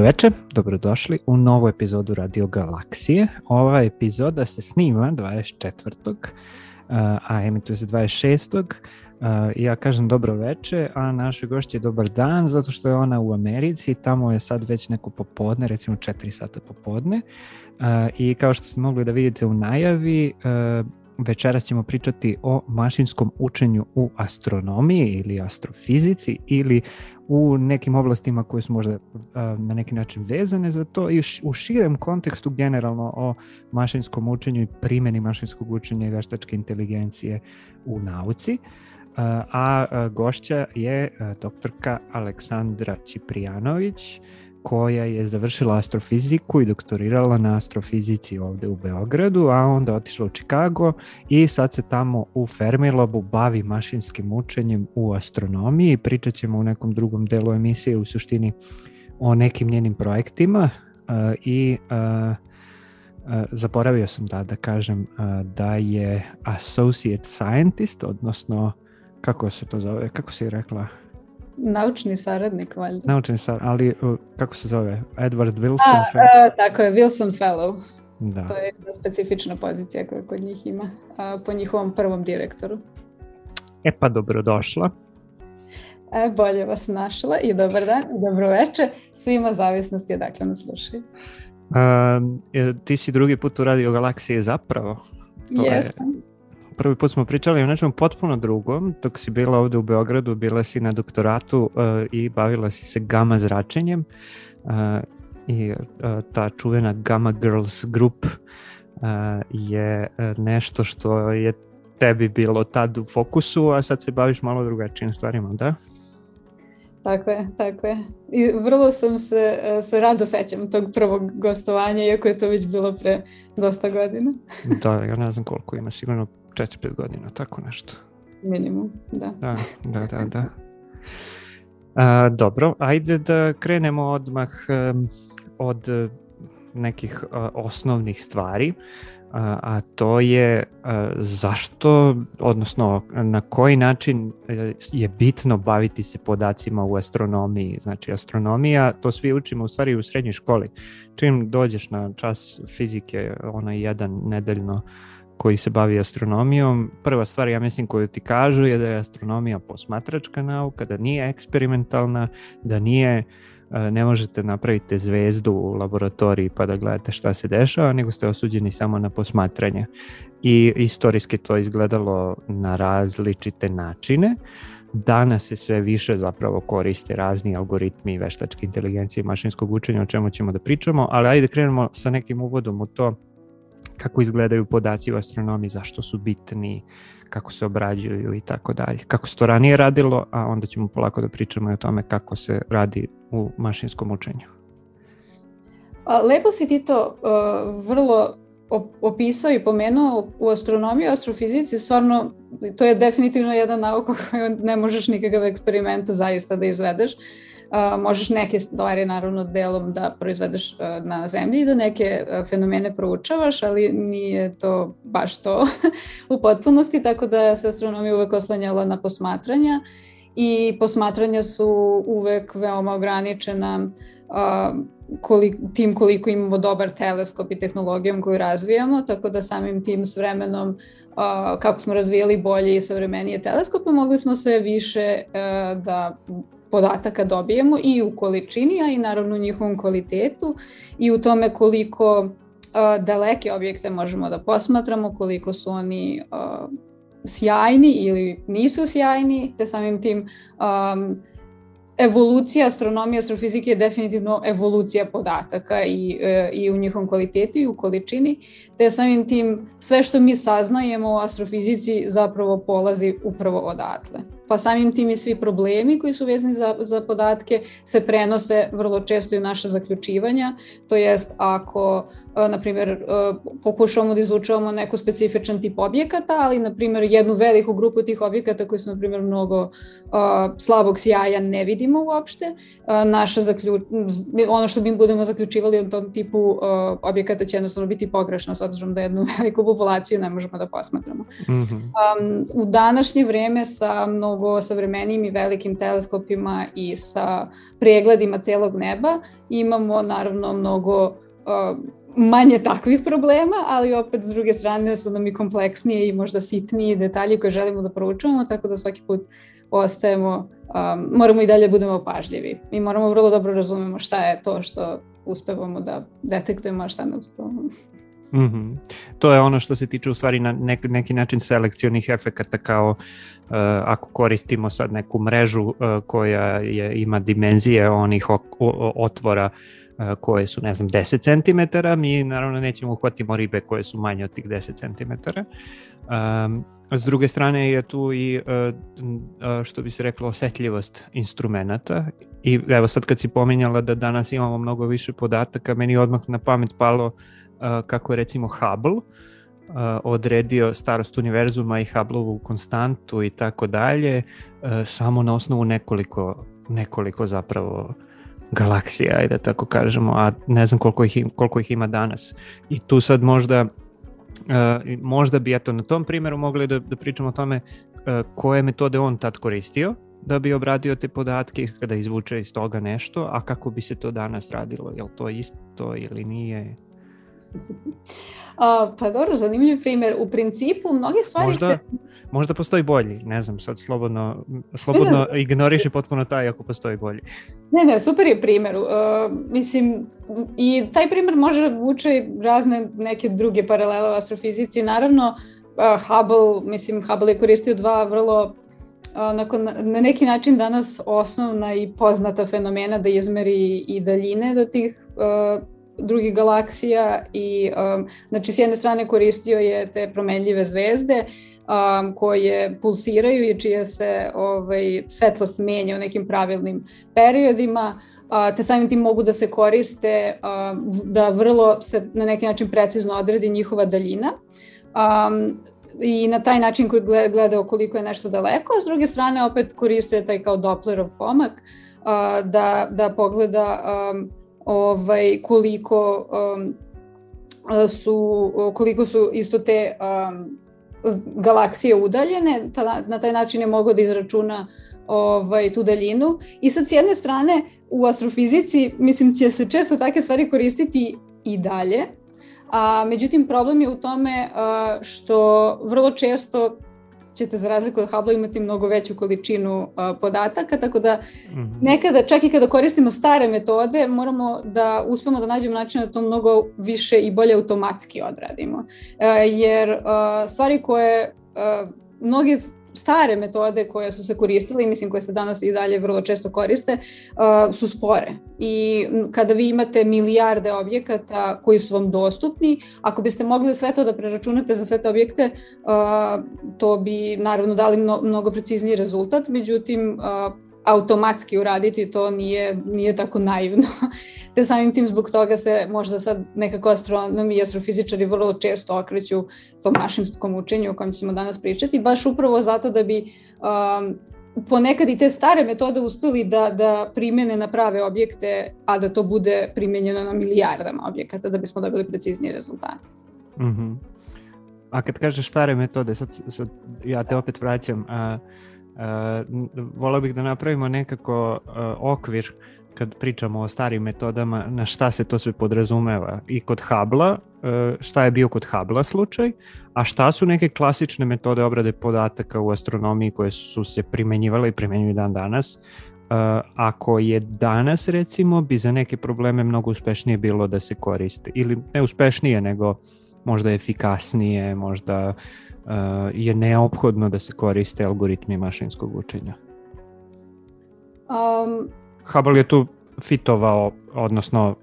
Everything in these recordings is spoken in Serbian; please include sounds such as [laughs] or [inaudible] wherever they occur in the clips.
Dobroveče, dobrodošli u novu epizodu Radio Galaksije. Ova epizoda se snima 24. e, a emituje se 26. E, I ja kažem dobro veče, a našoj gošći je dobar dan, zato što je ona u Americi, tamo je sad već neko popodne, recimo 4 sata popodne. I kao što ste mogli da vidite u najavi, večeras ćemo pričati o mašinskom učenju u astronomiji ili astrofizici ili u nekim oblastima koje su možda na neki način vezane za to i u širem kontekstu generalno o mašinskom učenju i primjeni mašinskog učenja i veštačke inteligencije u nauci. A gošća je doktorka Aleksandra Ćiprijanović, koja je završila astrofiziku i doktorirala na astrofizici ovde u Beogradu, a onda otišla u Chicago i sad se tamo u Fermilabu bavi mašinskim učenjem u astronomiji. Pričat ćemo u nekom drugom delu emisije u suštini o nekim njenim projektima uh, i uh, zaboravio sam da da kažem da je associate scientist, odnosno kako se to zove, kako si rekla? Naučni saradnik, valjda. Naučni saradnik, ali kako se zove? Edward Wilson? A, a, tako je, Wilson Fellow. Da. To je jedna specifična pozicija koja kod njih ima, a, po njihovom prvom direktoru. E pa dobrodošla. E, bolje vas našla i dobar dan i dobro veče svima zavisnosti odakle nas slušaju. Um, ti si drugi put u Radio Galaksije zapravo. To Jesam. Je prvi put smo pričali o nečem potpuno drugom, dok si bila ovde u Beogradu, bila si na doktoratu uh, i bavila si se gama zračenjem uh, i uh, ta čuvena Gamma Girls Group uh, je nešto što je tebi bilo tad u fokusu, a sad se baviš malo drugačijim stvarima, da? Tako je, tako je. I vrlo sam se, se rado sećam tog prvog gostovanja, iako je to već bilo pre dosta godina. da, ja ne znam koliko ima, sigurno 4-5 godina, tako nešto. Minimum, da. Da, da, da. da. A, dobro, ajde da krenemo odmah um, od nekih uh, osnovnih stvari, a, a to je zašto, odnosno na koji način e, je bitno baviti se podacima u astronomiji. Znači astronomija, to svi učimo u stvari u srednjoj školi. Čim dođeš na čas fizike, onaj jedan nedeljno, koji se bavi astronomijom, prva stvar ja mislim koju ti kažu je da je astronomija posmatračka nauka, da nije eksperimentalna, da nije e, ne možete napraviti zvezdu u laboratoriji pa da gledate šta se dešava, nego ste osuđeni samo na posmatranje. I istorijski to izgledalo na različite načine. Danas se sve više zapravo koriste razni algoritmi veštačke inteligencije i mašinskog učenja, o čemu ćemo da pričamo, ali ajde krenemo sa nekim uvodom u to kako izgledaju podaci u astronomiji, zašto su bitni, kako se obrađuju i tako dalje. Kako se to ranije radilo, a onda ćemo polako da pričamo i o tome kako se radi u mašinskom učenju. Lepo si ti to uh, vrlo opisao i pomenuo u astronomiji, astrofizici, stvarno to je definitivno jedna nauka koju ne možeš nikakav eksperimenta zaista da izvedeš. Uh, možeš neke stvari naravno delom da proizvedeš na zemlji i da neke fenomene proučavaš, ali nije to baš to [laughs] u potpunosti, tako da se astronomija uvek oslanjala na posmatranja i posmatranja su uvek veoma ograničena koliko, tim koliko imamo dobar teleskop i tehnologijom koju razvijamo, tako da samim tim s vremenom kako smo razvijali bolje i savremenije teleskope, mogli smo sve više da podataka dobijemo i u količini, a i naravno u njihovom kvalitetu i u tome koliko uh, daleke objekte možemo da posmatramo, koliko su oni uh, sjajni ili nisu sjajni, te samim tim um, evolucija astronomije, astrofizike je definitivno evolucija podataka i, e, i u njihovom kvalitetu i u količini, te samim tim sve što mi saznajemo u astrofizici zapravo polazi upravo odatle pa samim tim i svi problemi koji su vezani za, za podatke se prenose vrlo često i u naše zaključivanja, to jest ako na primjer, e, pokušavamo da izučavamo neku specifičan tip objekata, ali, na primjer, jednu veliku grupu tih objekata koji su, na primjer, mnogo uh, slabog sjaja ne vidimo uopšte. Uh, naša zaključ... ono što mi budemo zaključivali o tom tipu uh, objekata će jednostavno biti pogrešno, s obzirom da jednu [laughs] veliku populaciju ne možemo da posmatramo. Mm -hmm. um, u današnje vreme sa mno, mnogo savremenijim i velikim teleskopima i sa pregledima celog neba imamo naravno mnogo uh, manje takvih problema, ali opet s druge strane su nam i kompleksnije i možda sitniji detalji koje želimo da proučavamo, tako da svaki put ostajemo, um, moramo i dalje da budemo pažljivi i moramo vrlo dobro razumemo šta je to što uspevamo da detektujemo, a šta ne uspevamo. Mm -hmm. To je ono što se tiče u stvari na nek, neki način selekcionih efekata kao uh, ako koristimo sad neku mrežu uh, koja je, ima dimenzije onih ok, o, otvora uh, koje su ne znam 10 cm, mi naravno nećemo uhvatimo ribe koje su manje od tih 10 cm. Um, s druge strane je tu i što bi se reklo osetljivost instrumenta i evo sad kad si pominjala da danas imamo mnogo više podataka, meni odmah na pamet palo kako je recimo Hubble odredio starost univerzuma i Hubbleovu konstantu i tako dalje samo na osnovu nekoliko nekoliko zapravo galaksija, ajde tako kažemo, a ne znam koliko ih, koliko ih ima danas. I tu sad možda možda bi eto na tom primjeru mogli da, da pričamo o tome koje metode on tad koristio da bi obradio te podatke kada izvuče iz toga nešto, a kako bi se to danas radilo, je li to isto ili nije? [laughs] A, pa dobro, zanimljiv primjer. U principu mnoge stvari možda, se... Možda postoji bolji, ne znam, sad slobodno, slobodno ne, [laughs] ne. ignoriši potpuno taj ako postoji bolji. Ne, ne, super je primjer. Uh, mislim, i taj primjer može vuče razne neke druge paralele u astrofizici. Naravno, uh, Hubble, mislim, Hubble je koristio dva vrlo nakon, na neki način danas osnovna i poznata fenomena da izmeri i daljine do tih uh, drugih galaksija i um, znači s jedne strane koristio je te promenljive zvezde um, koje pulsiraju i čija se ovaj, svetlost menja u nekim pravilnim periodima te samim tim mogu da se koriste da vrlo se na neki način precizno odredi njihova daljina. Um, i na taj način gleda koliko je nešto daleko, a s druge strane opet koriste taj kao Dopplerov pomak a, da, da pogleda ovaj, koliko su, koliko su isto te galaksije udaljene, ta, na taj način je mogao da izračuna ovaj, tu daljinu. I sad s jedne strane u astrofizici, mislim, će se često takve stvari koristiti i dalje, a međutim problem je u tome a, što vrlo često ćete za razliku od Hubble imati mnogo veću količinu uh, podataka, tako da mm -hmm. nekada, čak i kada koristimo stare metode, moramo da uspemo da nađemo način da to mnogo više i bolje automatski odradimo. Uh, jer uh, stvari koje mnogi stare metode koje su se koristile i mislim koje se danas i dalje vrlo često koriste uh, su spore. I kada vi imate milijarde objekata koji su vam dostupni, ako biste mogli sve to da preračunate za sve te objekte, uh, to bi naravno dali mno, mnogo precizniji rezultat, međutim uh, automatski uraditi to nije, nije tako naivno. [laughs] Te samim tim zbog toga se možda sad nekako astronomi i astrofizičari vrlo često okreću tom mašinskom učenju o kojem ćemo danas pričati, baš upravo zato da bi um, ponekad i te stare metode uspeli da, da primene na prave objekte, a da to bude primenjeno na milijardama objekata da bismo dobili preciznije rezultate. Mm -hmm. A kad kažeš stare metode, sad, sad ja te opet vraćam, a, Uh, volao bih da napravimo nekako uh, okvir kad pričamo o starim metodama, na šta se to sve podrazumeva. I kod Habla, uh, šta je bio kod Habla slučaj, a šta su neke klasične metode obrade podataka u astronomiji koje su se primenjivale i primenjuju dan danas, ako je danas recimo bi za neke probleme mnogo uspešnije bilo da se koriste. Ili ne uspešnije nego možda efikasnije, možda uh, je neophodno da se koriste algoritmi mašinskog učenja? Um, Hubble je tu fitovao, odnosno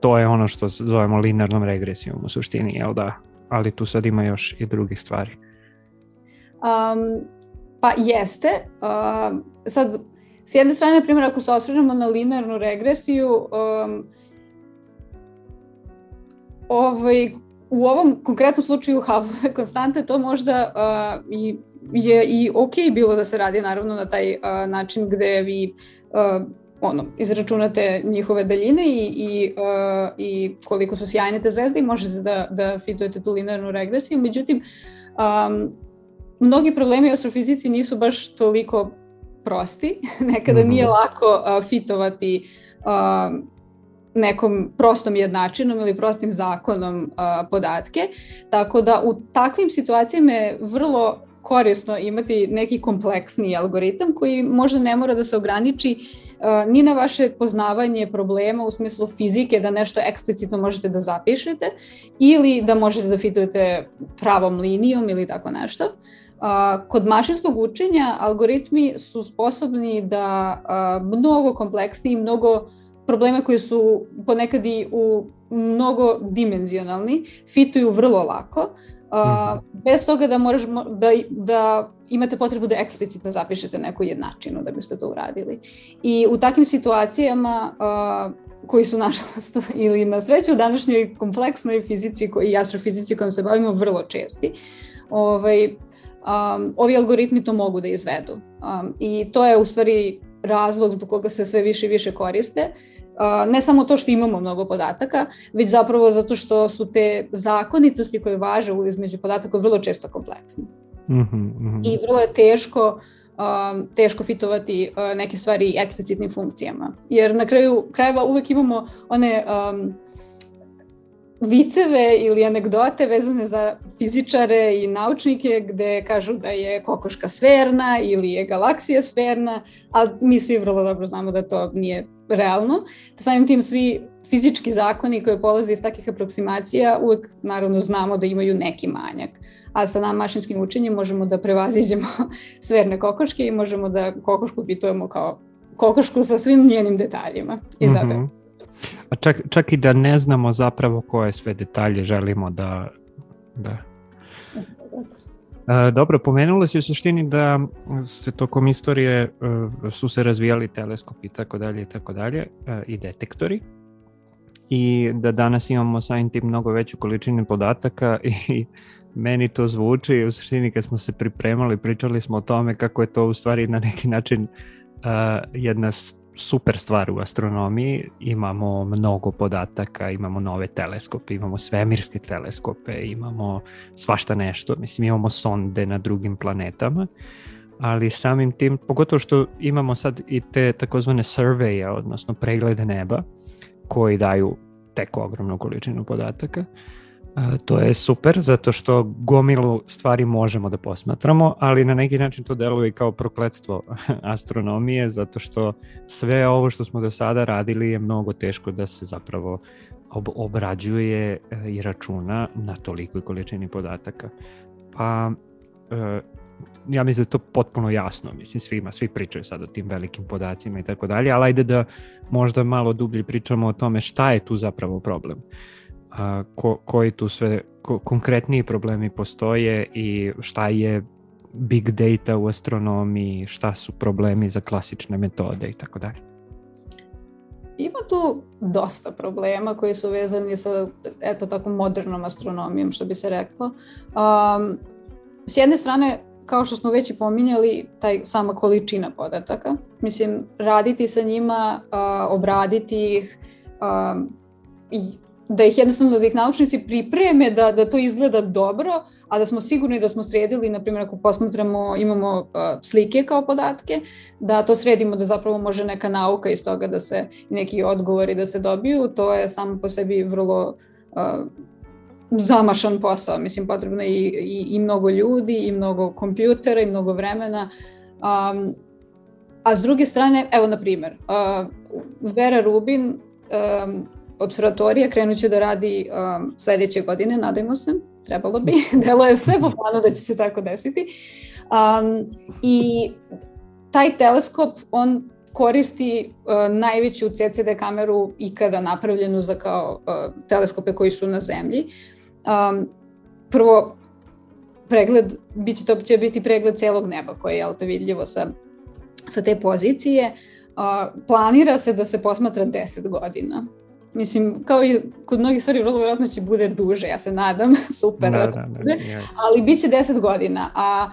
to je ono što zovemo linearnom regresijom u suštini, jel da? Ali tu sad ima još i drugih stvari. Um, pa jeste. Uh, sad, s jedne strane, na primjer, ako se osvrnemo na linearnu regresiju, um, ovaj, u ovom konkretnom slučaju Havlove [laughs] konstante to možda uh, i je i ok bilo da se radi naravno na taj uh, način gde vi uh, ono, izračunate njihove daljine i, i, uh, i koliko su sjajne te zvezde i možete da, da fitujete tu linearnu regresiju. Međutim, um, mnogi problemi u astrofizici nisu baš toliko prosti. [laughs] Nekada nije mhm. lako uh, fitovati uh, nekom prostom jednačinom ili prostim zakonom uh, podatke. Tako da u takvim situacijama je vrlo korisno imati neki kompleksni algoritam koji možda ne mora da se ograniči uh, ni na vaše poznavanje problema u smislu fizike da nešto eksplicitno možete da zapišete ili da možete da fitujete pravom linijom ili tako nešto. Uh, kod mašinskog učenja algoritmi su sposobni da uh, mnogo kompleksniji, mnogo problema koji su ponekad i u mnogo dimenzionalni, fituju vrlo lako, Uh, bez toga da moraš da, da imate potrebu da eksplicitno zapišete neku jednačinu da biste to uradili. I u takvim situacijama uh, koji su [laughs] nažalost ili na sreću u današnjoj kompleksnoj fizici i astrofizici kojom se bavimo vrlo česti, ovaj, um, ovi algoritmi to mogu da izvedu. Um, I to je u stvari razlog zbog koga se sve više i više koriste. Ne samo to što imamo mnogo podataka, već zapravo zato što su te zakonitosti koje važe između podataka vrlo često kompleksne. Mm -hmm. I vrlo je teško um, teško fitovati uh, neke stvari eksplicitnim funkcijama. Jer na kraju krajeva uvek imamo one um, viceve ili anegdote vezane za fizičare i naučnike gde kažu da je kokoška sferna ili je galaksija sferna, ali mi svi vrlo dobro znamo da to nije realno. Samim tim svi fizički zakoni koji polaze iz takvih aproksimacija uvek naravno znamo da imaju neki manjak. A sa nam mašinskim učenjem možemo da prevaziđemo [laughs] sverne kokoške i možemo da kokošku fitujemo kao kokošku sa svim njenim detaljima. I zato mm -hmm. A čak, čak i da ne znamo zapravo koje sve detalje želimo da... da. E, dobro, pomenula si u suštini da se tokom istorije e, su se razvijali teleskopi i tako dalje i tako dalje e, i detektori i da danas imamo samim tim mnogo veću količinu podataka i [laughs] meni to zvuči u suštini kad smo se pripremali pričali smo o tome kako je to u stvari na neki način uh, jedna super stvar u astronomiji, imamo mnogo podataka, imamo nove teleskope, imamo svemirske teleskope, imamo svašta nešto, mislim imamo sonde na drugim planetama, ali samim tim, pogotovo što imamo sad i te takozvane surveje, odnosno preglede neba, koji daju tek ogromnu količinu podataka, uh, to je super zato što gomilu stvari možemo da posmatramo, ali na neki način to deluje kao prokledstvo [laughs] astronomije zato što sve ovo što smo do sada radili je mnogo teško da se zapravo ob obrađuje e, i računa na tolikoj količini podataka. Pa e, ja mislim da je to potpuno jasno, mislim svima, svi pričaju sad o tim velikim podacima i tako dalje, ali ajde da možda malo dublje pričamo o tome šta je tu zapravo problem. Uh, a, ko, koji tu sve ko, konkretniji problemi postoje i šta je big data u astronomiji, šta su problemi za klasične metode i tako dalje. Ima tu dosta problema koji su vezani sa eto tako modernom astronomijom što bi se reklo. Um, s jedne strane kao što smo već i pominjali, taj sama količina podataka. Mislim, raditi sa njima, uh, obraditi ih, um, i da ih jednostavno da ih naučnici pripreme da, da to izgleda dobro, a da smo sigurni da smo sredili, na primjer ako posmatramo, imamo uh, slike kao podatke, da to sredimo da zapravo može neka nauka iz toga da se neki odgovori da se dobiju, to je samo po sebi vrlo uh, zamašan posao, mislim potrebno je i, i, i mnogo ljudi, i mnogo kompjutera, i mnogo vremena, um, a s druge strane, evo na primjer, uh, Vera Rubin um, observatorija krenut će da radi um, sledeće godine, nadajmo se, trebalo bi, [laughs] delo je sve po planu da će se tako desiti. Um, I taj teleskop, on koristi uh, najveću CCD kameru ikada napravljenu za kao uh, teleskope koji su na zemlji. Um, prvo, pregled, bit će, to će biti pregled celog neba koje je jel, vidljivo sa, sa te pozicije. Uh, planira se da se posmatra 10 godina Mislim, kao i kod mnogih stvari, vrlo vjerojatno će bude duže, ja se nadam, [laughs] super. Da, da, da, ja. Ali bit će 10 godina, a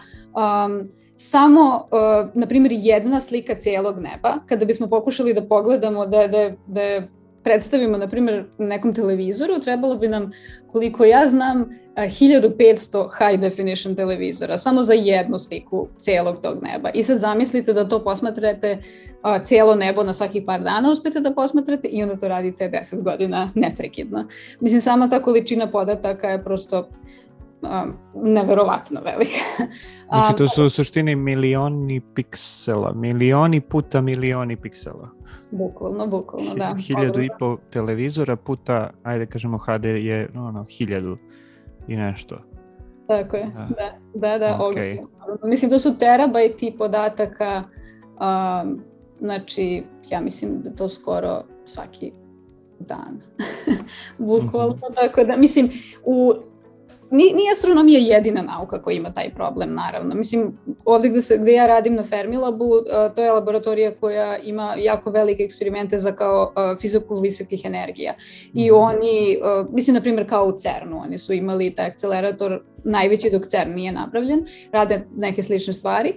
um, samo, uh, na primjer, jedna slika cijelog neba, kada bismo pokušali da pogledamo da, da, da je predstavimo, na primjer, nekom televizoru, trebalo bi nam, koliko ja znam, 1500 high definition televizora, samo za jednu sliku celog tog neba. I sad zamislite da to posmatrate a, cijelo nebo na svakih par dana uspete da posmatrate i onda to radite 10 godina neprekidno. Mislim, sama ta količina podataka je prosto um, neverovatno velika. [laughs] Znači to su u suštini milioni piksela, milioni puta milioni piksela. Bukvalno, bukvalno, da. Hiljadu i po televizora puta, ajde kažemo HD je ono, hiljadu i nešto. Tako je, da, da, da. Okay. Mislim, to su terabajti podataka, um, znači, ja mislim da to skoro svaki dan. [laughs] Bukvalno, mm -hmm. tako da, mislim, u nije astronomija jedina nauka koja ima taj problem, naravno. Mislim, ovde gde, se, gde ja radim na Fermilabu, to je laboratorija koja ima jako velike eksperimente za kao fiziku visokih energija. I mhm. oni, mislim, na primjer, kao u CERN-u, oni su imali taj akcelerator najveći dok CERN nije napravljen, rade neke slične stvari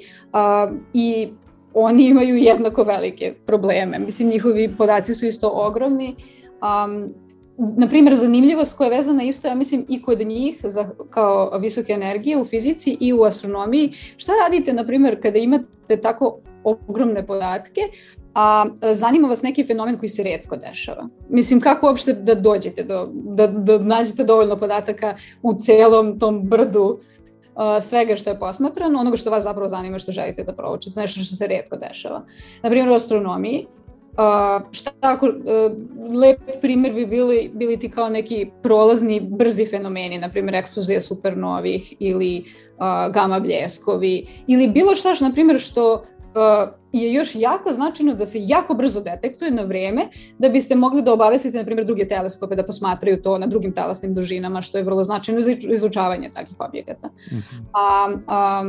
i oni imaju jednako velike probleme. Mislim, njihovi podaci su isto ogromni, um, na primjer, zanimljivost koja je vezana isto, ja mislim, i kod njih za, kao visoke energije u fizici i u astronomiji. Šta radite, na primjer, kada imate tako ogromne podatke, a zanima vas neki fenomen koji se redko dešava. Mislim, kako uopšte da dođete do, da, da nađete dovoljno podataka u celom tom brdu svega što je posmatrano, onoga što vas zapravo zanima što želite da proučite, nešto što se redko dešava. Na primjer, u astronomiji а, шта ако а, леп пример би били били ти као неки пролазни брзи феномени, на пример експлозија супернових или а, гама блескови или било што на пример што е још јако значено да се јако брзо детектуе на време, да бисте могли да обавестите, например, други телескопи да посматрају то на другим таласним дужинама, што е врло значено за изучување таких објеката. Mm -hmm. а, а,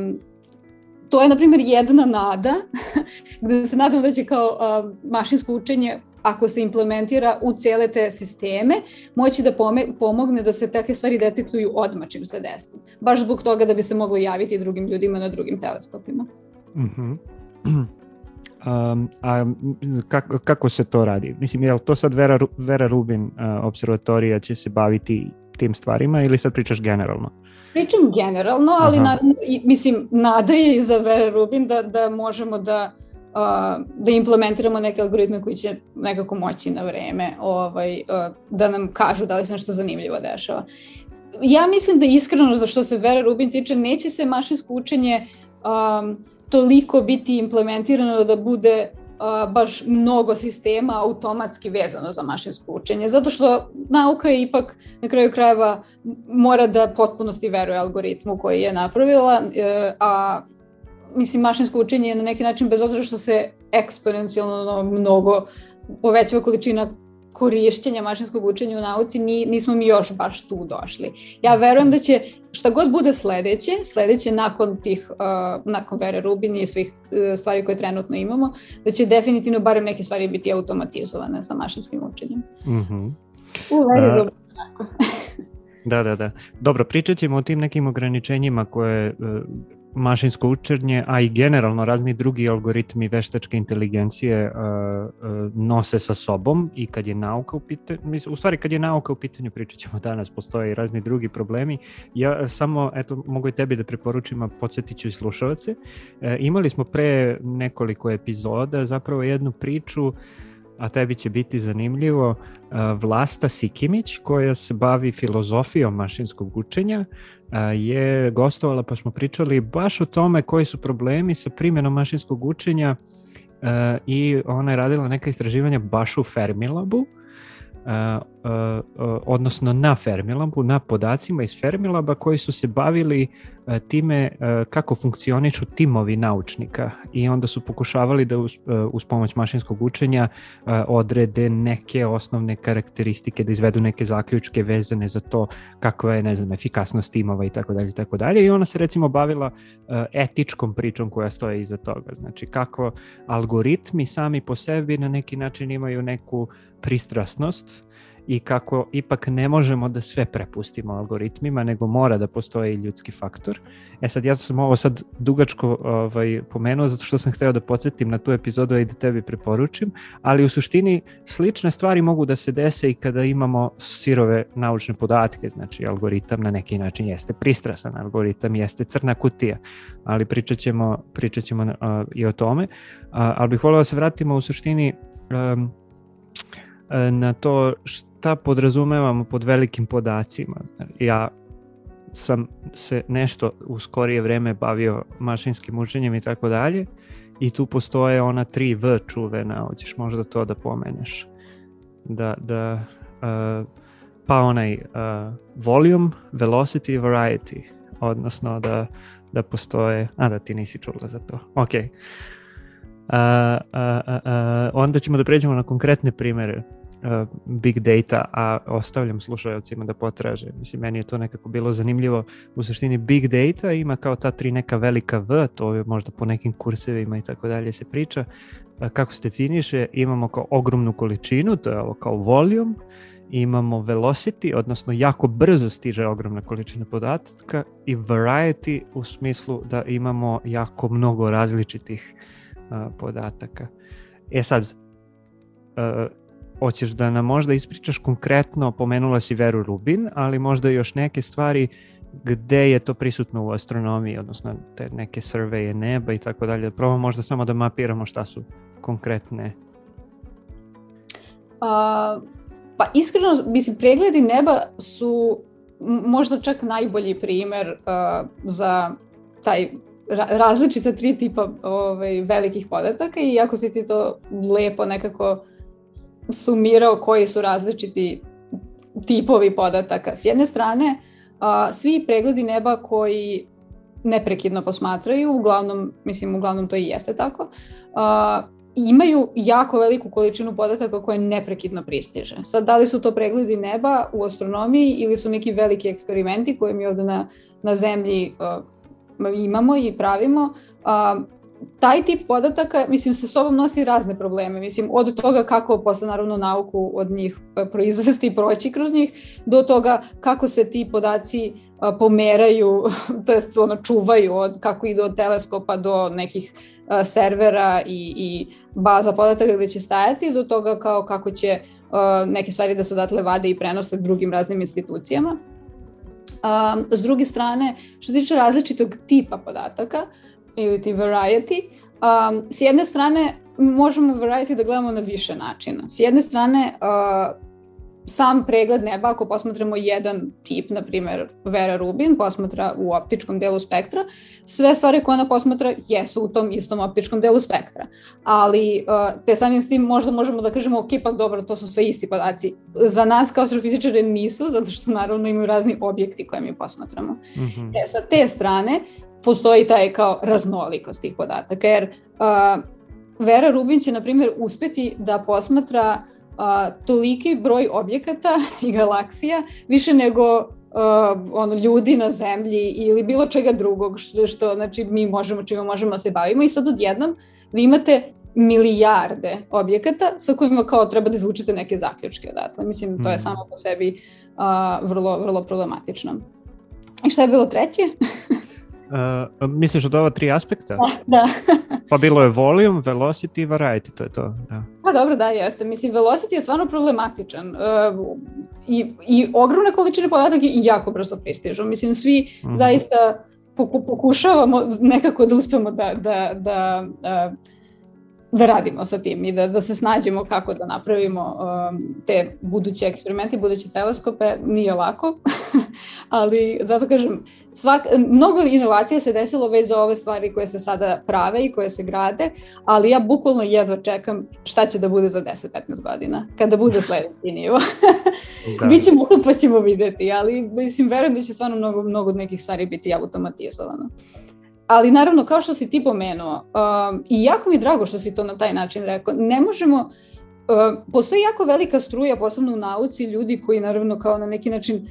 to je, na primjer, jedna nada, [laughs] gde se nadam da će kao uh, mašinsko učenje ako se implementira u cele te sisteme, moći da pome, pomogne da se takve stvari detektuju odmah čim se desi. Baš zbog toga da bi se moglo javiti drugim ljudima na drugim teleskopima. Mm -hmm. Um, a kako, kako se to radi? Mislim, je li to sad Vera, Vera Rubin uh, observatorija će se baviti tim stvarima ili sad pričaš generalno? Pričam generalno, ali naravno, mislim, nada je i za Vera Rubin da, da možemo da uh, da implementiramo neke algoritme koji će nekako moći na vreme ovaj, uh, da nam kažu da li se nešto zanimljivo dešava. Ja mislim da iskreno za što se Vera Rubin tiče, neće se mašinsko učenje um, toliko biti implementirano da bude baš mnogo sistema automatski vezano za mašinsko učenje, zato što nauka je ipak na kraju krajeva mora da potpunosti veruje algoritmu koji je napravila, e, a mislim mašinsko učenje je na neki način bez obzira što se eksponencijalno mnogo povećava količina korišćenja mašinskog učenja u nauci, ni, nismo mi još baš tu došli. Ja verujem da će šta god bude sledeće, sledeće nakon tih, uh, nakon Vere Rubin i svih uh, stvari koje trenutno imamo, da će definitivno barem neke stvari biti automatizovane sa mašinskim učenjem. Mm -hmm. U Vere uh, Rubin, [laughs] Da, da, da. Dobro, pričat ćemo o tim nekim ograničenjima koje uh, mašinsko učenje, a i generalno razni drugi algoritmi veštačke inteligencije uh, uh, nose sa sobom i kad je nauka u pitanju, u stvari kad je nauka u pitanju, pričat ćemo danas, postoje i razni drugi problemi. Ja samo, eto, mogu i tebi da preporučim, a podsjetit ću i slušavace. Uh, imali smo pre nekoliko epizoda zapravo jednu priču a tebi će biti zanimljivo, Vlasta Sikimić koja se bavi filozofijom mašinskog učenja je gostovala pa smo pričali baš o tome koji su problemi sa primjenom mašinskog učenja i ona je radila neka istraživanja baš u Fermilabu odnosno na Fermilabu, na podacima iz Fermilaba koji su se bavili time kako funkcionišu timovi naučnika. I onda su pokušavali da uz, uz pomoć mašinskog učenja odrede neke osnovne karakteristike, da izvedu neke zaključke vezane za to kakva je, ne znam, efikasnost timova i tako dalje i tako dalje. I ona se recimo bavila etičkom pričom koja stoje iza toga, znači kako algoritmi sami po sebi na neki način imaju neku pristrasnost i kako ipak ne možemo da sve prepustimo algoritmima, nego mora da postoji ljudski faktor. E sad, ja sam ovo sad dugačko ovaj, pomenuo zato što sam hteo da podsjetim na tu epizodu i da tebi preporučim, ali u suštini slične stvari mogu da se dese i kada imamo sirove naučne podatke, znači algoritam na neki način jeste pristrasan, algoritam jeste crna kutija, ali pričat ćemo, pričat ćemo uh, i o tome, uh, ali bih volio da se vratimo u suštini um, na to šta podrazumevamo pod velikim podacima. Ja sam se nešto u skorije vreme bavio mašinskim učenjem i tako dalje i tu postoje ona 3V čuvena, hoćeš možda to da pomeneš. Da, da uh, pa onaj uh, volume, velocity variety, odnosno da, da postoje, a da ti nisi čula za to, ok. Uh, uh, uh, uh, onda ćemo da pređemo na konkretne primere big data, a ostavljam slušajocima da potraže. Mislim, meni je to nekako bilo zanimljivo. U suštini big data ima kao ta tri neka velika V, to je možda po nekim kursevima i tako dalje se priča. Uh, kako se definiše, imamo kao ogromnu količinu, to je ovo kao volume, imamo velocity, odnosno jako brzo stiže ogromna količina podataka i variety u smislu da imamo jako mnogo različitih uh, podataka. E sad, uh, hoćeš da nam možda ispričaš konkretno, pomenula si Veru Rubin, ali možda još neke stvari gde je to prisutno u astronomiji, odnosno te neke surveje neba i tako dalje. Probamo možda samo da mapiramo šta su konkretne. A, pa iskreno, mislim, pregledi neba su možda čak najbolji primer uh, za taj ra različita tri tipa ovaj, velikih podataka i ako si ti to lepo nekako sumirao koji su različiti tipovi podataka. S jedne strane, a, svi pregledi neba koji neprekidno posmatraju, uglavnom, mislim, uglavnom to i jeste tako, a, imaju jako veliku količinu podataka koje neprekidno pristiže. Sad, da li su to pregledi neba u astronomiji ili su neki veliki eksperimenti koje mi ovde na, na zemlji a, imamo i pravimo, a, taj tip podataka, mislim, sa sobom nosi razne probleme. Mislim, od toga kako posle, naravno, nauku od njih e, proizvesti i proći kroz njih, do toga kako se ti podaci pomeraju, [laughs] to jest ono, čuvaju, od, kako idu od teleskopa do nekih servera i, i baza podataka gde će stajati, do toga kao kako će neke stvari da se odatle vade i prenose drugim raznim institucijama. s druge strane, što se tiče različitog tipa podataka, ili ti variety. Um, s jedne strane, možemo variety da gledamo na više načina. S jedne strane, uh, sam pregled neba, ako posmatramo jedan tip, na primer Vera Rubin, posmatra u optičkom delu spektra, sve stvari koje ona posmatra jesu u tom istom optičkom delu spektra. Ali uh, te samim s tim možda možemo da kažemo, ok, pa dobro, to su sve isti podaci. Za nas kao astrofizičare nisu, zato što naravno imaju razni objekti koje mi posmatramo. Mm -hmm. E, sa te strane, postoji taj kao raznolikost tih podataka, jer uh, Vera Rubin će, na primjer, uspeti da posmatra uh, toliki broj objekata [laughs] i galaksija više nego uh, ono ljudi na zemlji ili bilo čega drugog što, što znači mi možemo čime možemo da se bavimo i sad odjednom vi imate milijarde objekata sa kojima kao treba da izvučete neke zaključke odatle. Mislim, to je mm. samo po sebi uh, vrlo, vrlo problematično. I šta je bilo treće? [laughs] Uh, misliš od ova tri aspekta? Da, da. pa bilo je volume, velocity i variety, to je to. Da. Pa dobro, da, jeste. Mislim, velocity je stvarno problematičan. Uh, i, I ogromne količine podataka i jako brzo pristižu. Mislim, svi mm zaista poku, pokušavamo nekako da uspemo da, da, da uh, da radimo sa tim i da, da se snađemo kako da napravimo um, te buduće eksperimente, buduće teleskope, nije lako, [laughs] ali zato kažem, svak, mnogo inovacija se desilo već za ove stvari koje se sada prave i koje se grade, ali ja bukvalno jedva čekam šta će da bude za 10-15 godina, kada bude sledeći nivo. da. [laughs] Biće muka pa ćemo videti, ali mislim, verujem da će stvarno mnogo, mnogo nekih stvari biti automatizovano. Ali naravno, kao što si ti pomenuo, uh, i jako mi je drago što si to na taj način rekao, ne možemo, uh, postoji jako velika struja, posebno u nauci, ljudi koji naravno kao na neki način,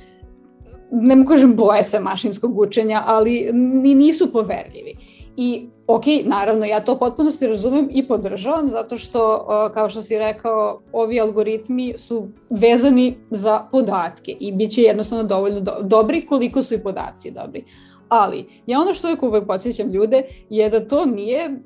ne mogu kažem boje se mašinskog učenja, ali ni nisu poverljivi. I ok, naravno, ja to potpunosti razumem i podržavam, zato što, kao što si rekao, ovi algoritmi su vezani za podatke i bit će jednostavno dovoljno do dobri koliko su i podaci dobri. Ali, ja ono što uvek podsjećam ljude je da to nije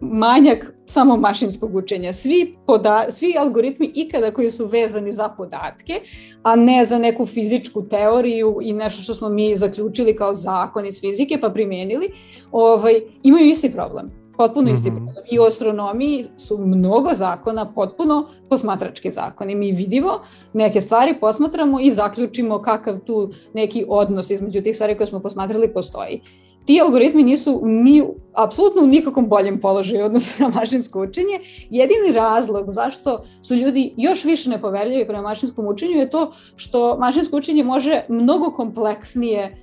manjak samo mašinskog učenja. Svi, poda, svi algoritmi ikada koji su vezani za podatke, a ne za neku fizičku teoriju i nešto što smo mi zaključili kao zakon iz fizike pa primenili, ovaj, imaju isti problem. Potpuno isti mm -hmm. problem. I u astronomiji su mnogo zakona potpuno posmatrački zakoni. Mi vidimo neke stvari, posmatramo i zaključimo kakav tu neki odnos između tih stvari koje smo posmatrali postoji ti algoritmi nisu ni apsolutno u nikakvom boljem položaju odnosu na mašinsko učenje. Jedini razlog zašto su ljudi još više nepoverljivi prema mašinskom učenju je to što mašinsko učenje može mnogo kompleksnije e,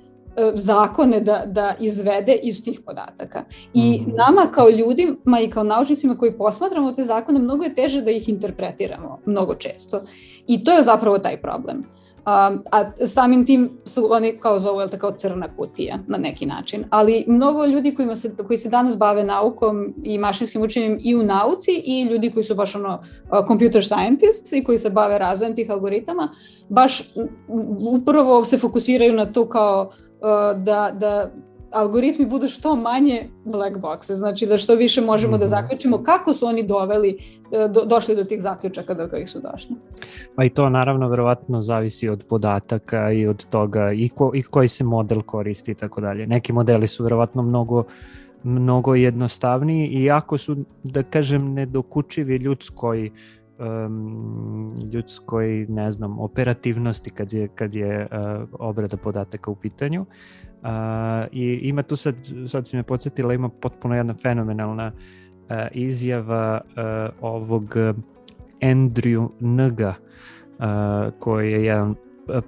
zakone da, da izvede iz tih podataka. I mhm. nama kao ljudima i kao naučnicima koji posmatramo te zakone, mnogo je teže da ih interpretiramo mnogo često. I to je zapravo taj problem. Um, a samim tim su oni kao zovu je kao crna kutija na neki način. Ali mnogo ljudi kojima se, koji se danas bave naukom i mašinskim učenjem i u nauci i ljudi koji su baš ono uh, computer scientists i koji se bave razvojem tih algoritama, baš upravo se fokusiraju na to kao uh, da, da algoritmi budu što manje black boxe, znači da što više možemo da mhm. zaključimo kako su oni doveli, e, do, došli do tih zaključaka do kojih su došli. Pa i to naravno verovatno zavisi od podataka i od toga i, ko, i koji se model koristi i tako dalje. Neki modeli su verovatno mnogo mnogo jednostavniji i jako su, da kažem, nedokučivi ljudskoj um, ljudskoj, ne znam, operativnosti kad je, kad je uh, obrada podataka u pitanju. Uh, Uh, I ima tu sad, sad si me podsjetila, ima potpuno jedna fenomenalna uh, izjava uh, ovog Andrew Nga, uh, koji je jedan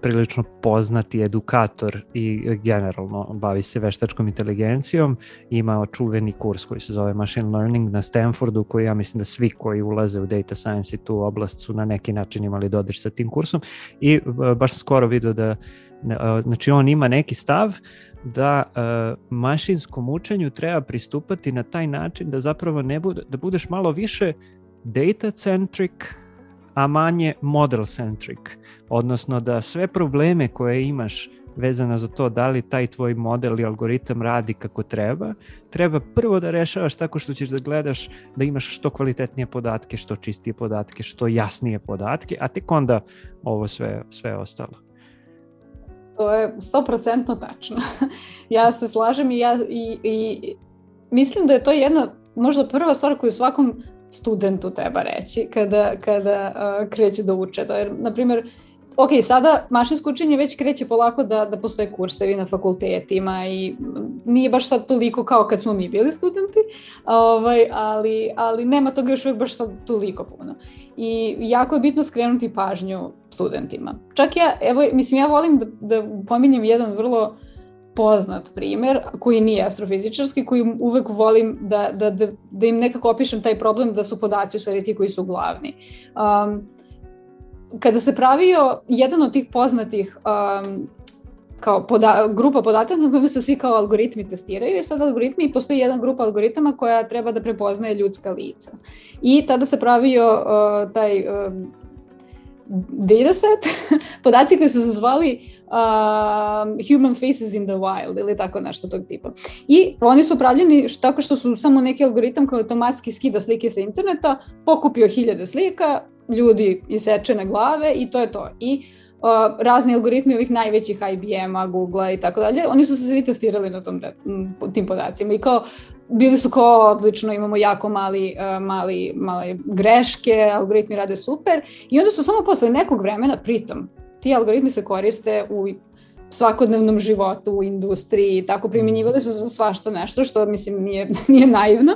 prilično poznati edukator i generalno bavi se veštačkom inteligencijom. Ima čuveni kurs koji se zove Machine Learning na Stanfordu koji ja mislim da svi koji ulaze u data science i tu oblast su na neki način imali dodir sa tim kursom i baš skoro vidio da znači on ima neki stav da mašinskom učenju treba pristupati na taj način da zapravo ne bude, da budeš malo više data centric, a manje model centric. Odnosno da sve probleme koje imaš vezano za to da li taj tvoj model i algoritam radi kako treba, treba prvo da rešavaš tako što ćeš da gledaš da imaš što kvalitetnije podatke, što čistije podatke, što jasnije podatke, a tek onda ovo sve, sve ostalo. To je 100% tačno. [laughs] ja se slažem i, ja, i, i mislim da je to jedna možda prva stvar koju svakom studentu treba reći kada, kada uh, kreće da uče. To je, na primjer, ok, sada mašinsko učenje već kreće polako da, da postoje kursevi na fakultetima i nije baš sad toliko kao kad smo mi bili studenti, ovaj, ali, ali nema toga još uvijek baš sad toliko puno. I jako je bitno skrenuti pažnju studentima. Čak ja, evo, mislim, ja volim da, da pominjem jedan vrlo poznat primer, koji nije astrofizičarski, koji uvek volim da, da, da, da im nekako opišem taj problem da su podaci u stvari ti koji su glavni. Um, kada se pravio jedan od tih poznatih um, kao poda, grupa podataka na kojima se svi kao algoritmi testiraju i sad algoritmi i postoji jedan grupa algoritama koja treba da prepoznaje ljudska lica. I tada se pravio uh, taj um, dataset, [laughs] podaci koji su se zvali uh, Human Faces in the Wild ili tako nešto tog tipa. I oni su pravljeni tako što su samo neki algoritam koji automatski skida slike sa interneta, pokupio hiljade slika, ljudi isečene glave i to je to. I uh, razni algoritmi ovih najvećih IBM-a, Google-a i tako dalje, oni su se svi testirali na tom, tim podacima i kao bili su kao odlično, imamo jako mali, uh, mali, male greške, algoritmi rade super i onda su samo posle nekog vremena, pritom, ti algoritmi se koriste u svakodnevnom životu, u industriji, tako primjenjivali su za svašta nešto, što mislim nije, [laughs] nije naivno,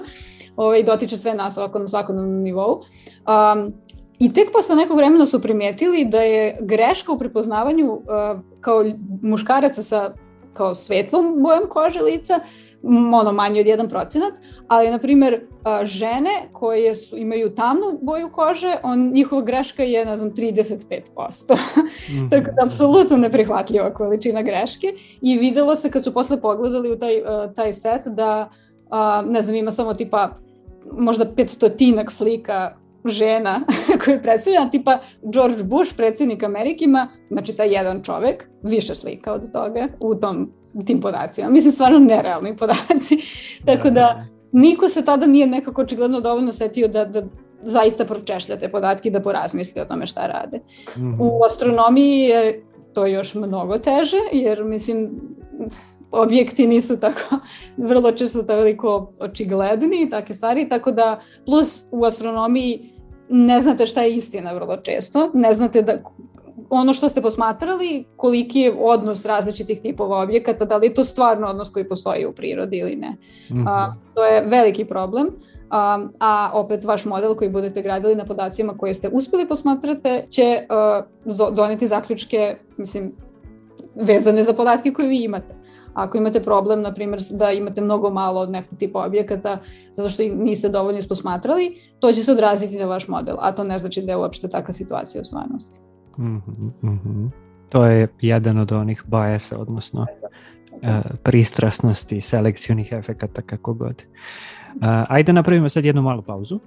ovaj, dotiče sve nas ovako na svakodnevnom nivou. Um, I tek posle nekog vremena su primetili da je greška u prepoznavanju uh, kao muškaraca sa kao svetlom bojom kože lica ono manje od 1%, ali na primjer uh, žene koje su, imaju tamnu boju kože, on, njihova greška je, ne znam, 35%. mm [laughs] Tako da, apsolutno neprihvatljiva količina greške i videlo se kad su posle pogledali u taj, taj set da ne znam, ima samo tipa možda 500 slika žena [laughs] koje predstavlja, tipa George Bush, predsjednik Amerike ima, znači taj jedan čovek, više slika od toga u tom tim podacima. Mislim, stvarno nerealni podaci. [laughs] Tako da, da niko se tada nije nekako očigledno dovoljno setio da, da zaista pročešljate podatke i da porazmisli o tome šta rade. Mm -hmm. U astronomiji je to još mnogo teže, jer mislim, objekti nisu tako [laughs] vrlo često toliko očigledni i take stvari, tako da plus u astronomiji ne znate šta je istina vrlo često, ne znate da ono što ste posmatrali, koliki je odnos različitih tipova objekata, da li je to stvarno odnos koji postoji u prirodi ili ne. Mm -hmm. a, to je veliki problem, a, a opet vaš model koji budete gradili na podacima koje ste uspeli posmatrate će a, doneti zaključke, mislim, vezane za podatke koje vi imate. Ako imate problem, na primjer, da imate mnogo malo od nekog tipa objekata zato što ih niste dovoljno isposmatrali, to će se odraziti na vaš model, a to ne znači da je uopšte takva situacija u stvarnosti. Mm -hmm. To je jedan od onih bajesa, odnosno uh, pristrasnosti, selekcionih efekata, kako god. Uh, ajde napravimo sad jednu malu pauzu.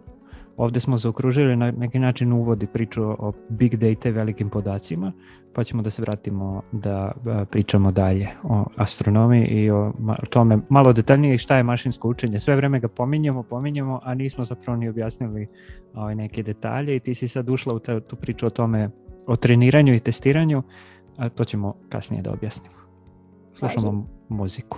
Ovde smo zaokružili na neki način uvodi priču o big data i velikim podacima, pa ćemo da se vratimo da pričamo dalje o astronomiji i o tome malo detaljnije šta je mašinsko učenje. Sve vreme ga pominjemo, pominjemo, a nismo zapravo ni objasnili ovaj, neke detalje i ti si sad ušla u tu priču o tome o treniranju i testiranju, a to ćemo kasnije da objasnimo. Slušamo muziku.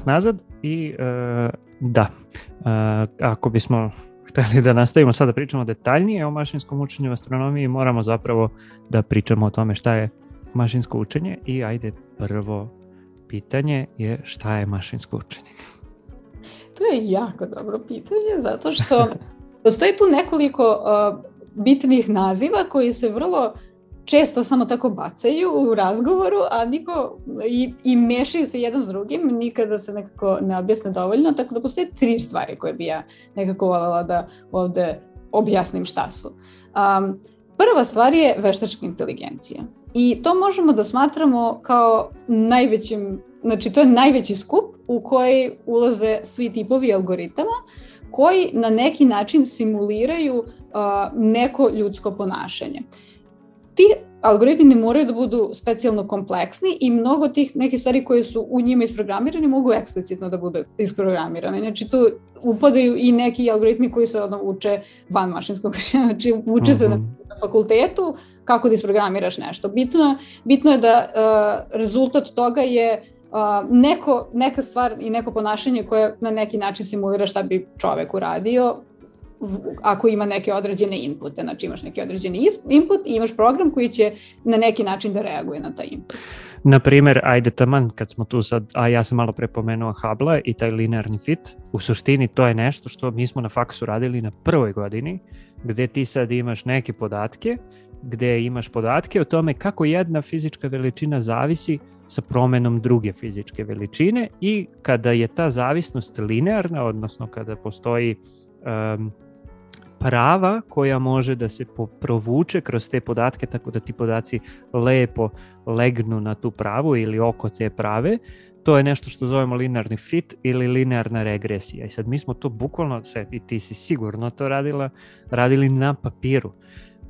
Nas nazad i uh, da, uh, ako bismo hteli da nastavimo sada da pričamo detaljnije o mašinskom učenju u astronomiji, moramo zapravo da pričamo o tome šta je mašinsko učenje i ajde prvo pitanje je šta je mašinsko učenje? To je jako dobro pitanje zato što [laughs] postoji tu nekoliko uh, bitnih naziva koji se vrlo često samo tako bacaju u razgovoru, a niko i, i mešaju se jedan s drugim, nikada se nekako ne objasne dovoljno, tako da postoje tri stvari koje bi ja nekako voljela da ovde objasnim šta su. Um, prva stvar je veštačka inteligencija. I to možemo da smatramo kao najvećim, znači to je najveći skup u koji ulaze svi tipovi algoritama koji na neki način simuliraju uh, neko ljudsko ponašanje. Ti algoritmi ne moraju da budu specijalno kompleksni i mnogo tih neke stvari koje su u njima isprogramirane mogu eksplicitno da budu isprogramirane. Znači tu upadaju i neki algoritmi koji se ono, uče van mašinskog [laughs] znači uče se mm -hmm. na fakultetu kako da isprogramiraš nešto. Bitno, bitno je da uh, rezultat toga je uh, neko, neka stvar i neko ponašanje koje na neki način simulira šta bi čovek uradio ako ima neke određene inpute, znači imaš neki određeni input i imaš program koji će na neki način da reaguje na taj input. Na primer, ajde taman kad smo tu sad, a ja sam malo prepomenuo Hubble i taj linearni fit, u suštini to je nešto što mi smo na faksu radili na prvoj godini, gde ti sad imaš neke podatke, gde imaš podatke o tome kako jedna fizička veličina zavisi sa promenom druge fizičke veličine i kada je ta zavisnost linearna, odnosno kada postoji um, prava koja može da se provuče kroz te podatke tako da ti podaci lepo legnu na tu pravu ili oko te prave, to je nešto što zovemo linearni fit ili linearna regresija. I sad mi smo to bukvalno, i ti si sigurno to radila, radili na papiru.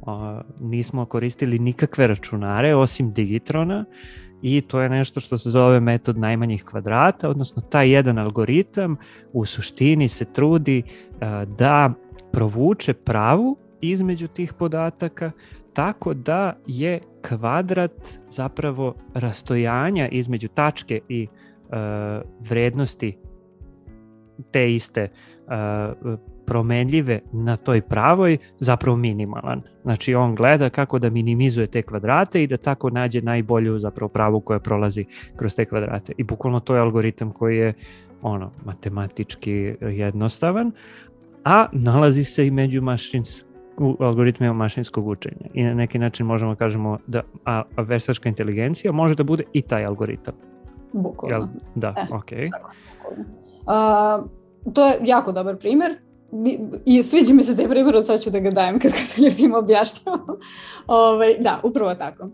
O, nismo koristili nikakve računare osim Digitrona i to je nešto što se zove metod najmanjih kvadrata, odnosno taj jedan algoritam u suštini se trudi da provuče pravu između tih podataka tako da je kvadrat zapravo rastojanja između tačke i uh, vrednosti te iste uh, promenljive na toj pravoj zapravo minimalan. Znači on gleda kako da minimizuje te kvadrate i da tako nađe najbolju zapravo pravu koja prolazi kroz te kvadrate. I bukvalno to je algoritam koji je ono matematički jednostavan, a nalazi se i među mašins, u algoritmima mašinskog učenja. I na neki način možemo kažemo da a, a veštačka inteligencija može da bude i taj algoritam. Bukvalno. Da, e, ok. A, to je jako dobar primer i sviđa mi se taj primjer, od sad ću da ga dajem kad, kad se ljudima objašnjavam. Ove, [laughs] ovaj, da, upravo tako.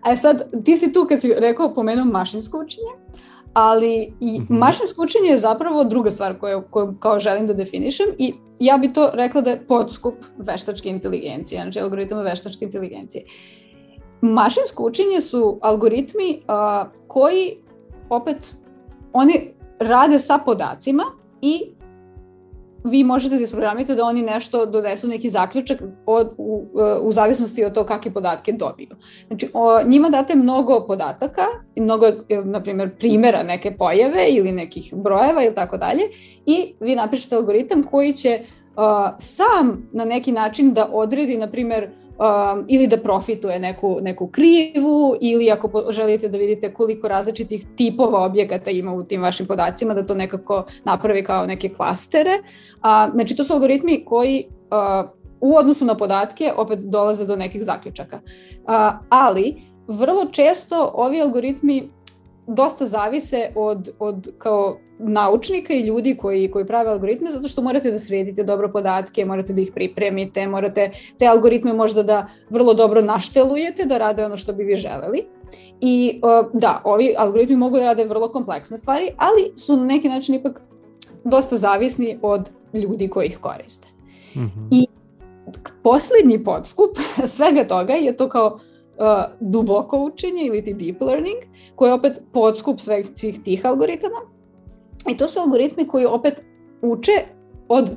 A sad, ti si tu kad si rekao pomenuo mašinsko učenje, ali i mm -hmm. mašinsko učenje je zapravo druga stvar koju, koju kao želim da definišem i ja bi to rekla da je podskup veštačke inteligencije, znači algoritama veštačke inteligencije. Mašinsko učenje su algoritmi a, koji opet oni rade sa podacima i vi možete da isprogramite da oni nešto donesu neki zaključak od, u, u zavisnosti od to kakve podatke dobiju. Znači, o, njima date mnogo podataka, mnogo, na primjer, primjera neke pojave ili nekih brojeva ili tako dalje i vi napišete algoritam koji će uh, sam na neki način da odredi, na primjer, um, ili da profituje neku, neku krivu ili ako želite da vidite koliko različitih tipova objekata ima u tim vašim podacima, da to nekako napravi kao neke klastere. A, znači to su algoritmi koji a, u odnosu na podatke opet dolaze do nekih zaključaka. A, ali vrlo često ovi algoritmi dosta zavise od, od kao naučnika i ljudi koji, koji prave algoritme zato što morate da sredite dobro podatke, morate da ih pripremite, morate te algoritme možda da vrlo dobro naštelujete da rade ono što bi vi želeli. I da, ovi algoritmi mogu da rade vrlo kompleksne stvari, ali su na neki način ipak dosta zavisni od ljudi koji ih koriste. Mm -hmm. I poslednji podskup [laughs] svega toga je to kao uh, duboko učenje ili ti deep learning, koji je opet podskup svih tih algoritama. I to su algoritmi koji opet uče od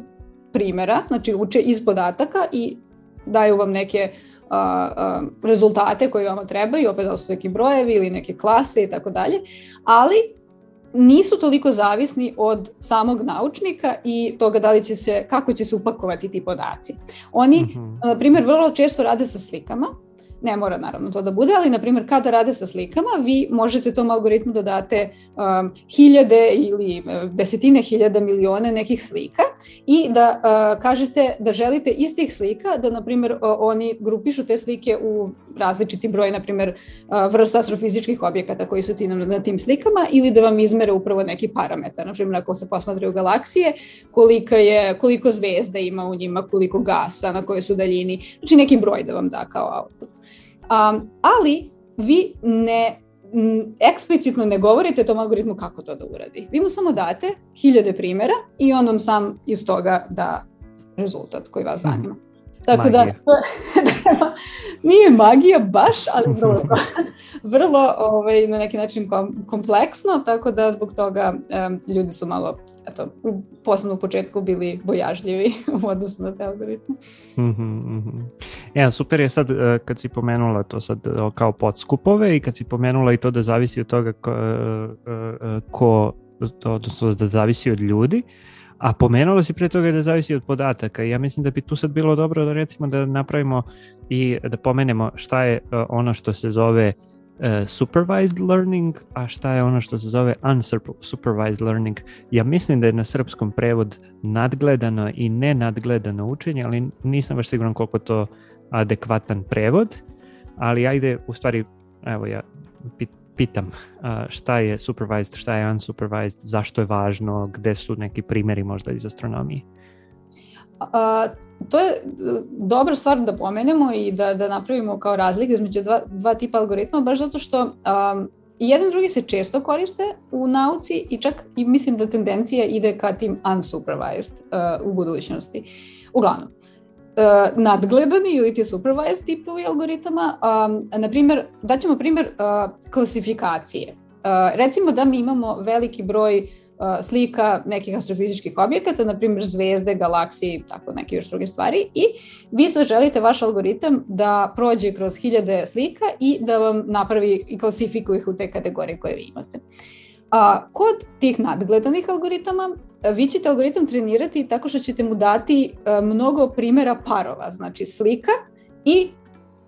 primera, znači uče iz podataka i daju vam neke uh, uh, rezultate koje vam trebaju, opet da su neki brojevi ili neke klase i tako dalje, ali nisu toliko zavisni od samog naučnika i toga da li će se, kako će se upakovati ti podaci. Oni, mm -hmm. na primjer, vrlo često rade sa slikama, ne mora naravno to da bude, ali na primjer kada rade sa slikama, vi možete tom algoritmu da date um, hiljade ili uh, desetine hiljada milione nekih slika i da uh, kažete da želite iz tih slika da na primjer uh, oni grupišu te slike u različiti broj na primjer uh, vrsta astrofizičkih objekata koji su ti na, na tim slikama ili da vam izmere upravo neki parametar, na primjer ako se posmatraju galaksije, kolika je, koliko zvezda ima u njima, koliko gasa, na kojoj su daljini, znači neki broj da vam da kao output. Um, ali vi ne eksplicitno ne govorite tom algoritmu kako to da uradi. Vi mu samo date hiljade primjera i on vam sam iz toga da rezultat koji vas zanima. Tako da, magija. da, [laughs] nije magija baš, ali vrlo, [laughs] vrlo ovaj, na neki način kom, kompleksno, tako da zbog toga um, ljudi su malo, eto, posebno u početku bili bojažljivi [laughs] u odnosu na te algoritme. Mm -hmm, mm -hmm. Ja, super je sad e, kad si pomenula to sad e, kao podskupove i kad si pomenula i to da zavisi od toga ko, e, ko odnosno da zavisi od ljudi, A pomenulo si pre toga da zavisi od podataka ja mislim da bi tu sad bilo dobro da recimo da napravimo i da pomenemo šta je ono što se zove uh, supervised learning, a šta je ono što se zove unsupervised learning. Ja mislim da je na srpskom prevod nadgledano i nenadgledano učenje, ali nisam baš siguran koliko to adekvatan prevod, ali ajde, u stvari, evo ja pitam šta je supervised, šta je unsupervised, zašto je važno, gde su neki primjeri možda iz astronomije? A, to je e, dobra stvar da pomenemo i da, da napravimo kao razlike između dva, dva tipa algoritma, baš zato što um, i jedan drugi se često koriste u nauci i čak i mislim da tendencija ide ka tim unsupervised uh, u budućnosti. Uglavnom, uh, nadgledani ili ti supervised tipovi algoritama, um, na primjer, daćemo primjer uh, klasifikacije. Uh, recimo da mi imamo veliki broj uh, slika nekih astrofizičkih objekata, na primjer zvezde, galaksije i tako neke još druge stvari i vi sad želite vaš algoritam da prođe kroz hiljade slika i da vam napravi i klasifikuje ih u te kategorije koje vi imate. A, kod tih nadgledanih algoritama vi ćete algoritam trenirati tako što ćete mu dati e, mnogo primjera parova, znači slika i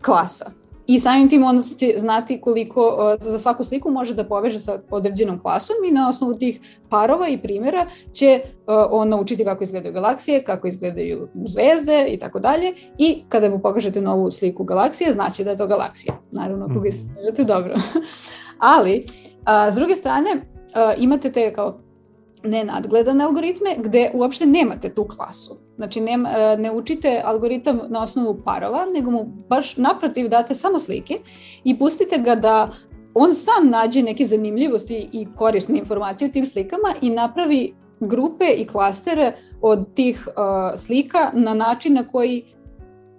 klasa. I samim tim onda će znati koliko e, za svaku sliku može da poveže sa određenom klasom i na osnovu tih parova i primjera će e, on naučiti kako izgledaju galaksije, kako izgledaju zvezde i tako dalje i kada mu pokažete novu sliku galaksije znači da je to galaksija. Naravno ako ga mm. dobro. [laughs] Ali, a, s druge strane, imate te kao nenadgledane algoritme gde uopšte nemate tu klasu. Znači ne, ne učite algoritam na osnovu parova, nego mu baš naprotiv date samo slike i pustite ga da on sam nađe neke zanimljivosti i korisne informacije u tim slikama i napravi grupe i klastere od tih uh, slika na način na koji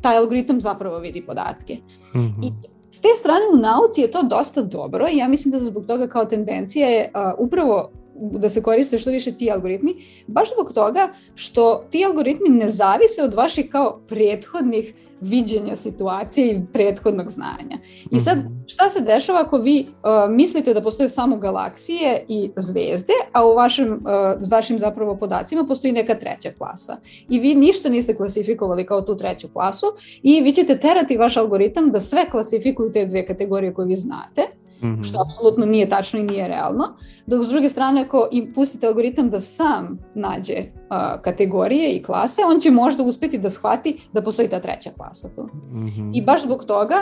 taj algoritam zapravo vidi podatke. Mm -hmm. I s te strane u nauci je to dosta dobro i ja mislim da zbog toga kao tendencija je uh, upravo da se koriste što više ti algoritmi, baš zbog toga što ti algoritmi ne zavise od vaših kao prethodnih viđenja situacije i prethodnog znanja. I sad, mhm. šta se dešava ako vi uh, mislite da postoje samo galaksije i zvezde, a u vašim, uh, vašim zapravo podacima postoji neka treća klasa. I vi ništa niste klasifikovali kao tu treću klasu i vi ćete terati vaš algoritam da sve klasifikuju te dve kategorije koje vi znate, Mm -hmm. što apsolutno nije tačno i nije realno. Dok s druge strane, ako im pustite algoritam da sam nađe uh, kategorije i klase, on će možda uspeti da shvati da postoji ta treća klasa tu. Mm -hmm. I baš zbog toga,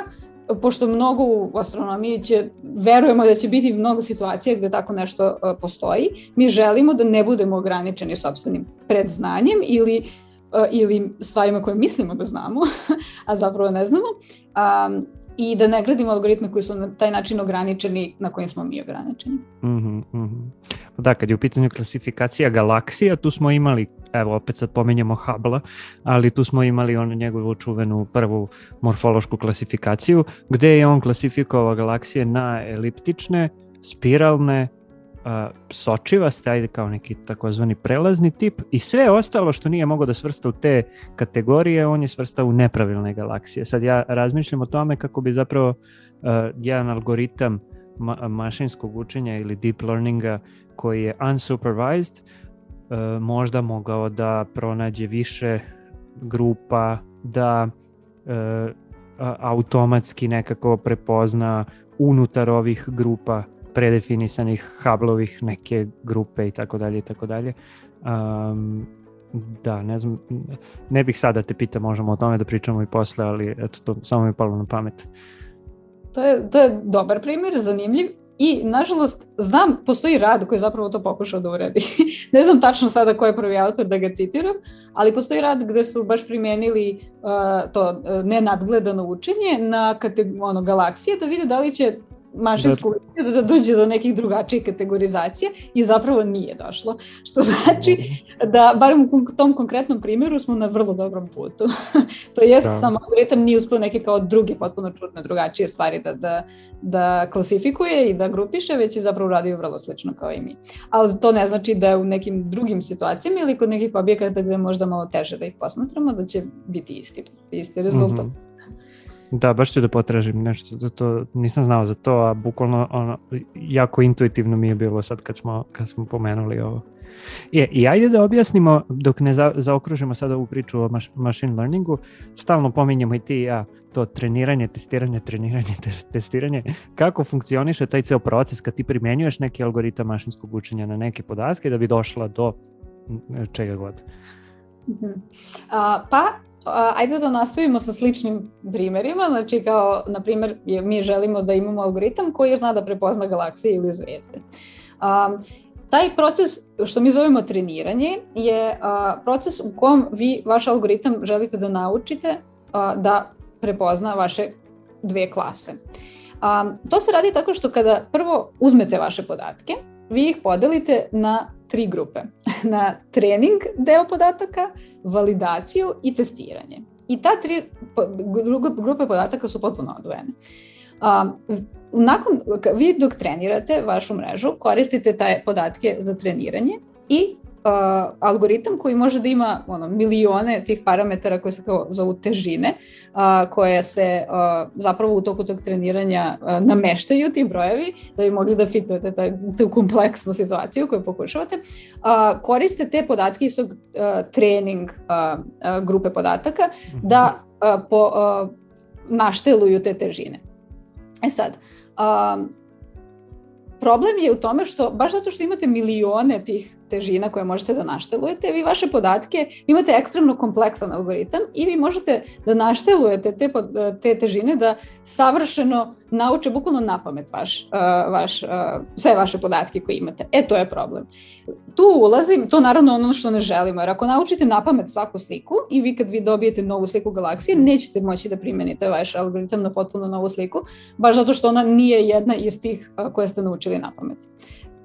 pošto mnogo u astronomiji će, verujemo da će biti mnogo situacija gde tako nešto uh, postoji, mi želimo da ne budemo ograničeni sobstvenim predznanjem ili ili stvarima koje mislimo da znamo, [laughs] a zapravo ne znamo. Um, i da ne gradimo algoritme koji su na taj način ograničeni na kojim smo mi ograničeni. Mm -hmm, mm -hmm. Da, kad je u pitanju klasifikacija galaksija, tu smo imali, evo opet sad pomenjamo Hubble, ali tu smo imali onu njegovu čuvenu prvu morfološku klasifikaciju, gde je on klasifikovao galaksije na eliptične, spiralne, sočivaste, ajde kao neki takozvani prelazni tip i sve ostalo što nije mogao da svrsta u te kategorije, on je svrstao u nepravilne galaksije. Sad ja razmišljam o tome kako bi zapravo uh, jedan algoritam ma mašinskog učenja ili deep learninga koji je unsupervised uh, možda mogao da pronađe više grupa, da uh, automatski nekako prepozna unutar ovih grupa predefinisanih hablovih neke grupe i tako dalje i tako dalje. Da, ne znam, ne bih sada da te pita, možemo o tome da pričamo i posle, ali eto, to samo mi je palo na pamet. To je, to je dobar primjer, zanimljiv. I, nažalost, znam, postoji rad koji je zapravo to pokušao da uradi. [laughs] ne znam tačno sada ko je prvi autor da ga citiram, ali postoji rad gde su baš primenili uh, to uh, nenadgledano učenje na ono, galaksije da vide da li će mašinsku da. da dođe do nekih drugačijih kategorizacija i zapravo nije došlo. Što znači da, barem u tom konkretnom primjeru smo na vrlo dobrom putu. [laughs] to jest, da. samo algoritam nije uspio neke kao druge potpuno čudne drugačije stvari da, da, da klasifikuje i da grupiše, već je zapravo uradio vrlo slično kao i mi. Ali to ne znači da u nekim drugim situacijama ili kod nekih objekata gde možda malo teže da ih posmatramo, da će biti isti, isti rezultat. Mm -hmm. Da, baš ću da potražim nešto, da to nisam znao za to, a bukvalno ono, jako intuitivno mi je bilo sad kad smo, kad smo pomenuli ovo. I, I ajde da objasnimo, dok ne za, zaokružimo sada ovu priču o maš, machine learningu, stalno pominjemo i ti i ja to treniranje, testiranje, treniranje, [laughs] testiranje, kako funkcioniše taj ceo proces kad ti primenjuješ neki algoritam mašinskog učenja na neke podatke da bi došla do čega god. Uh pa ajde da nastavimo sa sličnim primerima, znači kao, na primer, mi želimo da imamo algoritam koji zna da prepozna galaksije ili zvezde. Um, taj proces što mi zovemo treniranje je a, proces u kom vi vaš algoritam želite da naučite a, da prepozna vaše dve klase. A, to se radi tako što kada prvo uzmete vaše podatke, vi ih podelite na tri grupe. [laughs] Na trening deo podataka, validaciju i testiranje. I ta tri grupe podataka su potpuno odvojene. Um, nakon, vi dok trenirate vašu mrežu, koristite taj podatke za treniranje i uh, algoritam koji može da ima ono, milione tih parametara koje se kao zovu težine, uh, koje se uh, zapravo u toku tog treniranja uh, nameštaju ti brojevi, da bi mogli da fitujete taj, tu kompleksnu situaciju koju pokušavate, uh, koriste te podatke iz tog uh, trening uh, uh, grupe podataka mhm. da uh, po, uh, našteluju te težine. E sad, um, problem je u tome što, baš zato što imate milione tih težina koje možete da naštelujete, vi vaše podatke, imate ekstremno kompleksan algoritam i vi možete da naštelujete te, te težine da savršeno nauče bukvalno na pamet vaš, vaš, sve vaše podatke koje imate. E, to je problem. Tu ulazim, to naravno ono što ne želimo, jer ako naučite na pamet svaku sliku i vi kad vi dobijete novu sliku galaksije, nećete moći da primenite vaš algoritam na potpuno novu sliku, baš zato što ona nije jedna iz tih koje ste naučili na pamet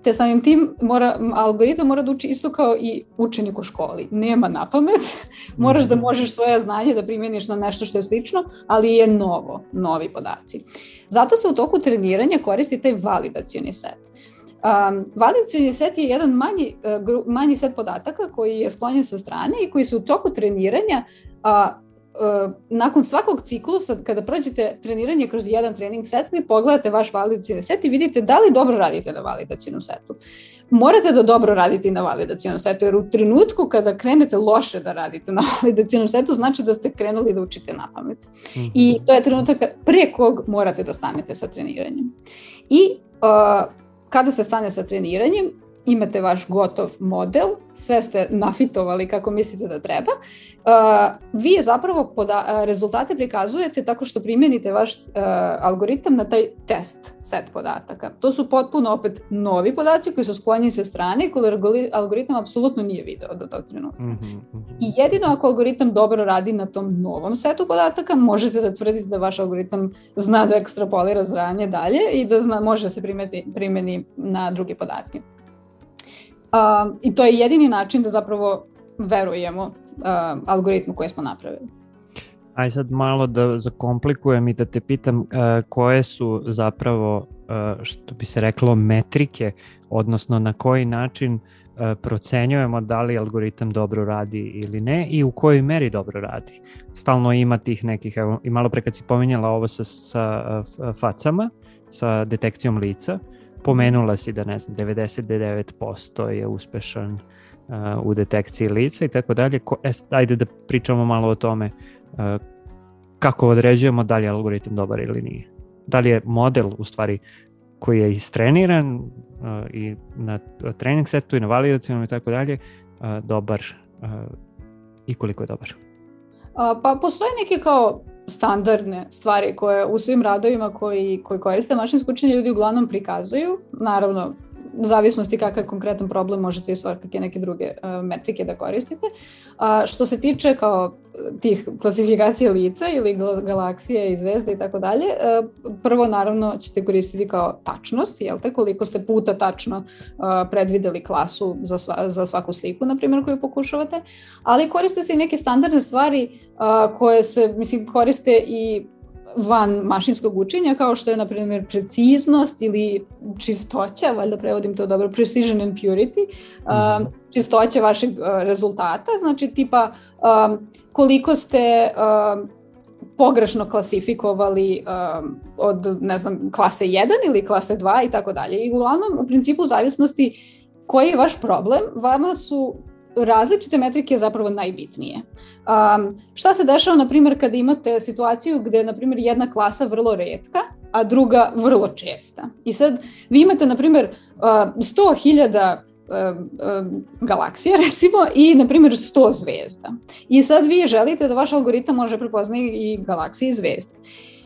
te samim tim mora, algoritam mora da uči isto kao i učenik u školi. Nema na pamet, [laughs] moraš da mhm. možeš svoje znanje da primjeniš na nešto što je slično, ali je novo, novi podaci. Zato se u toku treniranja koristi taj validacioni set. Um, validacioni set je jedan manji, uh, manji set podataka koji je sklonjen sa strane i koji se u toku treniranja uh, Uh, nakon svakog ciklusa, kada prođete treniranje kroz jedan trening set, vi pogledate vaš validacijni set i vidite da li dobro radite na validacijnom setu. Morate da dobro radite na validacijnom setu, jer u trenutku kada krenete loše da radite na [laughs] validacijnom setu, znači da ste krenuli da učite na pamet. Mm -hmm. I to je trenutak pre kog morate da stanete sa treniranjem. I uh, kada se stane sa treniranjem, imate vaš gotov model, sve ste nafitovali kako mislite da treba, uh, vi zapravo poda rezultate prikazujete tako što primenite vaš uh, algoritam na taj test set podataka. To su potpuno opet novi podaci koji su sklonjeni sa strane i koji algoritam apsolutno nije video do tog trenutka. Mm -hmm. I jedino ako algoritam dobro radi na tom novom setu podataka, možete da tvrdite da vaš algoritam zna da ekstrapolira zranje dalje i da zna, može se primeti, primeni na druge podatke. Um, I to je jedini način da zapravo verujemo uh, algoritmu koji smo napravili. Aj sad malo da zakomplikujem i da te pitam uh, koje su zapravo, uh, što bi se reklo, metrike, odnosno na koji način uh, procenjujemo da li algoritam dobro radi ili ne i u kojoj meri dobro radi. Stalno ima tih nekih, evo, i malo pre kad si pominjala ovo sa, sa facama, sa detekcijom lica, pomenula si da ne znam 99% je uspešan uh, u detekciji lica i tako dalje. Ko, e, ajde da pričamo malo o tome uh, kako određujemo da li je algoritam dobar ili nije. Da li je model u stvari koji je istreniran uh, i na trening setu i na validacijom i tako dalje uh, dobar uh, i koliko je dobar. Pa postoje neke kao standardne stvari koje u svim radovima koji, koji koriste mašinsko učenje ljudi uglavnom prikazuju. Naravno, u zavisnosti kakav konkretan problem možete i svakake neke druge uh, metrike da koristite. A što se tiče kao tih klasifikacija lica ili galaksije i zvezde i tako dalje, uh, prvo naravno ćete koristiti kao tačnost, jel te, koliko ste puta tačno uh, predvideli klasu za, sva, za svaku sliku, na primjer, koju pokušavate, ali koriste se i neke standardne stvari koje se, mislim, koriste i van mašinskog učenja, kao što je, na primjer, preciznost ili čistoća, valjda prevodim to dobro, precision and purity, um, čistoća vašeg uh, rezultata, znači tipa um, koliko ste um, pogrešno klasifikovali um, od, ne znam, klase 1 ili klase 2 i tako dalje. I uglavnom, u principu, u zavisnosti koji je vaš problem, vama su različite metrike zapravo najbitnije. Um, šta se dešava, na primjer, kada imate situaciju gde, na primjer, jedna klasa vrlo redka, a druga vrlo česta. I sad vi imate, na primjer, uh, 100.000 galaksija [laughs] recimo i na primjer 100 zvezda. I sad vi želite da vaš algoritam može prepoznati i galaksije i zvezde.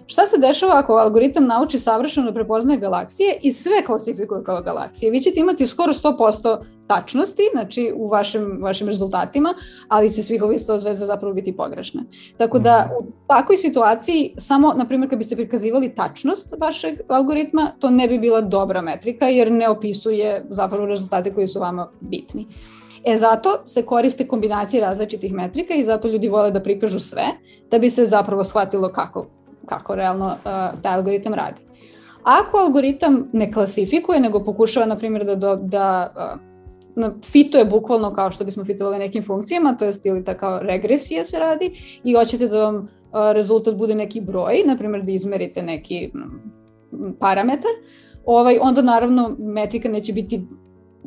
Šta se dešava ako algoritam nauči savršeno da prepoznaje galaksije i sve klasifikuje kao galaksije? Vi ćete imati skoro 100% tačnosti, znači u vašim, vašim rezultatima, ali će svih ovih 100 zvezda zapravo biti pogrešne. Tako da mhm. u takvoj situaciji, samo, na primjer, kad biste prikazivali tačnost vašeg algoritma, to ne bi bila dobra metrika, jer ne opisuje zapravo rezultate koji su vama bitni. E zato se koriste kombinacije različitih metrika i zato ljudi vole da prikažu sve, da bi se zapravo shvatilo kako kako realno uh, taj algoritam radi. Ako algoritam ne klasifikuje, nego pokušava, na primjer, da, do, da uh, fituje bukvalno kao što bismo fitovali nekim funkcijama, to je ili ta kao regresija se radi i hoćete da vam uh, rezultat bude neki broj, na primjer da izmerite neki parametar, ovaj, onda naravno metrika neće biti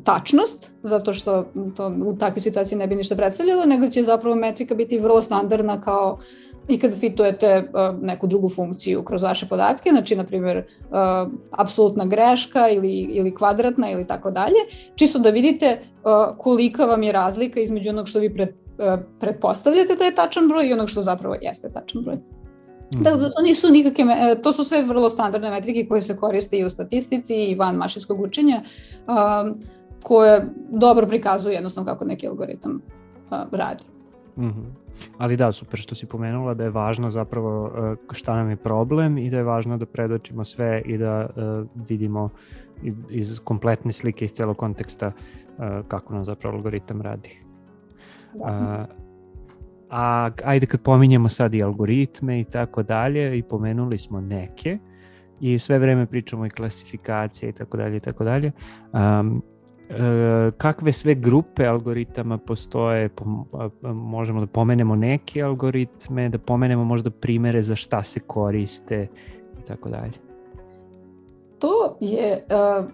tačnost, zato što to u takvoj situaciji ne bi ništa predstavljalo, nego će zapravo metrika biti vrlo standardna kao uh, i kad fitujete uh, neku drugu funkciju kroz vaše podatke, znači na primjer uh, apsolutna greška ili, ili kvadratna ili tako dalje, čisto da vidite uh, kolika vam je razlika između onog što vi pred, pretpostavljate da je tačan broj i onog što zapravo jeste tačan broj. Mm. Dakle, to nisu nikakve, to su sve vrlo standardne metrike koje se koriste i u statistici i van mašinskog učenja, uh, koje dobro prikazuju jednostavno kako neki algoritam uh, radi. Mm -hmm. Ali da, super što si pomenula da je važno zapravo e, šta nam je problem i da je važno da predočimo sve i da e, vidimo iz kompletne slike, iz celog konteksta e, kako nam zapravo algoritam radi. A, a ajde kad pominjemo sad i algoritme i tako dalje i pomenuli smo neke i sve vreme pričamo i klasifikacije i tako dalje i tako dalje. Um, kakve sve grupe algoritama postoje, možemo da pomenemo neke algoritme, da pomenemo možda primere za šta se koriste i tako dalje. To je uh,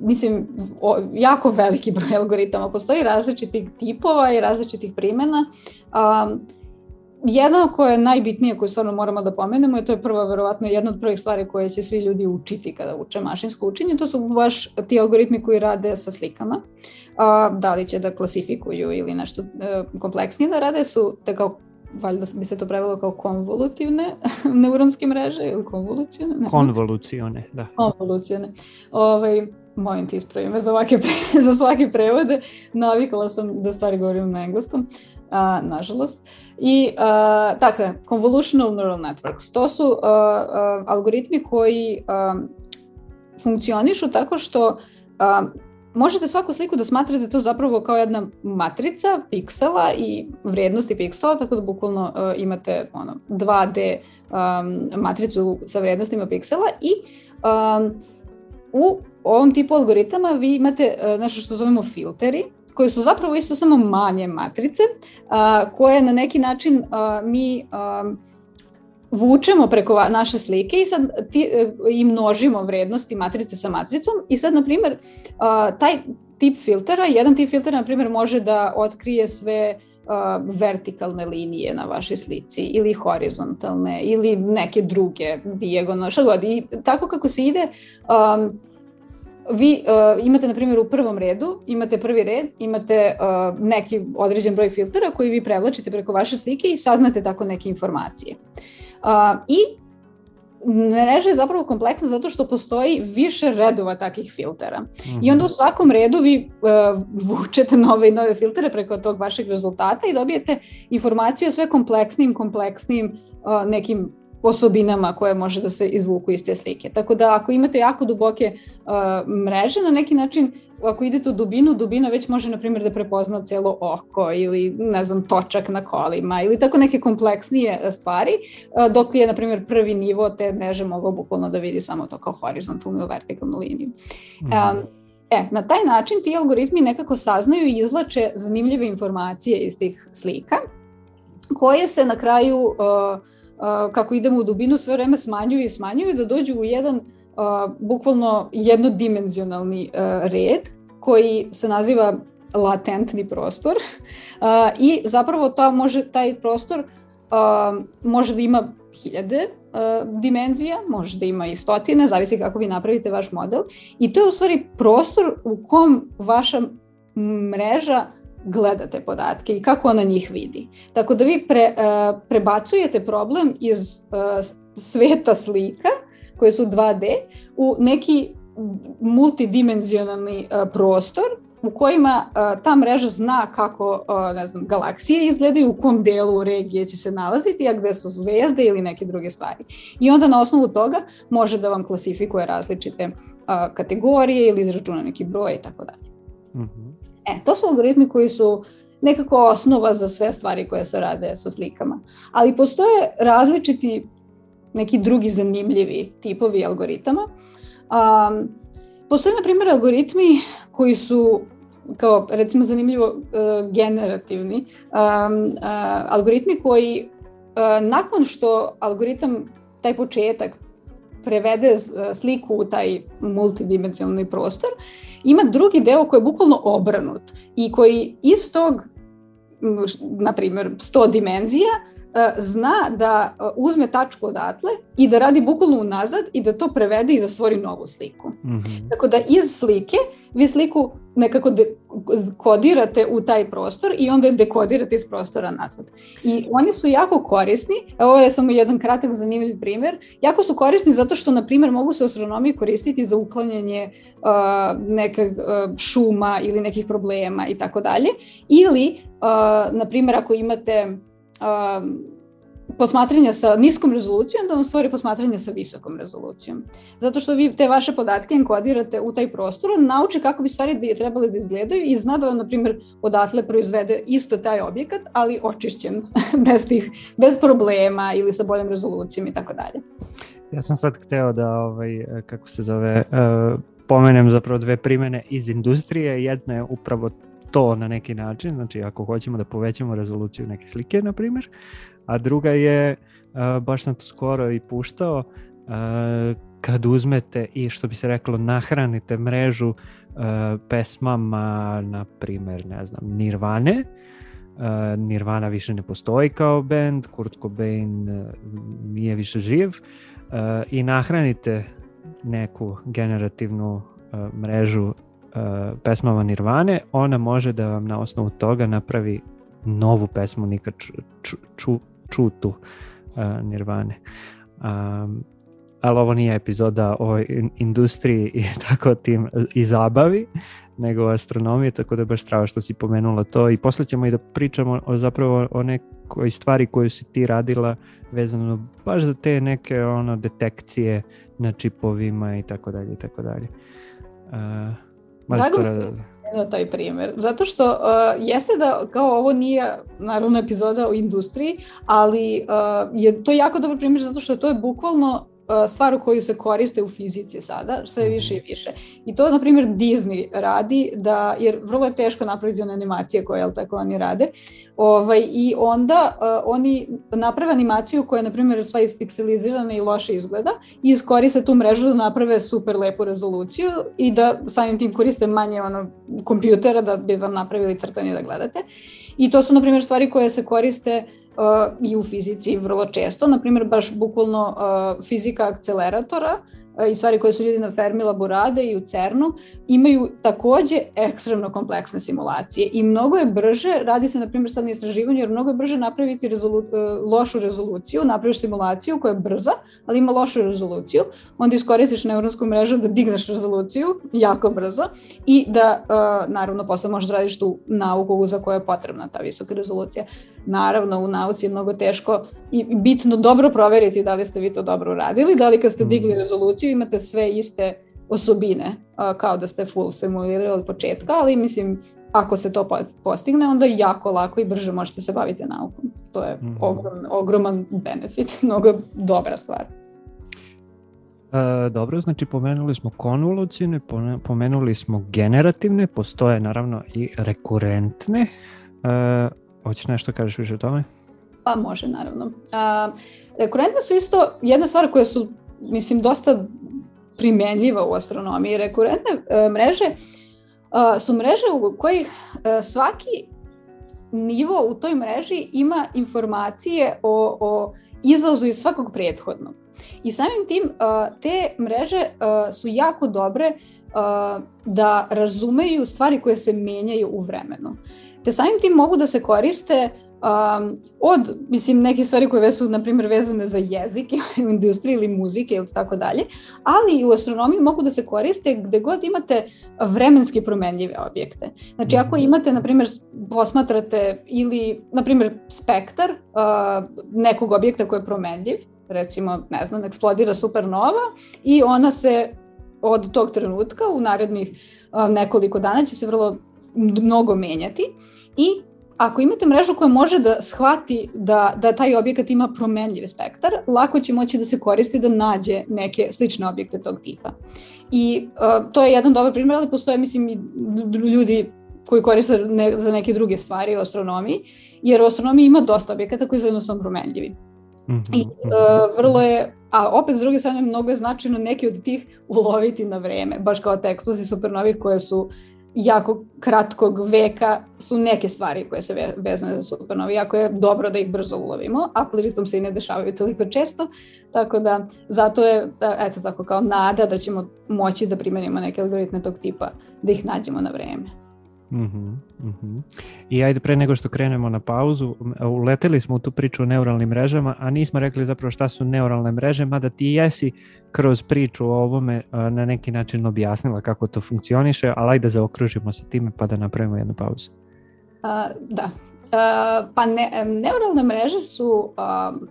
mislim o, jako veliki broj algoritama, postoji različitih tipova i različitih primena. Um, Jedna koja je najbitnija koju stvarno moramo da pomenemo je to je prva verovatno jedna od prvih stvari koje će svi ljudi učiti kada uče mašinsko učenje, to su baš ti algoritmi koji rade sa slikama. A, da li će da klasifikuju ili nešto e, kompleksnije da rade su te kao valjda bi se to prevelo kao konvolutivne [laughs] neuronske mreže ili konvolucione. Ne, konvolucione, da. Konvolucione. Ovaj, molim ti ispravi me za, ovake, [laughs] za svake prevode. Navikala sam da stvari govorim na engleskom a, nažalost. I, a, dakle, convolutional neural networks, to su a, a, algoritmi koji a, funkcionišu tako što a, možete svaku sliku da smatrate to zapravo kao jedna matrica piksela i vrednosti piksela, tako da bukvalno uh, imate ono, 2D um, matricu sa vrednostima piksela i um, u ovom tipu algoritama vi imate uh, nešto što zovemo filteri, koje su zapravo isto samo manje matrice, a, koje na neki način a, mi a, vučemo preko naše slike i sad ti, i množimo vrednosti matrice sa matricom i sad, na primjer, taj tip filtera, jedan tip filtera, na primjer, može da otkrije sve vertikalne linije na vašoj slici ili horizontalne ili neke druge dijagonalne, šta god. I tako kako se ide, um, vi uh, imate, na primjer, u prvom redu, imate prvi red, imate uh, neki određen broj filtera koji vi prevlačite preko vaše slike i saznate tako neke informacije. Uh, I mreža je zapravo kompleksna zato što postoji više redova takih filtera. Mm -hmm. I onda u mhm. svakom redu vi uh, vučete nove i nove filtere preko tog vašeg rezultata i dobijete informaciju o sve kompleksnim, kompleksnim uh, nekim osobinama koje može da se izvuku iz te slike. Tako da ako imate jako duboke uh, mreže, na neki način ako idete u dubinu, dubina već može, na primjer, da prepozna celo oko ili, ne znam, točak na kolima ili tako neke kompleksnije e, stvari, e, dok je, na primjer, prvi nivo te mreže mogao bukvalno da vidi samo to kao horizontalnu ili vertikalnu liniju. Mm. Um, E, na taj način ti algoritmi nekako saznaju i izvlače zanimljive informacije iz tih slika, koje se na kraju, uh, uh, kako idemo u dubinu, sve vreme smanjuju i smanjuju da dođu u jedan bukvalno jednodimenzionalni red koji se naziva latentni prostor i zapravo to može, taj prostor može da ima hiljade dimenzija, može da ima i stotine, zavisi kako vi napravite vaš model i to je u stvari prostor u kom vaša mreža gledate podatke i kako ona njih vidi. Tako da vi pre, prebacujete problem iz sveta slika koje su 2D u neki multidimenzionalni uh, prostor u kojima uh, ta mreža zna kako uh, ne znam, galaksije izgledaju, u kom delu regije će se nalaziti, a gde su zvezde ili neke druge stvari. I onda na osnovu toga može da vam klasifikuje različite uh, kategorije ili izračuna neki broj i tako dalje. Mhm. E, to su algoritmi koji su nekako osnova za sve stvari koje se rade sa slikama. Ali postoje različiti neki drugi zanimljivi tipovi algoritama. Um, postoje, na primjer, algoritmi koji su kao recimo zanimljivo uh, generativni um, uh, algoritmi koji uh, nakon što algoritam taj početak prevede sliku u taj multidimensionalni prostor, ima drugi deo koji je bukvalno obranut i koji iz tog, na primjer, 100 dimenzija, zna da e, uzme tačku odatle i da radi bukvalno unazad i da to prevede i da stvori novu sliku. Mm -hmm. Tako da iz slike vi sliku nekako kodirate u taj prostor i onda je dekodirate iz prostora nazad. I oni su jako korisni, ovo je samo jedan kratak zanimljiv primer, jako su korisni zato što, na primjer, mogu se astronomiji koristiti za uklanjanje uh, nekog uh, šuma ili nekih problema i tako dalje. Ili, uh, na primjer, ako imate posmatranja sa niskom rezolucijom, da vam stvori posmatranje sa visokom rezolucijom. Zato što vi te vaše podatke enkodirate u taj prostor, on nauči kako bi stvari da je trebali da izgledaju i zna da vam, na primjer, odatle proizvede isto taj objekat, ali očišćen, [laughs] bez, tih, bez problema ili sa boljom rezolucijom i tako dalje. Ja sam sad hteo da, ovaj, kako se zove, uh, pomenem zapravo dve primene iz industrije. Jedna je upravo to na neki način, znači ako hoćemo da povećamo rezoluciju neke slike, na primjer, a druga je, uh, baš sam to skoro i puštao, uh, kad uzmete i što bi se reklo nahranite mrežu uh, pesmama, na primjer, ne znam, Nirvane, Nirvana više ne postoji kao band, Kurt Cobain nije više živ i nahranite neku generativnu mrežu pesmama Nirvane, ona može da vam na osnovu toga napravi novu pesmu nikad ču, ču, ču, čutu uh, Nirvane. Um, ali ovo nije epizoda o industriji i [laughs] tako tim i zabavi, nego o astronomiji, tako da baš strava što si pomenula to i posle ćemo i da pričamo o zapravo o nekoj stvari koju si ti radila vezano baš za te neke ono detekcije na čipovima i tako dalje i tako dalje. Uh, Drago mi taj primjer, zato što uh, jeste da kao ovo nije naravno epizoda o industriji, ali uh, je to jako dobar primjer zato što to je bukvalno stvar u koju se koriste u fizici sada, sve mhm. više i više. I to, na primjer, Disney radi, da, jer vrlo je teško napraviti one animacije koje, jel tako, oni rade. Ovaj, I onda uh, oni naprave animaciju koja je, na primjer, sva ispikselizirana i loše izgleda i iskoriste tu mrežu da naprave super lepu rezoluciju i da samim tim koriste manje ono, kompjutera da bi vam napravili crtanje da gledate. I to su, na primjer, stvari koje se koriste uh, i u fizici vrlo često, na primjer baš bukvalno uh, fizika akceleratora i stvari koje su ljudi na Fermilab rade i u CERNu, imaju takođe ekstremno kompleksne simulacije i mnogo je brže, radi se na primjer sad na istraživanju, jer mnogo je brže napraviti rezolu, e, lošu rezoluciju, napraviš simulaciju koja je brza, ali ima lošu rezoluciju, onda iskoristiš neuronsku mrežu da digneš rezoluciju jako brzo i da, naravno, posle možeš da radiš tu nauku za koju je potrebna ta visoka rezolucija. Naravno, u nauci je mnogo teško i bitno dobro proveriti da li ste vi to dobro uradili, da li kad ste digli mm. rezoluciju imate sve iste osobine kao da ste full simulirali od početka, ali mislim ako se to postigne, onda jako lako i brže možete se baviti naukom. To je mm. ogrom, ogroman benefit, [laughs] mnogo dobra stvar. E, dobro, znači pomenuli smo konvolucijne, pomenuli smo generativne, postoje naravno i rekurentne. E, hoćeš nešto kažeš više o tome? Pa može, naravno. A, rekurentne su isto jedna stvar koja su, mislim, dosta primenljiva u astronomiji. Rekurentne e, mreže a, su mreže u kojih a, svaki nivo u toj mreži ima informacije o, o izlazu iz svakog prethodnog. I samim tim te mreže su jako dobre da razumeju stvari koje se menjaju u vremenu. Te samim tim mogu da se koriste um, od, mislim, neke stvari koje su, na primjer, vezane za jezik [laughs] u industriji ili muzike ili tako dalje, ali i u astronomiji mogu da se koriste gde god imate vremenski promenljive objekte. Znači, ako mhm. imate, na primjer, posmatrate ili, na primjer, spektar uh, nekog objekta koji je promenljiv, recimo, ne znam, eksplodira supernova i ona se od tog trenutka u narednih nekoliko dana će se vrlo mnogo menjati i ako imate mrežu koja može da shvati da, da taj objekat ima promenljiv spektar, lako će moći da se koristi da nađe neke slične objekte tog tipa. I uh, to je jedan dobar primjer, ali postoje, mislim, i ljudi koji koriste ne, za neke druge stvari u astronomiji, jer u astronomiji ima dosta objekata koji su jednostavno promenljivi. Mm -hmm. I uh, vrlo je, a opet s druge strane mnogo je značajno neki od tih uloviti na vreme, baš kao te eksplozije supernovih koje su jako kratkog veka su neke stvari koje se vezane za supernovi. Jako je dobro da ih brzo ulovimo, a pritom se i ne dešavaju toliko često, tako da zato je, da, eto tako kao nada da ćemo moći da primenimo neke algoritme tog tipa, da ih nađemo na vreme. Mm -hmm. I ajde pre nego što krenemo na pauzu, uleteli smo u tu priču o neuralnim mrežama, a nismo rekli zapravo šta su neuralne mreže, mada ti jesi kroz priču o ovome na neki način objasnila kako to funkcioniše, ali ajde zaokružimo sa time pa da napravimo jednu pauzu. Uh, da. Uh, pa ne, neuralne mreže su uh,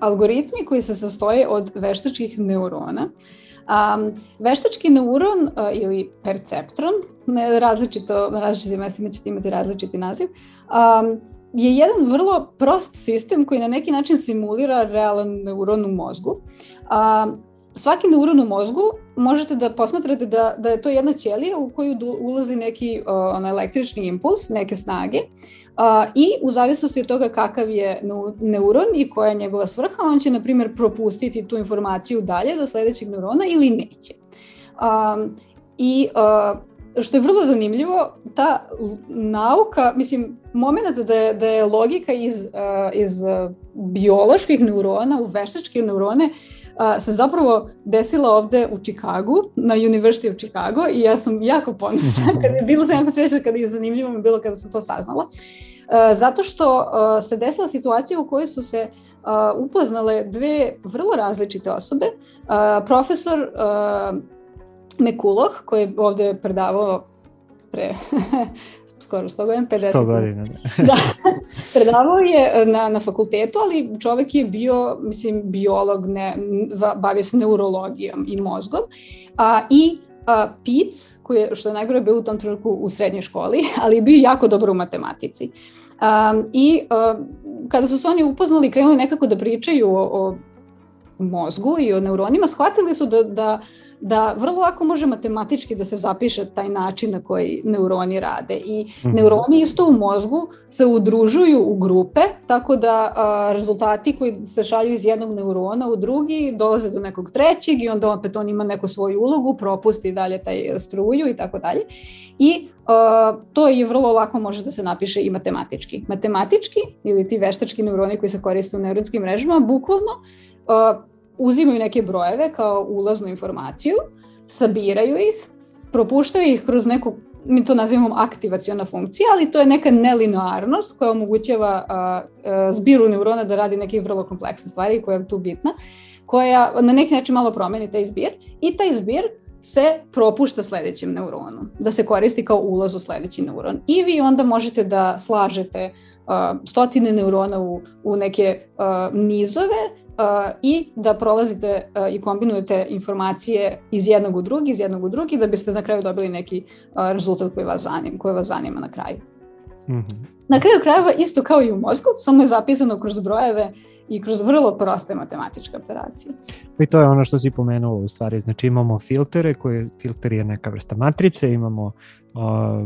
algoritmi koji se sastoje od veštačkih neurona uh, Um, veštački neuron uh, ili perceptron, ne, različito, na različitim mestima ćete imati različiti naziv, um, je jedan vrlo prost sistem koji na neki način simulira realan neuron u mozgu. Um, svaki neuron u mozgu možete da posmatrate da, da je to jedna ćelija u koju ulazi neki uh, ono, električni impuls, neke snage I u zavisnosti od toga kakav je neuron i koja je njegova svrha, on će, na primjer, propustiti tu informaciju dalje do sledećeg neurona ili neće. I što je vrlo zanimljivo, ta nauka, mislim, moment da je, da je logika iz, iz bioloških neurona u veštačke neurone se zapravo desila ovde u Čikagu, na University of Chicago i ja sam jako ponosna [laughs] kada je bilo sam jako sveća kada je zanimljivo mi bilo kada sam to saznala. Uh, zato što uh, se desila situacija u kojoj su se uh, upoznale dve vrlo različite osobe. Uh, profesor Mekuloh, koji je ovde predavao pre [laughs] skoro 100 godina, 50 100 godina, da. [laughs] da. Predavao je na, na fakultetu, ali čovek je bio, mislim, biolog, ne, bavio se neurologijom i mozgom. A, I a, Pic, koji je, što je najgore, bio u tom trenutku u srednjoj školi, [laughs] ali je bio jako dobro u matematici. Um, I uh, kada su se oni upoznali, krenuli nekako da pričaju o, o mozgu i o neuronima, shvatili su da, da da vrlo lako može matematički da se zapiše taj način na koji neuroni rade i mm -hmm. neuroni isto u mozgu se udružuju u grupe tako da a, rezultati koji se šalju iz jednog neurona u drugi dolaze do nekog trećeg i onda opet on ima neku svoju ulogu, propusti dalje taj struju i tako dalje i Uh, to je vrlo lako može da se napiše i matematički. Matematički ili ti veštački neuroni koji se koriste u neuronskim mrežama, bukvalno uh, uzimaju neke brojeve kao ulaznu informaciju, sabiraju ih, propuštaju ih kroz neku mi to nazivamo aktivaciona funkcija, ali to je neka nelinearnost koja omogućava a, a, zbiru neurona da radi neke vrlo kompleksne stvari koja je tu bitna, koja na neki način malo promeni taj zbir i taj zbir se propušta sledećem neuronu, da se koristi kao ulaz u sledeći neuron. I vi onda možete da slažete uh, stotine neurona u, u neke uh, nizove i da prolazite i kombinujete informacije iz jednog u drugi, iz jednog u drugi, da biste na kraju dobili neki rezultat koji vas zanima, koji vas zanima na kraju. Mm -hmm. Na kraju krajeva isto kao i u mozgu, samo je zapisano kroz brojeve i kroz vrlo proste matematičke operacije. I to je ono što si pomenula u stvari, znači imamo filtere, koji filter je neka vrsta matrice, imamo o,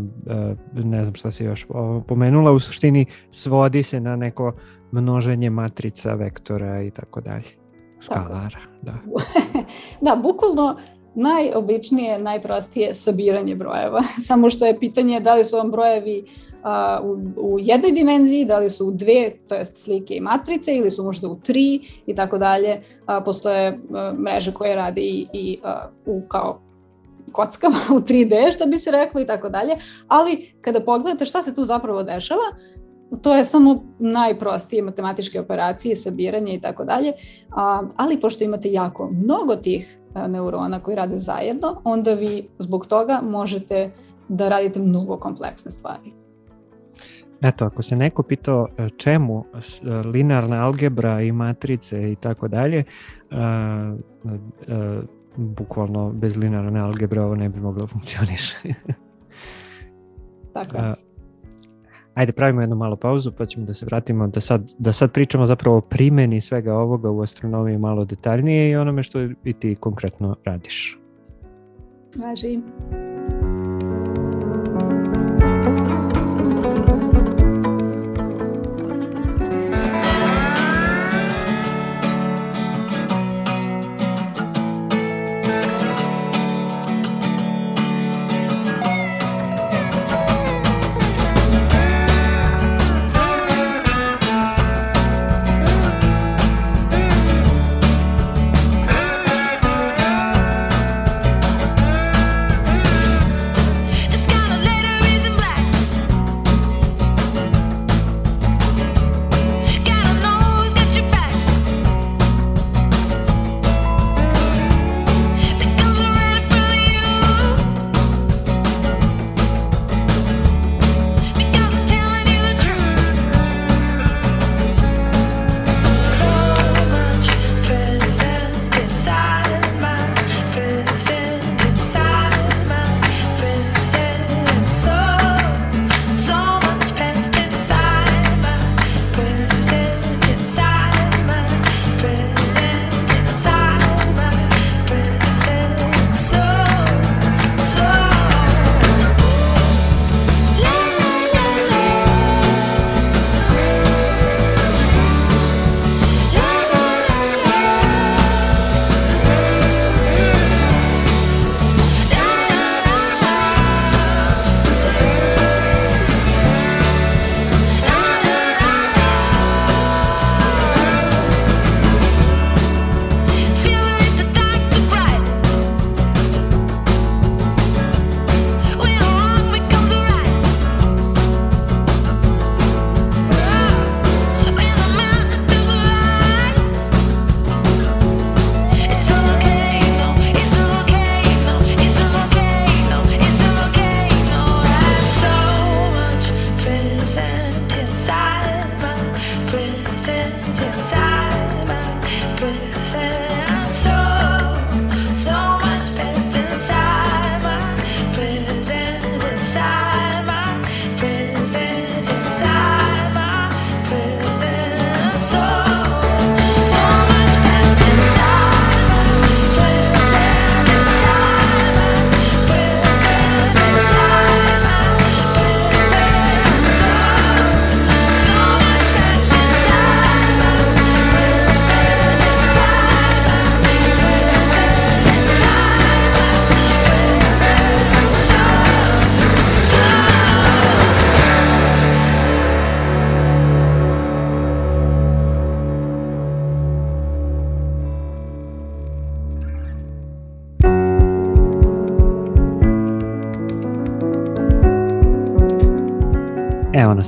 ne znam šta si još pomenula, u suštini svodi se na neko množenje matrica, vektora i tako dalje. Skalara, da. [laughs] da, bukvalno najobičnije, najprostije sabiranje brojeva. [laughs] Samo što je pitanje da li su vam brojevi a, u, u jednoj dimenziji, da li su u dve, to jest slike i matrice, ili su možda u tri i tako dalje. Postoje a, mreže koje rade i, i a, u kao kockama u 3D, što bi se reklo i tako dalje, ali kada pogledate šta se tu zapravo dešava, to je samo najprostije matematičke operacije, sabiranje i tako dalje, ali pošto imate jako mnogo tih neurona koji rade zajedno, onda vi zbog toga možete da radite mnogo kompleksne stvari. Eto, ako se neko pitao e, čemu e, linearna algebra i matrice i tako dalje, e, bukvalno bez linearne algebre ovo ne bi moglo funkcioniše. tako Ajde, pravimo jednu malu pauzu pa ćemo da se vratimo da sad, da sad pričamo zapravo o primeni svega ovoga u astronomiji malo detaljnije i onome što i ti konkretno radiš. Važi.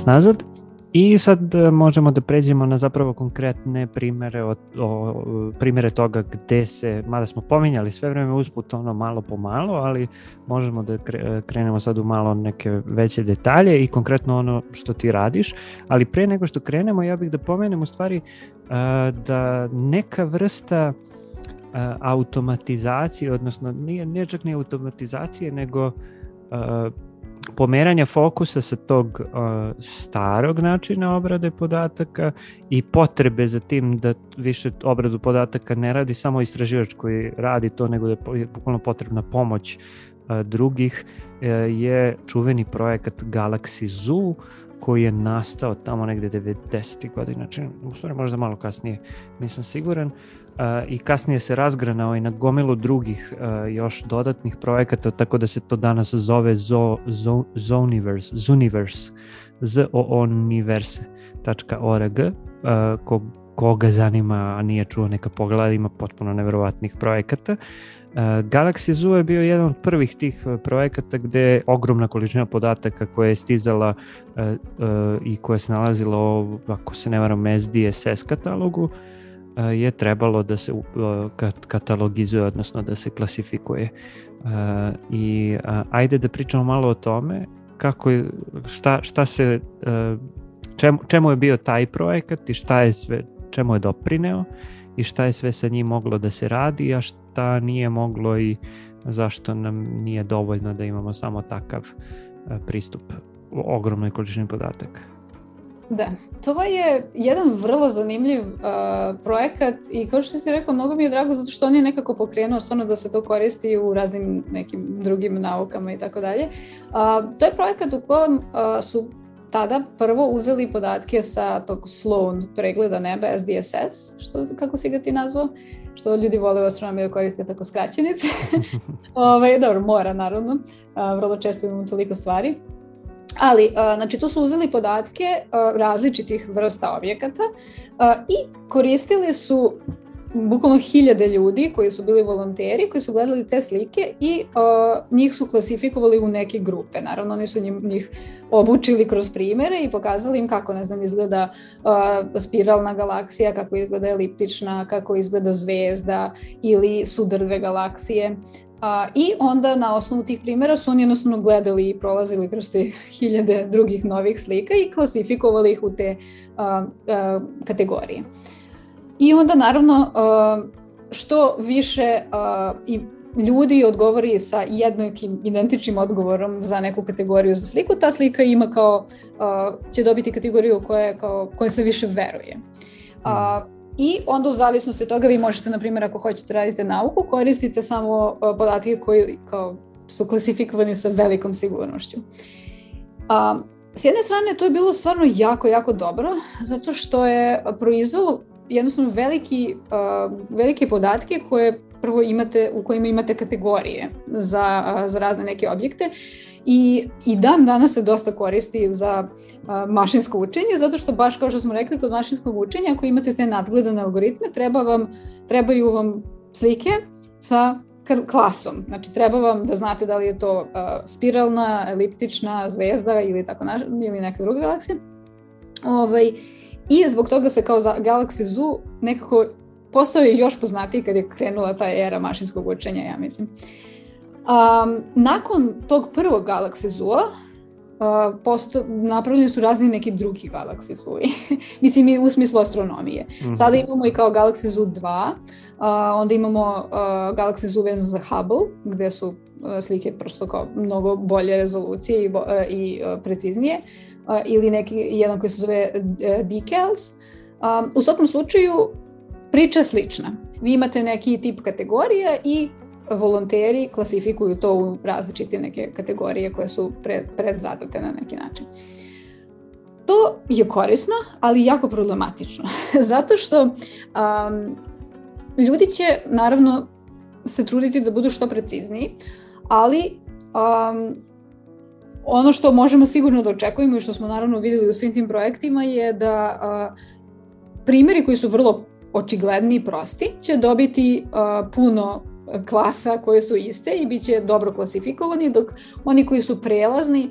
Nazad. I sad e, možemo da pređemo na zapravo konkretne primere, o, o, primere toga gde se, mada smo pominjali sve vreme usput ono malo po malo, ali možemo da krenemo sad u malo neke veće detalje i konkretno ono što ti radiš, ali pre nego što krenemo ja bih da pomenem u stvari da neka vrsta automatizacije, odnosno nije, nije čak ni automatizacije, nego pomeranja fokusa sa tog uh, starog načina obrade podataka i potrebe za tim da više obradu podataka ne radi samo istraživač koji radi to, nego da je bukvalno potrebna pomoć uh, drugih, uh, je čuveni projekat Galaxy Zoo, koji je nastao tamo negde 90. godina, čini, u stvari možda malo kasnije, nisam siguran, i kasnije se razgranao i na gomilu drugih još dodatnih projekata, tako da se to danas zove Zo, Zo, Zoniverse, Zoniverse, zooniverse.org, ko, koga zanima, a nije čuo neka pogleda, ima potpuno neverovatnih projekata. Galaxy Zoo je bio jedan od prvih tih projekata gde je ogromna količina podataka koja je stizala i koja se nalazila, ako se ne varam, SDSS katalogu, je trebalo da se katalogizuje, odnosno da se klasifikuje. I ajde da pričamo malo o tome kako je, šta, šta se, čemu, čemu je bio taj projekat i šta je sve, čemu je doprineo i šta je sve sa njim moglo da se radi, a šta nije moglo i zašto nam nije dovoljno da imamo samo takav pristup ogromnoj količini podataka. Da, to je jedan vrlo zanimljiv uh, projekat i kao što ti rekao, mnogo mi je drago zato što on je nekako pokrenuo stvarno da se to koristi u raznim nekim drugim naukama i tako dalje. To je projekat u kojem uh, su tada prvo uzeli podatke sa tog Sloan pregleda neba SDSS, što, kako si ga ti nazvao? što ljudi vole u astronomiji da koriste tako skraćenice. Ove, [laughs] ovaj, dobro, mora naravno, uh, vrlo često imamo toliko stvari. Ali, znači, tu su uzeli podatke različitih vrsta objekata i koristili su bukvalno hiljade ljudi koji su bili volonteri, koji su gledali te slike i njih su klasifikovali u neke grupe. Naravno, oni su njih obučili kroz primere i pokazali im kako, ne znam, izgleda spiralna galaksija, kako izgleda eliptična, kako izgleda zvezda ili sudar dve galaksije. A, I onda na osnovu tih primjera su oni jednostavno gledali i prolazili kroz te hiljade drugih novih slika i klasifikovali ih u te a, a, kategorije. I onda naravno a, što više a, i ljudi odgovori sa jednakim identičnim odgovorom za neku kategoriju za sliku, ta slika ima kao, uh, će dobiti kategoriju koje, kao, koje se više veruje. Uh, I onda u zavisnosti od toga vi možete, na primjer, ako hoćete raditi nauku, koristite samo podatke koji kao, su klasifikovani sa velikom sigurnošću. A, s jedne strane, to je bilo stvarno jako, jako dobro, zato što je proizvelo jednostavno veliki, uh, velike podatke koje prvo imate, u kojima imate kategorije za, za razne neke objekte i, i dan danas se dosta koristi za a, mašinsko učenje, zato što baš kao što smo rekli kod mašinskog učenja, ako imate te nadgledane algoritme, treba vam, trebaju vam slike sa klasom. Znači, treba vam da znate da li je to uh, spiralna, eliptična, zvezda ili tako na, ili neka druga galaksija. Ovaj, I zbog toga se kao Galaxy Zoo nekako postao je još poznatiji kad je krenula ta era mašinskog učenja, ja mislim. Um, nakon tog prvog Galaxy Zoo-a uh, posto, napravljeni su razni neki drugi Galaxy Zoo. [laughs] Mislim, u smislu astronomije. Mm -hmm. Sada imamo i kao Galaxy Zoo 2, uh, onda imamo uh, Galaxy Zoo vezan za Hubble, gde su uh, slike prosto kao mnogo bolje rezolucije i, uh, i uh, preciznije, uh, ili neki, jedan koji se zove uh, Decals. Um, u svakom slučaju, priča slična. Vi imate neki tip kategorija i volonteri klasifikuju to u različite neke kategorije koje su pred, predzadate na neki način. To je korisno, ali jako problematično. [laughs] Zato što um, ljudi će naravno se truditi da budu što precizniji, ali um, ono što možemo sigurno da očekujemo i što smo naravno videli u svim tim projektima je da uh, primjeri koji su vrlo očigledni i prosti će dobiti uh, puno klasa koje su iste i bit će dobro klasifikovani, dok oni koji su prelazni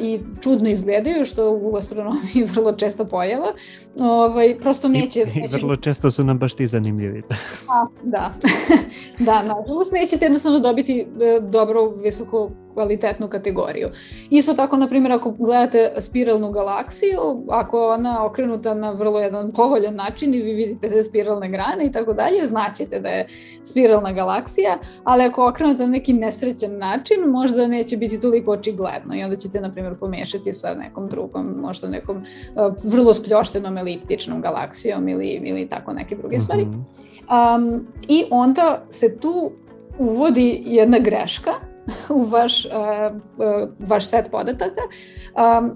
i čudno izgledaju, što u astronomiji [laughs] vrlo često pojava, ovaj, prosto neće... I, i vrlo često su nam baš ti zanimljivi. [laughs] A, da, [laughs] da, nažalost nećete jednostavno dobiti e, dobro, visoko kvalitetnu kategoriju. Isto tako, na primjer, ako gledate spiralnu galaksiju, ako ona okrenuta na vrlo jedan povoljan način i vi vidite da je spiralne grane i tako dalje, znaćete da je spiralna galaksija, ali ako okrenuta na neki nesrećan način, možda neće biti toliko očigledno i onda ćete, na primjer, pomešati sa nekom drugom, možda nekom uh, vrlo spljoštenom eliptičnom galaksijom ili, ili tako neke druge mm -hmm. stvari. Um, I onda se tu uvodi jedna greška u vaš, uh, uh, vaš set podataka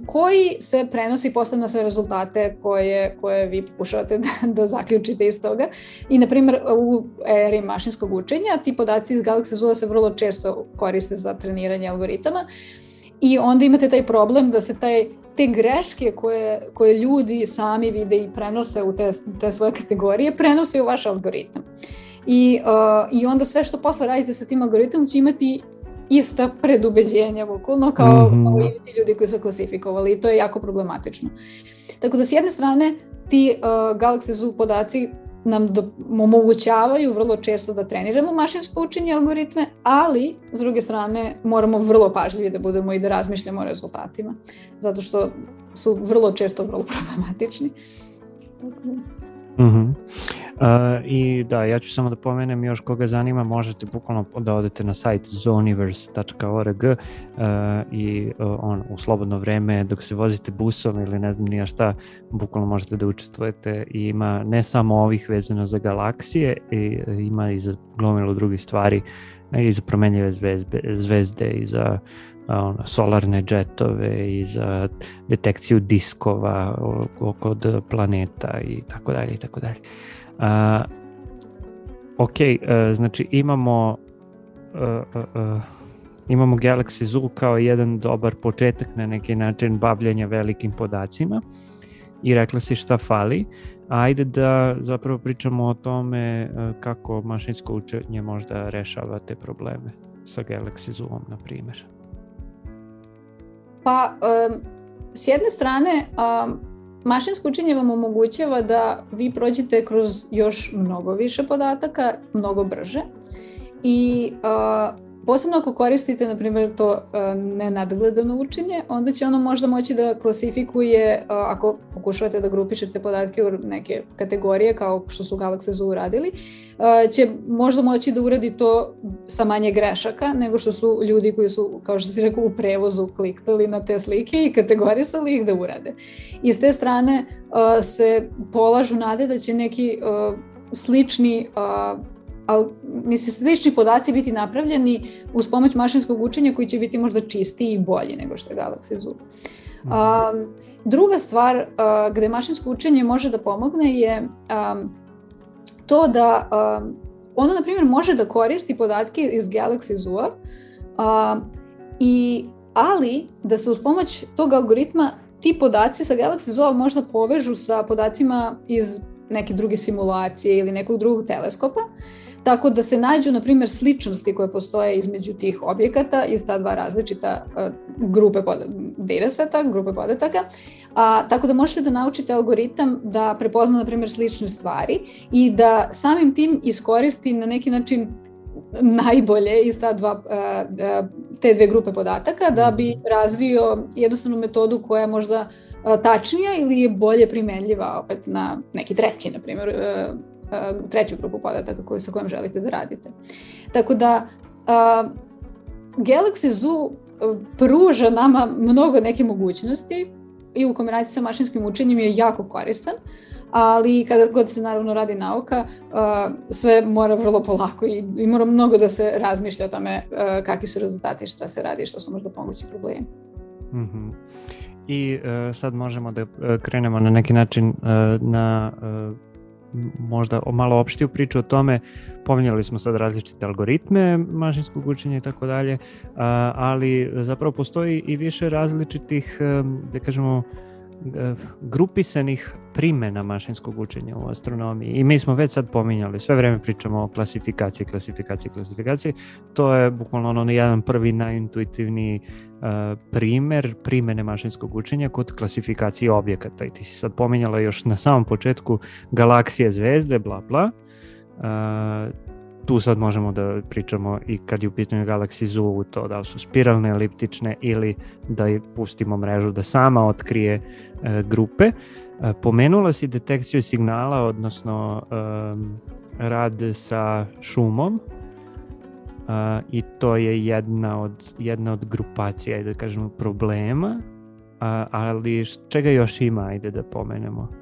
koji se prenosi posle na sve rezultate koje, koje vi pokušavate da, da zaključite iz toga. I, na primjer, u eri mašinskog učenja ti podaci iz Galaxy Zoo se vrlo često koriste za treniranje algoritama i onda imate taj problem da se taj te greške koje, koje ljudi sami vide i prenose u te, te svoje kategorije, prenose u vaš algoritam. I, uh, I onda sve što posle radite sa tim algoritmom će imati ista predubeđenja bukvalno kao, mm -hmm. kao i ljudi koji su klasifikovali i to je jako problematično. Tako da s jedne strane ti uh, Galaxy Zoo podaci nam do, omogućavaju vrlo često da treniramo mašinsko učenje algoritme, ali s druge strane moramo vrlo pažljivi da budemo i da razmišljamo o rezultatima, zato što su vrlo često vrlo [laughs] problematični. Mm -hmm. I da, ja ću samo da pomenem još koga zanima, možete bukvalno da odete na sajt zoniverse.org uh, i uh, on u slobodno vreme dok se vozite busom ili ne znam nija šta, bukvalno možete da učestvujete i ima ne samo ovih vezano za galaksije, i, ima i za glomilu drugih stvari i za promenljive zvezde, zvezde i za solarne džetove i za detekciju diskova kod planeta i tako dalje i tako dalje. Uh, ok, uh, znači imamo uh, uh, imamo Galaxy Zoo kao jedan dobar početak na neki način bavljanja velikim podacima i rekla si šta fali. Ajde da zapravo pričamo o tome kako mašinsko učenje možda rešava te probleme sa Galaxy Zoom, na primjer. Pa, um, s jedne strane, um, mašinsko učenje vam omogućava da vi prođete kroz još mnogo više podataka, mnogo brže i uh, Posebno ako koristite, na primjer, to uh, nenadgledano učenje, onda će ono možda moći da klasifikuje, uh, ako pokušavate da grupišete podatke u neke kategorije, kao što su Galaxy Zoo uradili, uh, će možda moći da uradi to sa manje grešaka, nego što su ljudi koji su, kao što si rekao, u prevozu kliktali na te slike i kategorisali ih da urade. I s te strane se polažu nade da će neki slični ali misli slični podaci biti napravljeni uz pomoć mašinskog učenja koji će biti možda čistiji i bolji nego što je Galaxy Zoo. Um, druga stvar uh, gde mašinsko učenje može da pomogne je um, to da um, ono, na primjer, može da koristi podatke iz Galaxy Zoo-a, uh, i, ali da se uz pomoć tog algoritma ti podaci sa Galaxy Zoo možda povežu sa podacima iz neke druge simulacije ili nekog drugog teleskopa. Tako da se nađu, na primjer, sličnosti koje postoje između tih objekata iz ta dva različita uh, grupe dataseta, grupe podataka. A, tako da možete da naučite algoritam da prepozna, na primjer, slične stvari i da samim tim iskoristi na neki način najbolje iz ta dva, uh, te dve grupe podataka da bi razvio jednostavnu metodu koja je možda tačnija ili je bolje primenljiva opet na neki treći, na primjer, treću grupu podataka koju, sa kojom želite da radite. Tako da uh, Galaxy Zoo pruža nama mnogo neke mogućnosti i u kombinaciji sa mašinskim učenjem je jako koristan, ali kada god se naravno radi nauka, uh, sve mora vrlo polako i, i mora mnogo da se razmišlja o tome uh, kakvi su rezultati, šta se radi šta su možda pomoći problemi. Mm -hmm. I uh, sad možemo da krenemo na neki način uh, na uh, možda malo opštiju priču o tome, pominjali smo sad različite algoritme mašinskog učenja i tako dalje, ali zapravo postoji i više različitih, da kažemo, grupisanih primjena mašinskog učenja u astronomiji. I mi smo već sad pominjali, sve vreme pričamo o klasifikaciji, klasifikaciji, klasifikaciji. To je bukvalno ono jedan prvi najintuitivniji uh, primer primjene mašinskog učenja kod klasifikacije objekata. I ti si sad pominjala još na samom početku galaksije, zvezde, bla bla. Uh, tu sad možemo da pričamo i kad je u pitanju galaksiji Zoo to da su spiralne, eliptične ili da je pustimo mrežu da sama otkrije e, grupe. E, pomenula si detekciju signala, odnosno e, rad sa šumom e, i to je jedna od, jedna od grupacija, da kažemo, problema, a, ali čega još ima, ajde da pomenemo?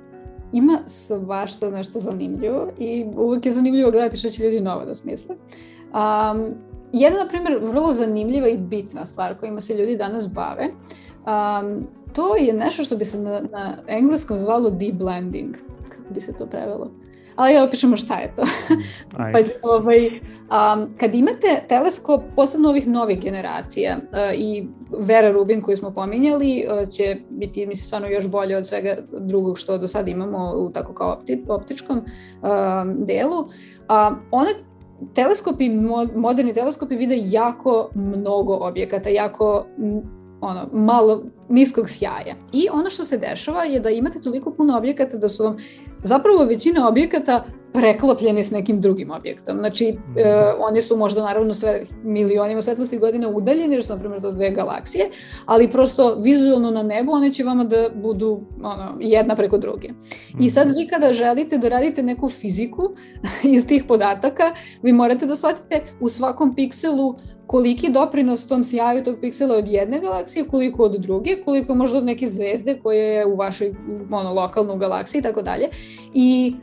Ima svašta nešto zanimljivo i uvek je zanimljivo gledati što će ljudi novo da smisle. Um, jedna, na primjer, vrlo zanimljiva i bitna stvar kojima se ljudi danas bave, um, to je nešto što bi se na, na engleskom zvalo deep blending, kako bi se to prevelo. Ali da opišemo šta je to. [laughs] pa, ovaj, Um, kad imate teleskop, posebno ovih novih generacija uh, i Vera Rubin koju smo pominjali uh, će biti, mislim, stvarno još bolje od svega drugog što do sada imamo u tako kao opti, optičkom uh, delu. Uh, one teleskopi, moderni teleskopi vide jako mnogo objekata, jako ono, malo niskog sjaja. I ono što se dešava je da imate toliko puno objekata da su vam zapravo većina objekata preklopljeni s nekim drugim objektom. Znači, e, mhm. oni su možda naravno sve milionima svetlosti godina udaljeni, jer su, na primjer, to dve galaksije, ali prosto vizualno na nebu one će vama da budu ono, jedna preko druge. I sad mhm. vi kada želite da radite neku fiziku [laughs] iz tih podataka, vi morate da shvatite u svakom pikselu koliki doprinos tom sjaju tog piksela od jedne galaksije, koliko od druge, koliko možda od neke zvezde koje je u vašoj ono, lokalnoj galaksiji i tako dalje. I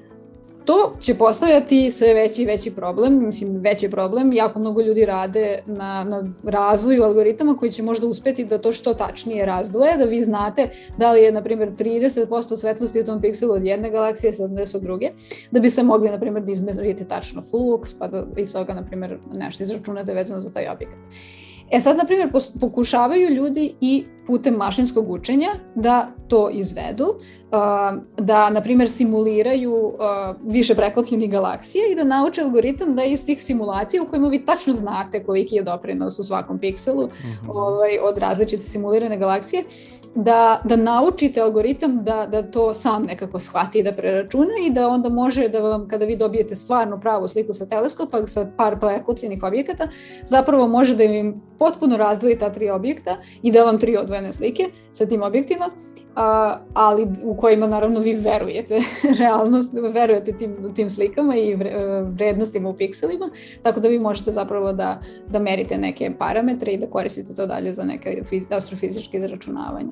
to će postavljati sve veći i veći problem, mislim veći problem, jako mnogo ljudi rade na, na razvoju algoritama koji će možda uspeti da to što tačnije razdvoje, da vi znate da li je, na primjer, 30% svetlosti u tom pikselu od jedne galaksije, 70 od druge, da biste mogli, na primjer, da izmerite tačno flux, pa da iz toga, na primjer, nešto izračunate vezano za taj objekat. E sad, na primjer, pokušavaju ljudi i putem mašinskog učenja da to izvedu, da, na primjer, simuliraju više preklopljenih galaksija i da nauče algoritam da iz tih simulacija u kojima vi tačno znate koliki je doprinos u svakom pikselu uh mhm. -huh. ovaj, od različite simulirane galaksije, da, da naučite algoritam da, da to sam nekako shvati i da preračuna i da onda može da vam, kada vi dobijete stvarno pravu sliku sa teleskopa, sa par preklopljenih objekata, zapravo može da im potpuno razdvoji ta tri objekta i da vam tri odvojene slike sa tim objektima ali u kojima naravno vi verujete [laughs] realnost, verujete tim, tim slikama i vrednostima u pikselima, tako da vi možete zapravo da, da merite neke parametre i da koristite to dalje za neke astrofizičke izračunavanja.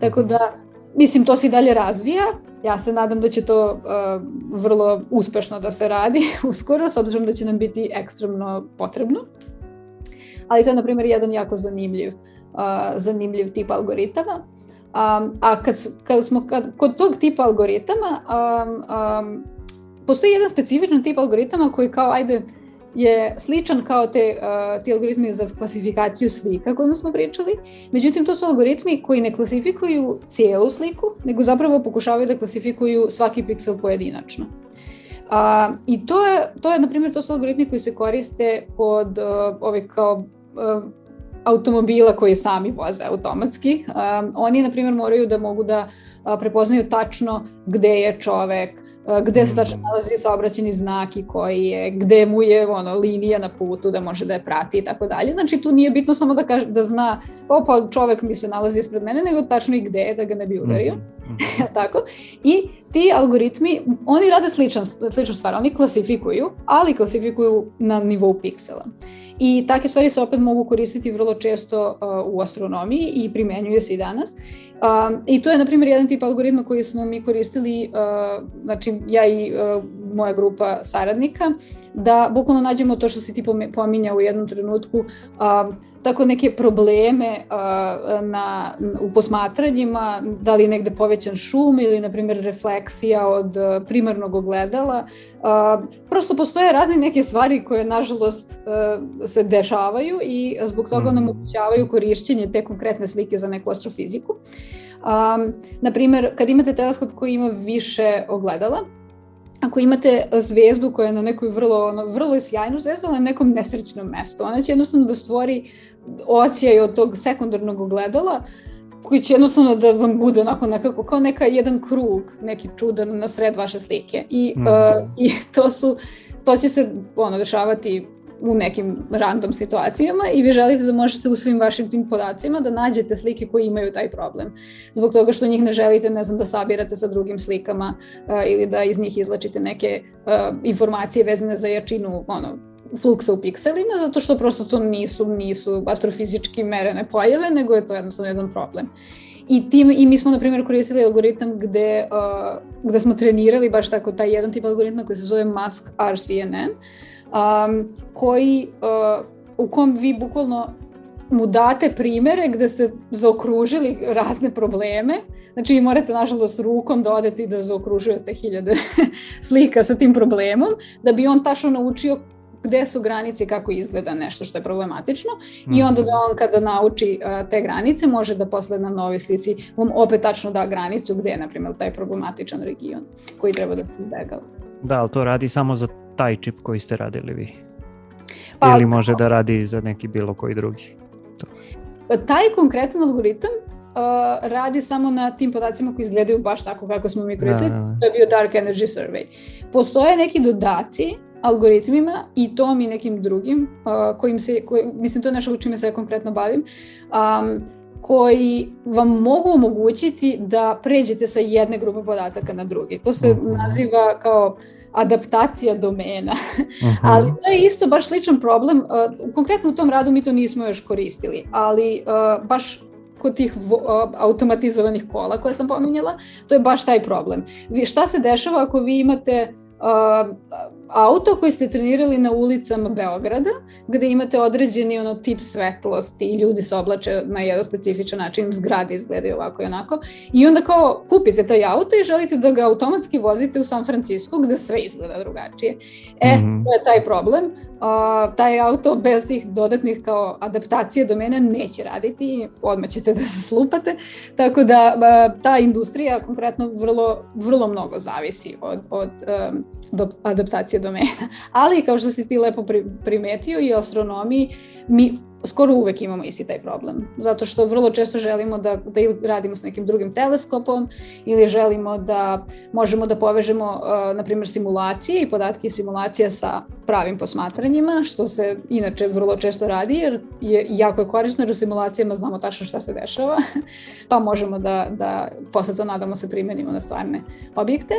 Tako da, mislim, to se i dalje razvija, ja se nadam da će to uh, vrlo uspešno da se radi [laughs] uskoro, s obzirom da će nam biti ekstremno potrebno. Ali to je, na primjer, jedan jako zanimljiv, uh, zanimljiv tip algoritama. Um, a kad, kad smo kad, kod tog tipa algoritama, um, um, postoji jedan specifičan tip algoritama koji kao, ajde, je sličan kao te, uh, ti algoritmi za klasifikaciju slika kojima smo pričali. Međutim, to su algoritmi koji ne klasifikuju cijelu sliku, nego zapravo pokušavaju da klasifikuju svaki piksel pojedinačno. Uh, I to je, to je, na primjer, to su algoritmi koji se koriste kod uh, ove kao uh, automobila koji sami voze automatski. Um, oni, na primjer, moraju da mogu da uh, prepoznaju tačno gde je čovek, uh, gde se tačno mm. nalazi saobraćeni znak i koji je, gde mu je ono, linija na putu da može da je prati i tako dalje. Znači tu nije bitno samo da, kaže, da zna o pa čovek mi se nalazi ispred mene, nego tačno i gde je da ga ne bi udario. Mm [laughs] -hmm. tako? I ti algoritmi, oni rade sličan, sličnu stvar, oni klasifikuju, ali klasifikuju na nivou piksela. I takve stvari se opet mogu koristiti vrlo često uh, u astronomiji i primenjuje se i danas. Um, I to je, na primjer, jedan tip algoritma koji smo mi koristili, uh, znači ja i uh, moja grupa saradnika, da bukvalno nađemo to što si ti pominjao u jednom trenutku, uh, tako neke probleme na, u posmatranjima, da li negde povećan šum ili, na primjer, refleksija od primarnog ogledala. Prosto postoje razne neke stvari koje, nažalost, se dešavaju i zbog toga nam mhm. omogućavaju korišćenje te konkretne slike za neku astrofiziku. Um, na primjer, kad imate teleskop koji ima više ogledala, ako imate zvezdu koja je na nekoj vrlo, ono, vrlo sjajnu zvezdu, ali na nekom nesrećnom mestu, ona će jednostavno da stvori ocijaj od tog sekundarnog ogledala, koji će jednostavno da vam bude onako nekako kao neka jedan krug, neki čudan na sred vaše slike. I, mm. uh, i to su, to će se ono, dešavati u nekim random situacijama i vi želite da možete u svim vašim tim podacima da nađete slike koje imaju taj problem. Zbog toga što njih ne želite, ne znam, da sabirate sa drugim slikama uh, ili da iz njih izlačite neke uh, informacije vezane za jačinu ono, fluksa u pikselima, zato što prosto to nisu, nisu astrofizički merene pojave, nego je to jednostavno jedan problem. I, tim, I mi smo, na primjer, koristili algoritam gde, uh, gde smo trenirali baš tako taj jedan tip algoritma koji se zove Mask RCNN, um, koji, uh, u kom vi bukvalno mu date primere gde ste zaokružili razne probleme. Znači vi morate nažalost rukom da odete i da zaokružujete hiljade [laughs] slika sa tim problemom, da bi on tačno naučio gde su granice i kako izgleda nešto što je problematično mm. i onda da on kada nauči uh, te granice može da posle na novoj slici vam opet tačno da granicu gde je na primjer taj problematičan region koji treba da se izbegava. Da, ali to radi samo za taj čip koji ste radili vi? Pa, Ili može da radi za neki bilo koji drugi? To. Taj konkretan algoritam uh, radi samo na tim podacima koji izgledaju baš tako kako smo mi koristili. Da, da, da. To je bio Dark Energy Survey. Postoje neki dodaci algoritmima i tom i nekim drugim, uh, kojim se, koji, mislim to je nešto u čime se ja konkretno bavim, um, koji vam mogu omogućiti da pređete sa jedne grupe podataka na drugi. To se mhm. naziva kao adaptacija domena. Uh [laughs] -huh. Ali to je isto baš sličan problem. Konkretno u tom radu mi to nismo još koristili, ali baš kod tih automatizovanih kola koje sam pominjala, to je baš taj problem. Vi, šta se dešava ako vi imate auto koji ste trenirali na ulicama Beograda, gde imate određeni ono tip svetlosti i ljudi se oblače na jedan specifičan način, zgrade izgledaju ovako i onako, i onda kao kupite taj auto i želite da ga automatski vozite u San Francisco gde sve izgleda drugačije. E, mm -hmm. to je taj problem. Uh, taj auto bez tih dodatnih kao adaptacije do mene neće raditi, odmah ćete da se slupate, tako da uh, ta industrija konkretno vrlo, vrlo mnogo zavisi od, od um, do adaptacije domena. [laughs] Ali kao što si ti lepo primetio i astronomiji, mi skoro uvek imamo isti taj problem. Zato što vrlo često želimo da, da radimo s nekim drugim teleskopom ili želimo da možemo da povežemo, uh, na primjer, simulacije i podatke simulacija sa pravim posmatranjima, što se inače vrlo često radi, jer je jako je korisno, jer u simulacijama znamo tačno šta se dešava, [laughs] pa možemo da, da posle to nadamo se primenimo na stvarne objekte,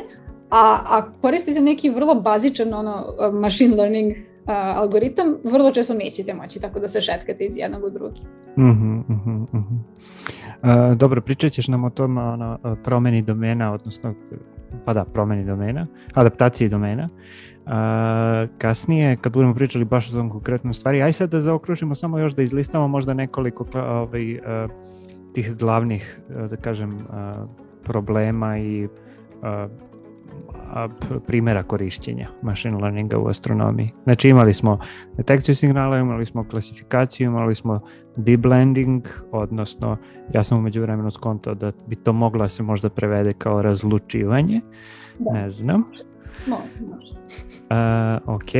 A, a koristite neki vrlo bazičan ono, machine learning uh, algoritam, vrlo često nećete moći tako da se šetkate iz jednog u drugi. Mm -hmm, mm -hmm. Uh, dobro, pričat ćeš nam o tom ono, promeni domena, odnosno, pa da, promeni domena, adaptaciji domena. Uh, kasnije, kad budemo pričali baš o tom konkretnom stvari, aj sad da zaokružimo samo još da izlistamo možda nekoliko ovaj, uh, tih glavnih, da kažem, problema i primjera korišćenja machine learninga u astronomiji. Znači imali smo detekciju signala, imali smo klasifikaciju, imali smo deep blending, odnosno ja sam umeđu vremenu skontao da bi to mogla se možda prevede kao razlučivanje, da. ne znam. Može, može. Uh, ok.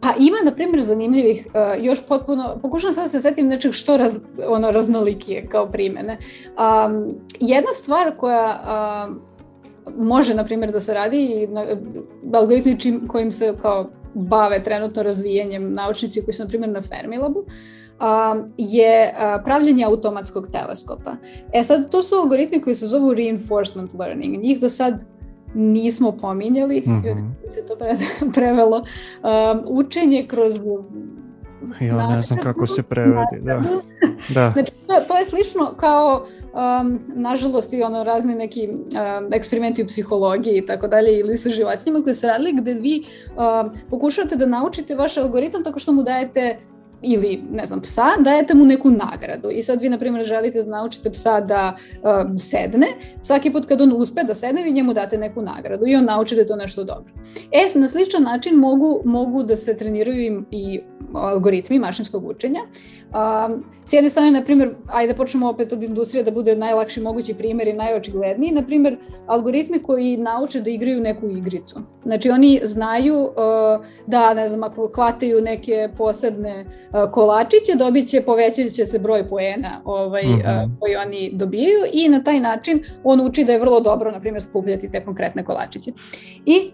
Pa ima, na primjer, zanimljivih, uh, još potpuno, pokušam sad da se setim nečeg što raz, ono raznolikije kao primene. Um, jedna stvar koja uh, može, na primjer, da se radi i na, algoritmi čim, kojim se kao bave trenutno razvijanjem naučnici koji su, na primjer, na Fermilabu, a, je a, pravljenje automatskog teleskopa. E sad, to su algoritmi koji se zovu reinforcement learning. Njih do sad nismo pominjali, mm -hmm. se to pre, [laughs] prevelo, um, učenje kroz Ja ne znam kako se prevedi, da. [laughs] da. Znači, to, to je slično kao um, nažalost i ono razni neki um, eksperimenti u psihologiji i tako dalje ili sa životinjama koji su radili gde vi um, pokušavate da naučite vaš algoritam tako što mu dajete ili, ne znam, psa, dajete mu neku nagradu. I sad vi, na primjer, želite da naučite psa da um, sedne, svaki put kad on uspe da sedne, vi njemu date neku nagradu i on nauči da je to nešto dobro. E, na sličan način mogu, mogu da se treniraju i algoritmi mašinskog učenja. Um, s jedne strane, na primjer, ajde da počnemo opet od industrije da bude najlakši mogući primjer i najočigledniji, na primjer, algoritmi koji nauče da igraju neku igricu. Znači, oni znaju uh, da, ne znam, ako hvataju neke posebne uh, kolačiće, dobit će, povećat će se broj poena ovaj, mm -hmm. uh, koji oni dobijaju i na taj način on uči da je vrlo dobro, na primjer, skupljati te konkretne kolačiće. I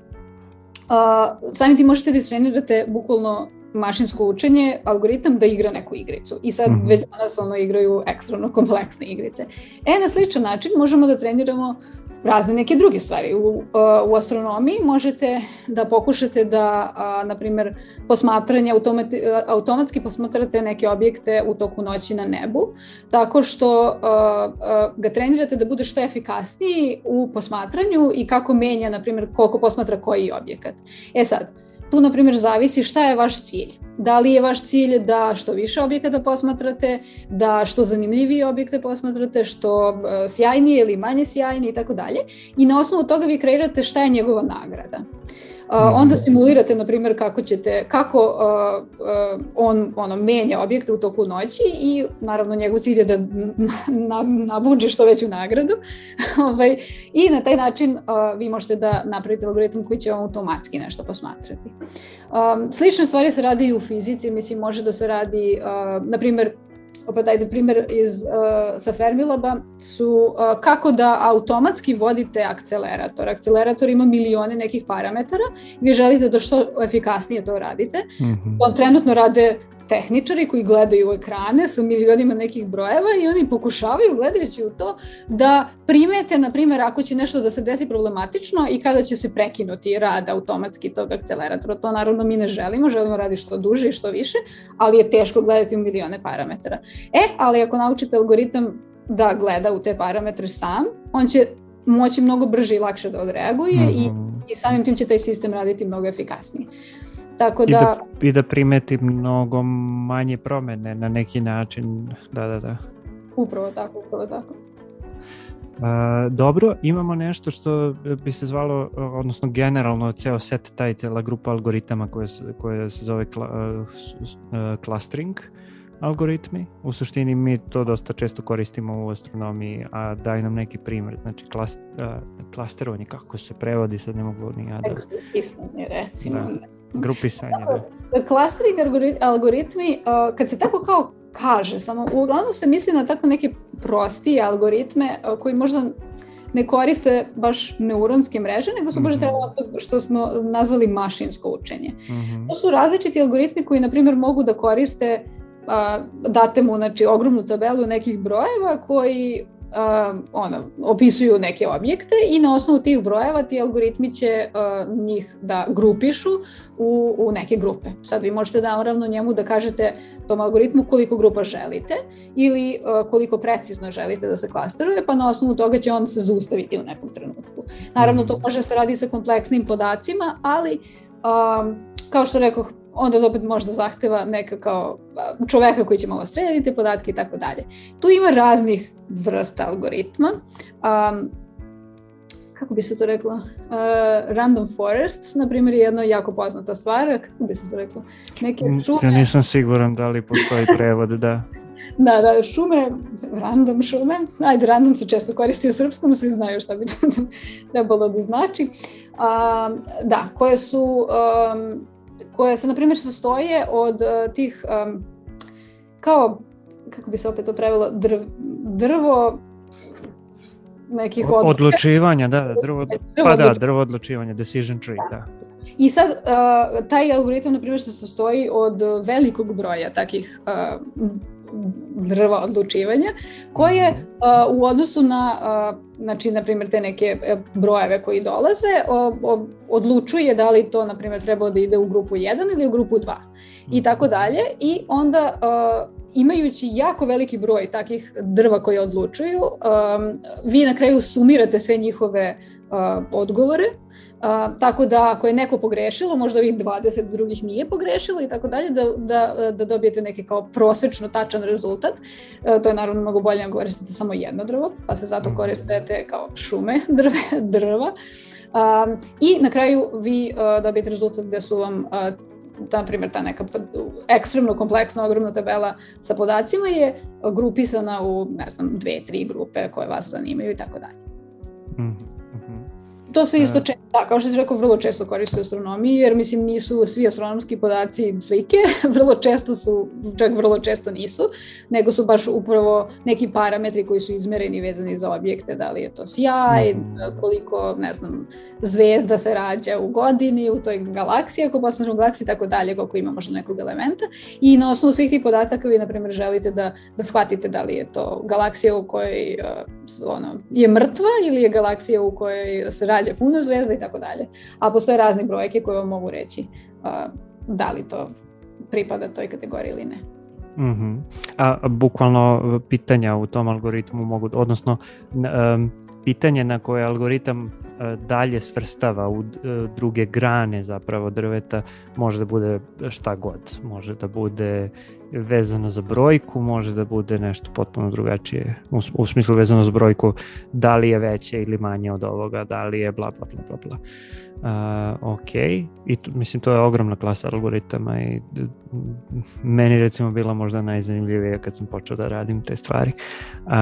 Uh, samim ti možete da istrenirate bukvalno mašinsko učenje, algoritam da igra neku igricu. I sad mm -hmm. već danas ono igraju ekstremno kompleksne igrice. E, na sličan način možemo da treniramo razne neke druge stvari. U, uh, u astronomiji možete da pokušate da, na primer, posmatranje, automati, automatski posmatrate neke objekte u toku noći na nebu, tako što ga trenirate da bude što efikasniji u posmatranju i kako menja, na primer, koliko posmatra koji objekat. E sad, Tu, na primjer, zavisi šta je vaš cilj. Da li je vaš cilj da što više objekata posmatrate, da što zanimljivije objekte posmatrate, što uh, sjajnije ili manje sjajnije i tako dalje. I na osnovu toga vi kreirate šta je njegova nagrada. Onda simulirate, na primjer, kako ćete, kako uh, uh, on ono, menja objekte u toku noći i naravno njegov cilj je da [laughs] nabuđe što veću nagradu. [laughs] ovaj, I na taj način uh, vi možete da napravite algoritam koji će vam automatski nešto posmatrati. Um, slične stvari se radi i u fizici, mislim, može da se radi, uh, na primjer, opet ajde primjer iz, uh, sa Fermilaba, su uh, kako da automatski vodite akcelerator. Akcelerator ima milione nekih parametara, vi želite da što efikasnije to radite. Mm -hmm. On trenutno rade tehničari koji gledaju ekrane sa milionima nekih brojeva i oni pokušavaju gledajući u to da primete, na primjer, ako će nešto da se desi problematično i kada će se prekinuti rad automatski tog akceleratora. To naravno mi ne želimo, želimo radi što duže i što više, ali je teško gledati u milione parametara. E, ali ako naučite algoritam da gleda u te parametre sam, on će moći mnogo brže i lakše da odreaguje mm -hmm. i, mhm. i samim tim će taj sistem raditi mnogo efikasnije. Tako da... I da, i da primeti mnogo manje promene na neki način. Da, da, da. Upravo tako, upravo tako. Uh, dobro, imamo nešto što bi se zvalo, odnosno generalno ceo set, taj cela grupa algoritama koje se, koje se zove kla, uh, clustering algoritmi. U suštini mi to dosta često koristimo u astronomiji, a daj nam neki primjer, znači klas, uh, klasterovanje, kako se prevodi, sad ne mogu ni ja da... Grupisanje, recimo. Da. Grupisanje, da. Clustering algoritmi, uh, kad se tako kao kaže, samo uglavnom se misli na tako neke prostije algoritme uh, koji možda ne koriste baš neuronske mreže, nego su baš mm -hmm. što smo nazvali mašinsko učenje. Mm -hmm. To su različiti algoritmi koji, na primjer, mogu da koriste uh, date mu znači, ogromnu tabelu nekih brojeva koji uh, ono, opisuju neke objekte i na osnovu tih brojeva ti algoritmi će uh, njih da grupišu u, u neke grupe. Sad vi možete da naravno njemu da kažete tom algoritmu koliko grupa želite ili uh, koliko precizno želite da se klasteruje, pa na osnovu toga će on se zaustaviti u nekom trenutku. Naravno, to mhm. može se radi sa kompleksnim podacima, ali um, kao što rekoh, onda opet možda zahteva neka kao čoveka koji će malo srediti podatke i tako dalje. Tu ima raznih vrsta algoritma. Um, kako bi se to reklo? Uh, random forests, na primjer, je jedna jako poznata stvar. Kako bi se to reklo? Neke šume... Ja nisam siguran da li postoji prevod, da. [laughs] Da, da, šume, random šume. Ajde, random se često koristi u srpskom, svi znaju šta bi [laughs] trebalo da znači. Um, da, koje su um, koje se, na primjer, sastoje od uh, tih, um, kao, kako bi se opet to prevelo, drv, drvo nekih odluka. Odlučivanja, da, da, drvo, drvo pa da, drvo odlučivanja, decision tree, da. I sad, uh, taj algoritam, na primjer, se sastoji od velikog broja takih uh, drva odlučivanja, koje uh, u odnosu na, znači, na primjer, te neke e, brojeve koji dolaze, o, o, odlučuje da li to, na primjer, treba da ide u grupu 1 ili u grupu 2 i tako dalje. I onda, imajući jako veliki broj takih drva koje odlučuju, vi na kraju sumirate sve njihove odgovore A, tako da ako je neko pogrešilo, možda ovih 20 drugih nije pogrešilo i tako dalje, da, da, da dobijete neki kao prosečno tačan rezultat. A, to je naravno mnogo bolje nego koristite samo jedno drvo, pa se zato mhm. koristite kao šume [laughs] drve, drva. A, I na kraju vi a, dobijete rezultat gde su vam a, na primjer ta neka ekstremno kompleksna ogromna tabela sa podacima je grupisana u ne znam dve, tri grupe koje vas zanimaju i tako dalje. Mm. To se isto e. često, da, kao što si rekao, vrlo često koriste astronomiji, jer mislim nisu svi astronomski podaci slike, [laughs] vrlo često su, čak vrlo često nisu, nego su baš upravo neki parametri koji su izmereni vezani za objekte, da li je to sjaj, mhm. koliko, ne znam, zvezda se rađa u godini, u toj galaksiji, ako posmatramo galaksiji, tako dalje, koliko ima možda nekog elementa. I na osnovu svih tih podataka vi, na primjer, želite da, da shvatite da li je to galaksija u kojoj uh, ono, je mrtva ili je galaksija u kojoj se rađa puno zvezda i tako dalje. A postoje razne brojke koje vam mogu reći uh, da li to pripada toj kategoriji ili ne. Mm -hmm. A bukvalno pitanja u tom algoritmu mogu, odnosno um, pitanje na koje algoritam E, dalje svrstava u e, druge grane zapravo drveta može da bude šta god može da bude vezano za brojku može da bude nešto potpuno drugačije u, u smislu vezano za brojku da li je veće ili manje od ovoga da li je bla bla bla bla bla Uh, ok, i tu, mislim to je ogromna klasa algoritama i meni recimo bila možda najzanimljivija kad sam počeo da radim te stvari. Uh,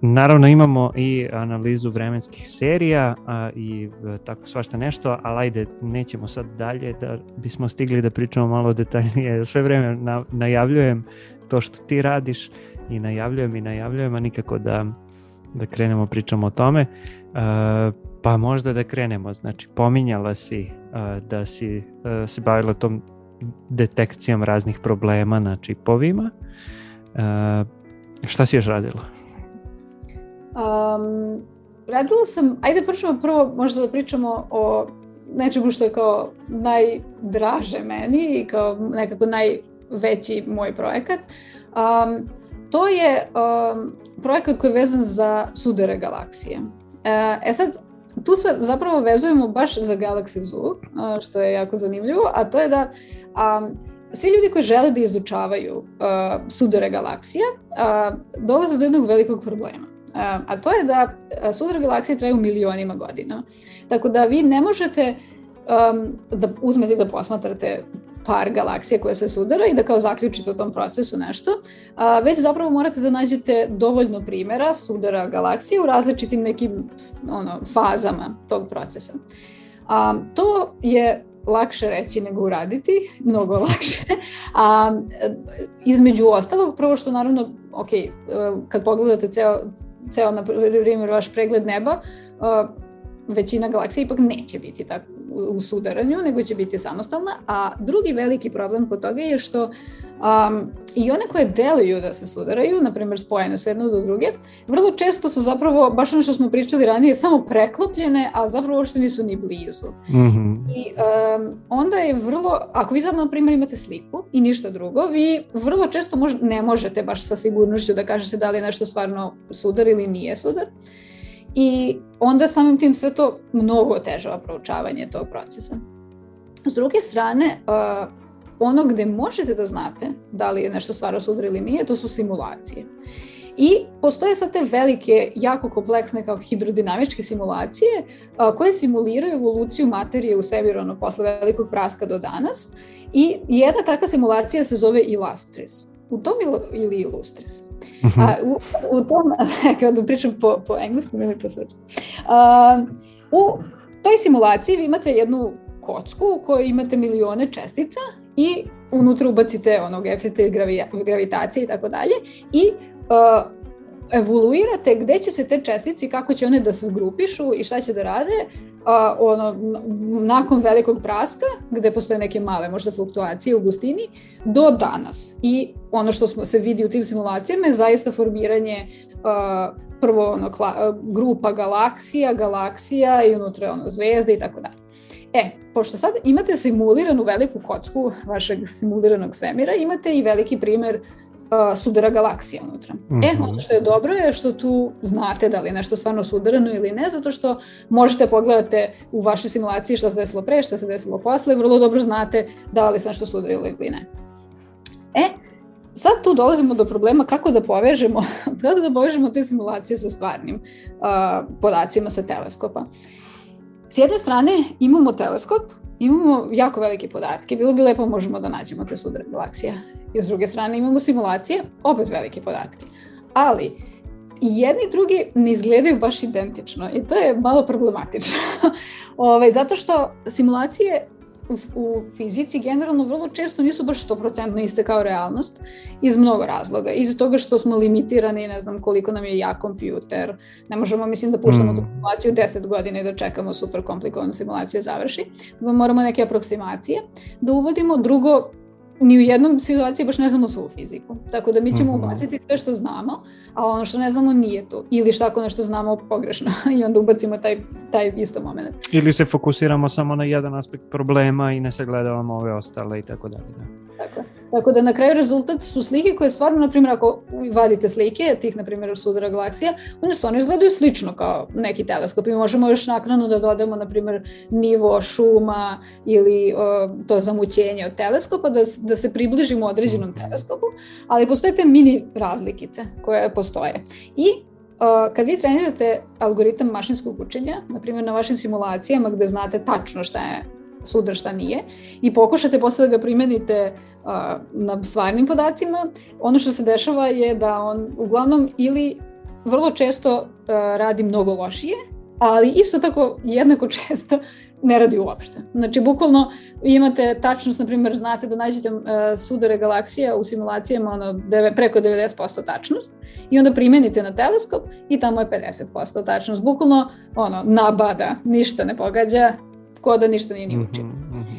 Naravno imamo i analizu vremenskih serija a, i e, tako svašta nešto, ali ajde, nećemo sad dalje da bismo stigli da pričamo malo detaljnije. [laughs] Sve vreme na, najavljujem to što ti radiš i najavljujem i najavljujem, a nikako da, da krenemo pričamo o tome. A, e, pa možda da krenemo, znači pominjala si a, da si a, se bavila tom detekcijom raznih problema na čipovima. A, šta si još radila? Um, radila sam, ajde pričamo prvo možda da pričamo o nečemu što je kao najdraže meni i kao nekako najveći moj projekat. Um, to je um, projekat koji je vezan za sudare galaksije. E, e sad, tu se zapravo vezujemo baš za Galaxy Zoo, što je jako zanimljivo, a to je da um, svi ljudi koji žele da izučavaju uh, sudare galaksija uh, dolaze do jednog velikog problema a to je da sudar galaksije traju milionima godina. Tako da vi ne možete um, da uzmete da posmatrate par galaksija koje se sudara i da kao zaključite u tom procesu nešto, a, već zapravo morate da nađete dovoljno primera sudara galaksije u različitim nekim ono, fazama tog procesa. A, to je lakše reći nego uraditi, mnogo [laughs] lakše. A između ostalog, prvo što naravno, ok, kad pogledate ceo, ceo, na primjer, vaš pregled neba, uh, većina galaksija ipak neće biti tako u sudaranju, nego će biti samostalna, a drugi veliki problem kod toga je što um, i one koje deluju da se sudaraju, na primjer spojene su jedno do druge, vrlo često su zapravo, baš ono što smo pričali ranije, samo preklopljene, a zapravo uopšte nisu ni blizu. Mm -hmm. I um, onda je vrlo, ako vi zapravo, na primjer, imate sliku i ništa drugo, vi vrlo često mož, ne možete baš sa sigurnošću da kažete da li je nešto stvarno sudar ili nije sudar. I onda samim tim sve to mnogo otežava proučavanje tog procesa. S druge strane, uh, ono gde možete da znate da li je nešto stvarno sudar ili nije, to su simulacije. I postoje sad te velike, jako kompleksne kao hidrodinamičke simulacije a, koje simuliraju evoluciju materije u svemiru ono, posle velikog praska do danas. I jedna takva simulacija se zove Illustris. U tom il, ili Illustris. Uh -huh. A, u, u tom, [laughs] kada pričam po, po engleskom ili po srpskom, u toj simulaciji vi imate jednu kocku u kojoj imate milione čestica i unutra ubacite onog efekta gravitacije i tako dalje i uh, evoluirate gde će se te čestice i kako će one da se zgrupišu i šta će da rade a, ono, nakon velikog praska, gde postoje neke male možda fluktuacije u gustini, do danas. I ono što smo se vidi u tim simulacijama je zaista formiranje a, prvo ono, kla, grupa galaksija, galaksija i unutra ono, zvezde i tako dalje. E, pošto sad imate simuliranu veliku kocku vašeg simuliranog svemira, imate i veliki primer uh, sudara galaksija unutra. Mm -hmm. E, mhm. ono što je dobro je što tu znate da li je nešto stvarno sudarano ili ne, zato što možete pogledate u vašoj simulaciji šta se desilo pre, šta se desilo posle, vrlo dobro znate da li se nešto sudarilo ili ne. E, sad tu dolazimo do problema kako da povežemo, [laughs] kako da povežemo te simulacije sa stvarnim uh, podacima sa teleskopa. S jedne strane imamo teleskop, imamo jako velike podatke, bilo bi lepo možemo da nađemo te sudare galaksije. I s druge strane imamo simulacije, opet velike podatke. Ali, i jedni i drugi ne izgledaju baš identično i to je malo problematično. Ove, [laughs] ovaj, zato što simulacije u, u fizici generalno vrlo često nisu baš 100% iste kao realnost iz mnogo razloga. Iz toga što smo limitirani, ne znam koliko nam je jak kompjuter. Ne možemo, mislim, da puštamo mm. tu simulaciju 10 godina i da čekamo super komplikovanu simulaciju da završi. Moramo neke aproksimacije da uvodimo. Drugo, ni u jednom situaciji baš ne znamo svu fiziku. Tako da mi ćemo -hmm. ubaciti sve što znamo, a ono što ne znamo nije to. Ili šta ako nešto znamo pogrešno [laughs] i onda ubacimo taj, taj isto moment. Ili se fokusiramo samo na jedan aspekt problema i ne sagledavamo ove ostale i tako dalje. Da. Tako Tako da na kraju rezultat su slike koje stvarno, na primjer, ako vadite slike tih, na primjer, sudara galaksija, one stvarno izgledaju slično kao neki teleskop i možemo još naknadno da dodamo, na primjer, nivo šuma ili o, to zamućenje od teleskopa, da, da se približimo određenom mhm. teleskopu, ali postoje te mini razlikice koje postoje. I kad vi trenirate algoritam mašinskog učenja, na primjer na vašim simulacijama gde znate tačno šta je sudar, šta nije, i pokušate posle da ga primenite na stvarnim podacima, ono što se dešava je da on uglavnom ili vrlo često radi mnogo lošije, ali isto tako jednako [laughs] često ne radi uopšte. Znači, bukvalno imate tačnost, na primjer, znate da nađete uh, sudare galaksija u simulacijama ono, deve, preko 90% tačnost i onda primenite na teleskop i tamo je 50% tačnost. Bukvalno, ono, nabada, ništa ne pogađa, ko da ništa nije ni učio. Mm -hmm.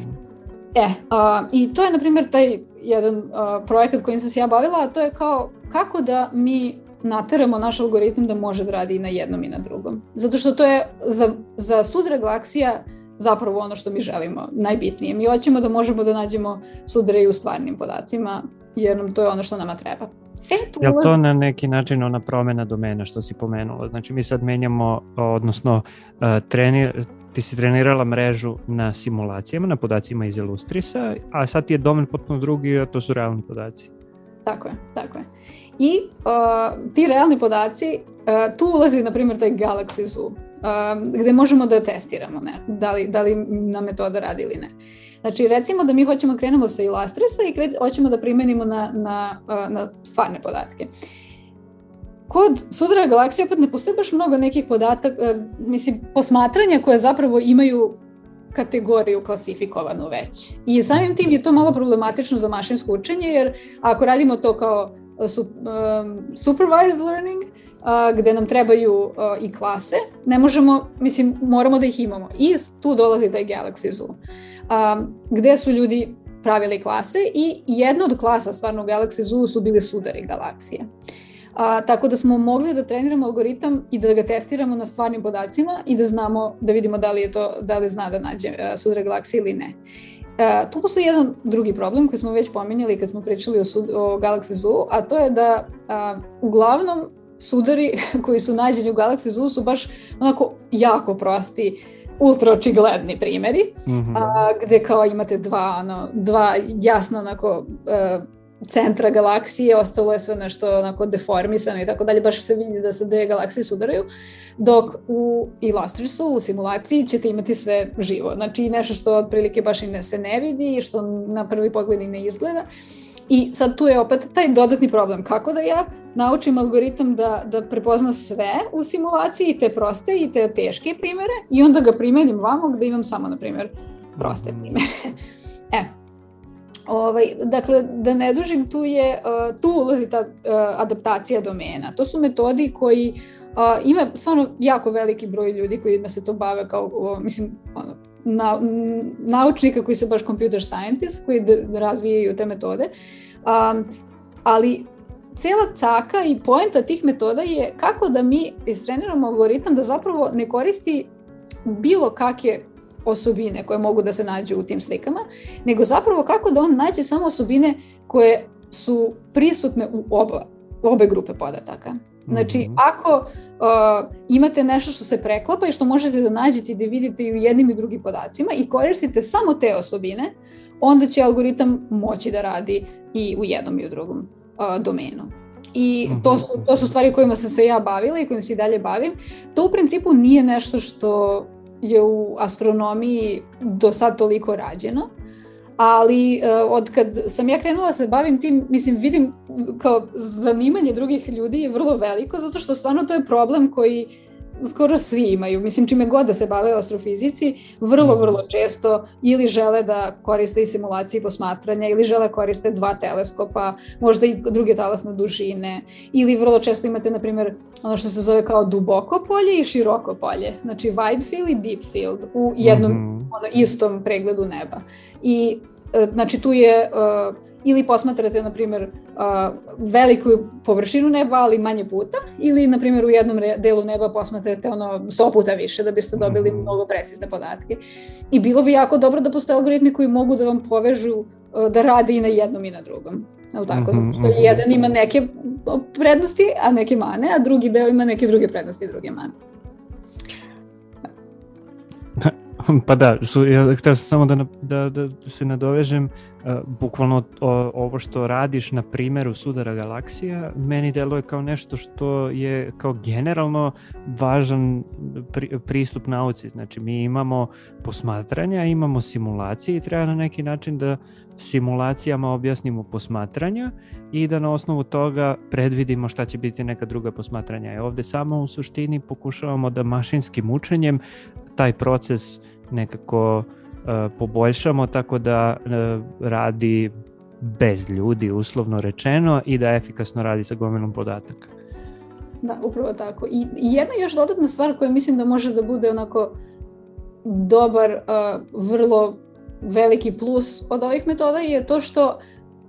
E, a, i to je, na primjer, taj jedan a, projekat kojim sam se ja bavila, a to je kao kako da mi nateramo naš algoritam da može da radi i na jednom i na drugom. Zato što to je za, za sudre galaksija zapravo ono što mi želimo, najbitnije. Mi hoćemo da možemo da nađemo sudre i u stvarnim podacima, jer nam to je ono što nama treba. E, tu je to na neki način ona promena domena što si pomenula? Znači mi sad menjamo, odnosno uh, trenir, ti si trenirala mrežu na simulacijama, na podacima iz Illustrisa, a sad ti je domen potpuno drugi, a to su realni podaci. Tako je, tako je. I uh, ti realni podaci, uh, tu ulazi, na primjer, taj Galaxy Zoo, uh, gde možemo da testiramo ne, da, li, da li na metoda radi ili ne. Znači, recimo da mi hoćemo krenemo sa Illustrisa i kre, hoćemo da primenimo na, na, uh, na stvarne podatke. Uh, Kod sudara galaksije opet ne postoji baš mnogo nekih podataka, e, mislim, posmatranja koje zapravo imaju kategoriju klasifikovanu već. I samim tim je to malo problematično za mašinsko učenje, jer ako radimo to kao e, um, supervised learning, gde nam trebaju i klase, ne možemo, mislim, moramo da ih imamo. I tu dolazi taj Galaxy Zoo, gde su ljudi pravili klase i jedna od klasa stvarno u Galaxy Zoo su bili sudari galaksije. A, tako da smo mogli da treniramo algoritam i da ga testiramo na stvarnim podacima i da znamo, da vidimo da li je to, da li zna da nađe uh, sudare galaksije ili ne. Uh, tu postoji jedan drugi problem koji smo već pominjali kad smo pričali o, sud, o Galaxy Zoo, a to je da uh, uglavnom sudari [laughs] koji su nađeni u Galaxy Zoo su baš onako jako prosti, ultra očigledni primeri, mm -hmm. a, gde kao imate dva, ono, dva jasno onako uh, centra galaksije, ostalo je sve nešto onako deformisano i tako dalje, baš se vidi da se dve galaksije sudaraju, dok u Illustrisu, u simulaciji ćete imati sve živo, znači nešto što otprilike baš i ne se ne vidi i što na prvi pogled i ne izgleda. I sad tu je opet taj dodatni problem, kako da ja naučim algoritam da, da prepozna sve u simulaciji, i te proste i te teške primere, i onda ga primenim vamo gde imam samo, na primjer, proste primere. [laughs] e, Ovaj, dakle, da ne dužim, tu, je, uh, tu ulazi ta uh, adaptacija domena. To su metodi koji ima stvarno jako veliki broj ljudi koji se to bave kao, mislim, ono, na, naučnika koji se baš computer scientist, koji razvijaju te metode. Um, ali cela caka i poenta tih metoda je kako da mi istreniramo algoritam da zapravo ne koristi bilo kakve osobine koje mogu da se nađu u tim slikama, nego zapravo kako da on nađe samo osobine koje su prisutne u oba, obe grupe podataka. Znači, mm -hmm. ako uh, imate nešto što se preklapa i što možete da nađete i da vidite i u jednim i drugim podacima i koristite samo te osobine, onda će algoritam moći da radi i u jednom i u drugom uh, domenu. I to su, to su stvari kojima sam se ja bavila i kojima se i dalje bavim. To u principu nije nešto što je u astronomiji do sad toliko rađeno, ali uh, od kad sam ja krenula da se bavim tim, mislim, vidim kao zanimanje drugih ljudi je vrlo veliko, zato što stvarno to je problem koji skoro svi imaju. Mislim, čime god da se bave astrofizici, vrlo, mhm. vrlo često ili žele da koriste i simulacije posmatranja, ili žele koriste dva teleskopa, možda i druge talasne dužine, ili vrlo često imate, na primjer, ono što se zove kao duboko polje i široko polje, znači wide field i deep field u jednom mm -hmm. ono, istom pregledu neba. I e, znači tu je uh, ili posmatrate, na primjer, veliku površinu neba, ali manje puta, ili, na primjer, u jednom delu neba posmatrate ono sto puta više da biste dobili mhm. mnogo precizne podatke. I bilo bi jako dobro da postoje algoritmi koji mogu da vam povežu da rade i na jednom i na drugom. Jel tako? Zato što mhm, jedan ima neke prednosti, a neke mane, a drugi deo ima neke druge prednosti i druge mane. [laughs] Pa da, su, ja htio sam samo da, da, da se nadovežem, uh, bukvalno o, ovo što radiš na primjeru sudara galaksija, meni deluje kao nešto što je kao generalno važan pri, pristup nauci. Znači mi imamo posmatranja, imamo simulacije i treba na neki način da simulacijama objasnimo posmatranja i da na osnovu toga predvidimo šta će biti neka druga posmatranja. I ovde samo u suštini pokušavamo da mašinskim učenjem taj proces nekako uh, poboljšamo tako da uh, radi bez ljudi, uslovno rečeno, i da efikasno radi sa gomilom podataka. Da, upravo tako. I, jedna još dodatna stvar koja mislim da može da bude onako dobar, uh, vrlo veliki plus od ovih metoda je to što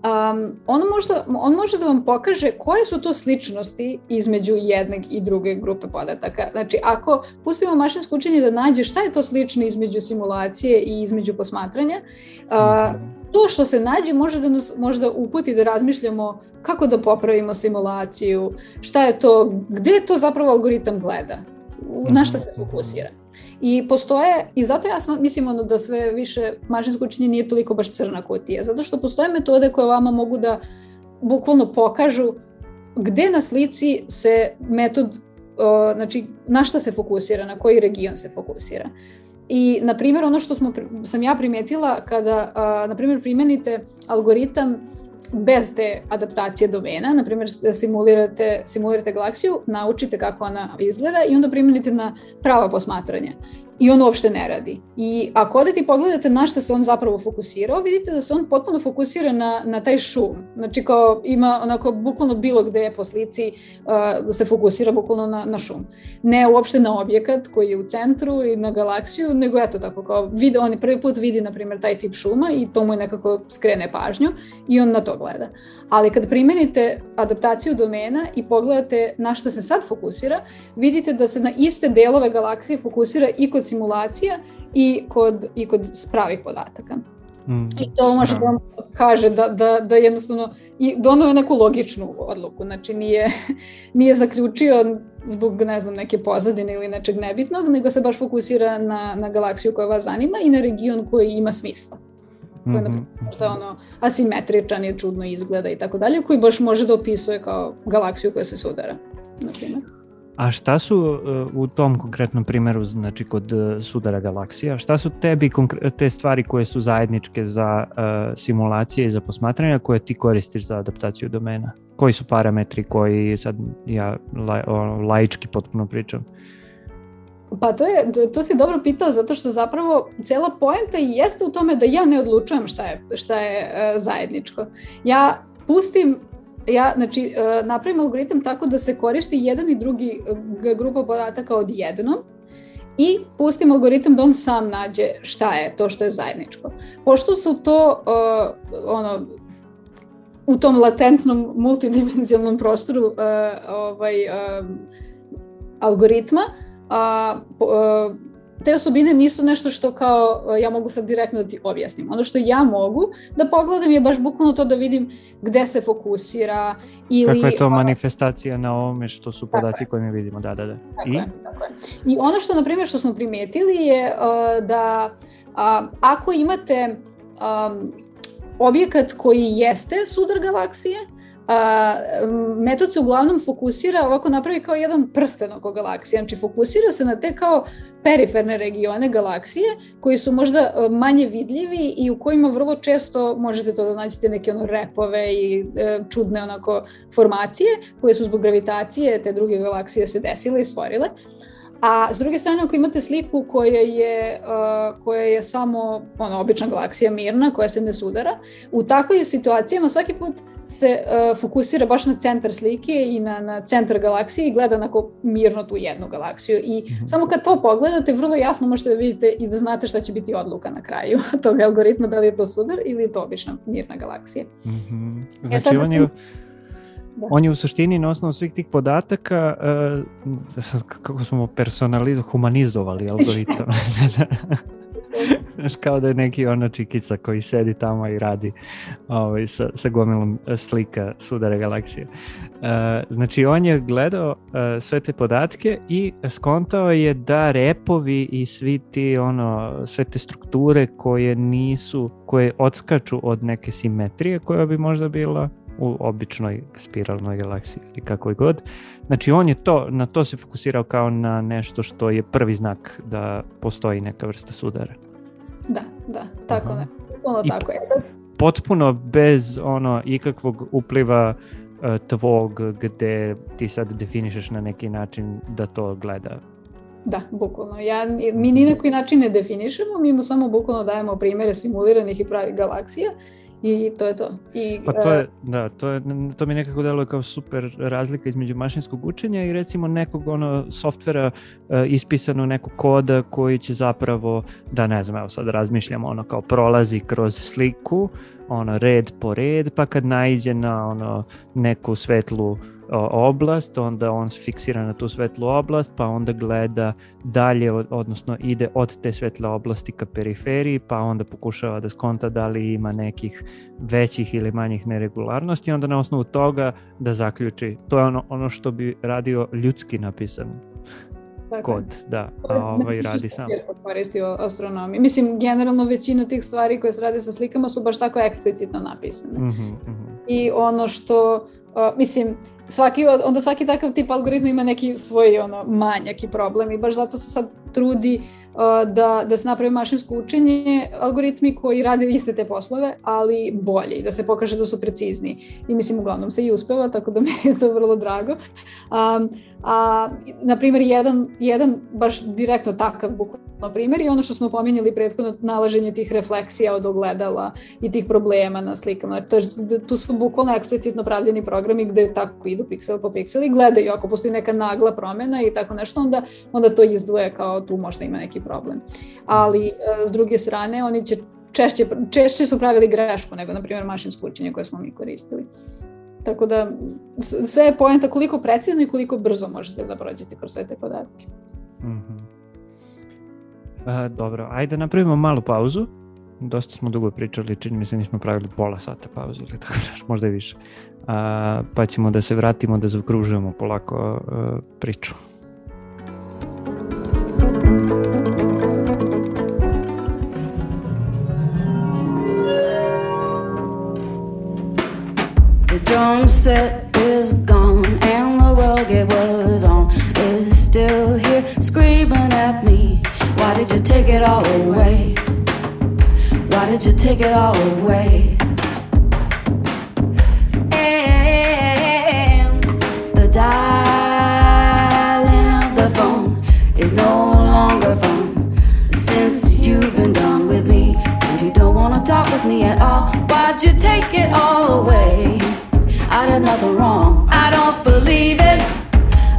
um, on, možda, on može da vam pokaže koje su to sličnosti između jednog i druge grupe podataka. Znači, ako pustimo mašinsko učenje da nađe šta je to slično između simulacije i između posmatranja, uh, to što se nađe može da nas možda uputi da razmišljamo kako da popravimo simulaciju, šta je to, gde to zapravo algoritam gleda, na šta se fokusira. I postoje, i zato ja mislim ono da sve više mašinsko učenje nije toliko baš crna kutija, zato što postoje metode koje vama mogu da bukvalno pokažu gde na slici se metod, znači na šta se fokusira, na koji region se fokusira. I, na primjer, ono što smo, sam ja primetila kada, na primjer, primenite algoritam bez te adaptacije domena, na primjer simulirate, simulirate galaksiju, naučite kako ona izgleda i onda primenite na prava posmatranja i on uopšte ne radi. I ako odete i pogledate na šta se on zapravo fokusirao, vidite da se on potpuno fokusira na, na taj šum. Znači kao ima onako bukvalno bilo gde po slici uh, se fokusira bukvalno na, na šum. Ne uopšte na objekat koji je u centru i na galaksiju, nego eto tako kao vide, on prvi put vidi na primjer taj tip šuma i to mu je nekako skrene pažnju i on na to gleda. Ali kad primenite adaptaciju domena i pogledate na šta se sad fokusira, vidite da se na iste delove galaksije fokusira i kod simulacija i kod, i kod pravih podataka. Mm, I to može da vam kaže da, da, da jednostavno i donao je neku logičnu odluku, znači nije, [laughs] nije zaključio zbog ne znam neke pozadine ili nečeg nebitnog, nego se baš fokusira na, na galaksiju koja vas zanima i na region koji ima smisla koji je mm -hmm. ono asimetričan i čudno izgleda i tako dalje, koji baš može da opisuje kao galaksiju koja se sudara, na primjer. A šta su uh, u tom konkretnom primeru, znači kod uh, sudara galaksija, šta su tebi te stvari koje su zajedničke za uh, simulacije i za posmatranja koje ti koristiš za adaptaciju domena? Koji su parametri koji sad ja la, o, laički potpuno pričam? Pa to, je, to si dobro pitao zato što zapravo cela poenta i jeste u tome da ja ne odlučujem šta je, šta je uh, zajedničko. Ja pustim ja znači uh, napravim algoritam tako da se koristi jedan i drugi grupa podataka odjednom i pustim algoritam da on sam nađe šta je to što je zajedničko. Pošto su to uh, ono u tom latentnom multidimenzionalnom prostoru uh, ovaj uh, algoritma, uh, a, te osobine nisu nešto što kao ja mogu sad direktno da ti objasnim. Ono što ja mogu da pogledam je baš bukvalno to da vidim gde se fokusira ili... Kako je to manifestacija na ovome što su podaci koje mi vidimo, da, da, da. Tako I? Je, tako je. I ono što, na primjer, što smo primetili je uh, da uh, ako imate um, objekat koji jeste sudar galaksije, a, metod se uglavnom fokusira, ovako napravi kao jedan prsten oko galaksije, znači fokusira se na te kao periferne regione galaksije koji su možda manje vidljivi i u kojima vrlo često možete to da nađete neke ono repove i e, čudne onako formacije koje su zbog gravitacije te druge galaksije se desile i stvorile. A s druge strane, ako imate sliku koja je, uh, koja je samo ono, obična galaksija mirna, koja se ne sudara, u takvoj situacijama svaki put se uh, fokusira baš na centar slike i na, na centar galaksije i gleda onako mirno tu jednu galaksiju. I mm -hmm. samo kad to pogledate, vrlo jasno možete da vidite i da znate šta će biti odluka na kraju [laughs] tog algoritma, da li je to sudar ili je to obična mirna galaksija. Mm -hmm. Znači, e sad, on je... Da. On je u suštini na osnovu svih tih podataka uh, kako smo personalizovali, humanizovali [laughs] algoritam. [laughs] [laughs] Znaš, kao da je neki ono čikica koji sedi tamo i radi ovaj, sa, sa gomilom slika sudara galaksije. Uh, znači, on je gledao uh, sve te podatke i skontao je da repovi i svi ti, ono, sve te strukture koje nisu, koje odskaču od neke simetrije koja bi možda bila u običnoj spiralnoj galaksiji ili kakvoj god. Znači on je to, na to se fokusirao kao na nešto što je prvi znak da postoji neka vrsta sudara. Da, tako ne. Ono tako je. Sad... Potpuno bez ono ikakvog upliva uh, tvog gde ti sad definišeš na neki način da to gleda Da, bukvalno. Ja, mi ni na koji način ne definišemo, mi mu samo bukvalno dajemo primere simuliranih i pravih galaksija i to je to. I, pa to je, da, to, je, to mi nekako deluje kao super razlika između mašinskog učenja i recimo nekog ono softvera uh, ispisano nekog koda koji će zapravo, da ne znam, evo sad razmišljamo ono kao prolazi kroz sliku, ono red po red, pa kad naiđe na ono neku svetlu oblast, onda on se fiksira na tu svetlu oblast, pa onda gleda dalje, odnosno ide od te svetle oblasti ka periferiji, pa onda pokušava da skonta da li ima nekih većih ili manjih neregularnosti, onda na osnovu toga da zaključi. To je ono, ono što bi radio ljudski napisan Tako kod, da, a ovaj radi sam. koristi o astronomiji. Mislim, generalno većina tih stvari koje se rade sa slikama su baš tako eksplicitno napisane. Mm -hmm, mm -hmm. I ono što, uh, mislim, svaki, onda svaki takav tip algoritma ima neki svoj ono, manjak i problem i baš zato se sad trudi uh, da, da se napravi mašinsko učenje, algoritmi koji rade iste te poslove, ali bolje i da se pokaže da su precizni. I mislim, uglavnom se i uspeva, tako da [laughs] mi je to vrlo drago. Um, a, na primjer, jedan, jedan baš direktno takav bukvalno primjer je ono što smo pominjali prethodno, nalaženje tih refleksija od ogledala i tih problema na slikama. To je, tu su bukvalno eksplicitno pravljeni programi gde tako idu piksel po piksel i gledaju ako postoji neka nagla promena i tako nešto, onda, onda to izdvoje kao tu možda ima neki problem. Ali, e, s druge strane, oni će češće, češće su pravili grešku nego, na primjer, mašinsko učenje koje smo mi koristili. Tako da sve je poenta koliko precizno i koliko brzo možete da prođete kroz sve te podatke. Mm -hmm. e, dobro, ajde da napravimo malu pauzu. Dosta smo dugo pričali, čini mi se nismo pravili pola sata pauzu ili tako da možda i više. A, pa ćemo da se vratimo da zaokružujemo polako a, e, priču. drum set is gone and the rug it was on is still here screaming at me. Why did you take it all away? Why did you take it all away? And the dialing of the phone is no longer fun since you've been done with me and you don't wanna talk with me at all. Why'd you take it all away? I did nothing wrong. I don't believe it.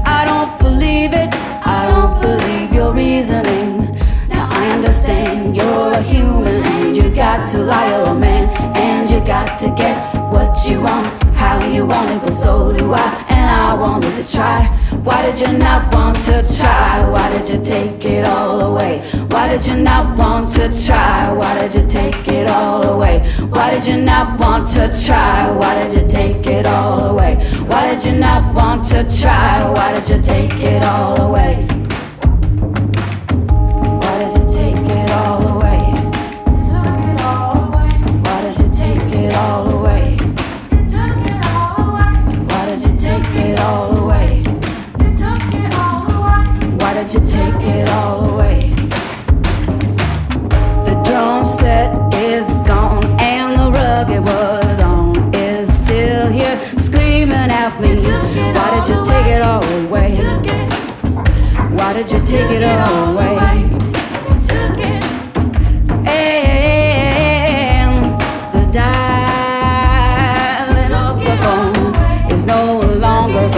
I don't believe it. I don't believe your reasoning. Now I understand you're a human and you got to lie, you're a man and you got to get what you want, how you want it, but so do I, I wanted to try. Why did you not want to try? Why did you take it all away? Why did you not want to try? Why did you take it all away? Why did you not want to try? Why did you take it all away? Why did you not want to try? Why did you take it all away? Away? Why did you take it all away? And the dialing of the phone is no longer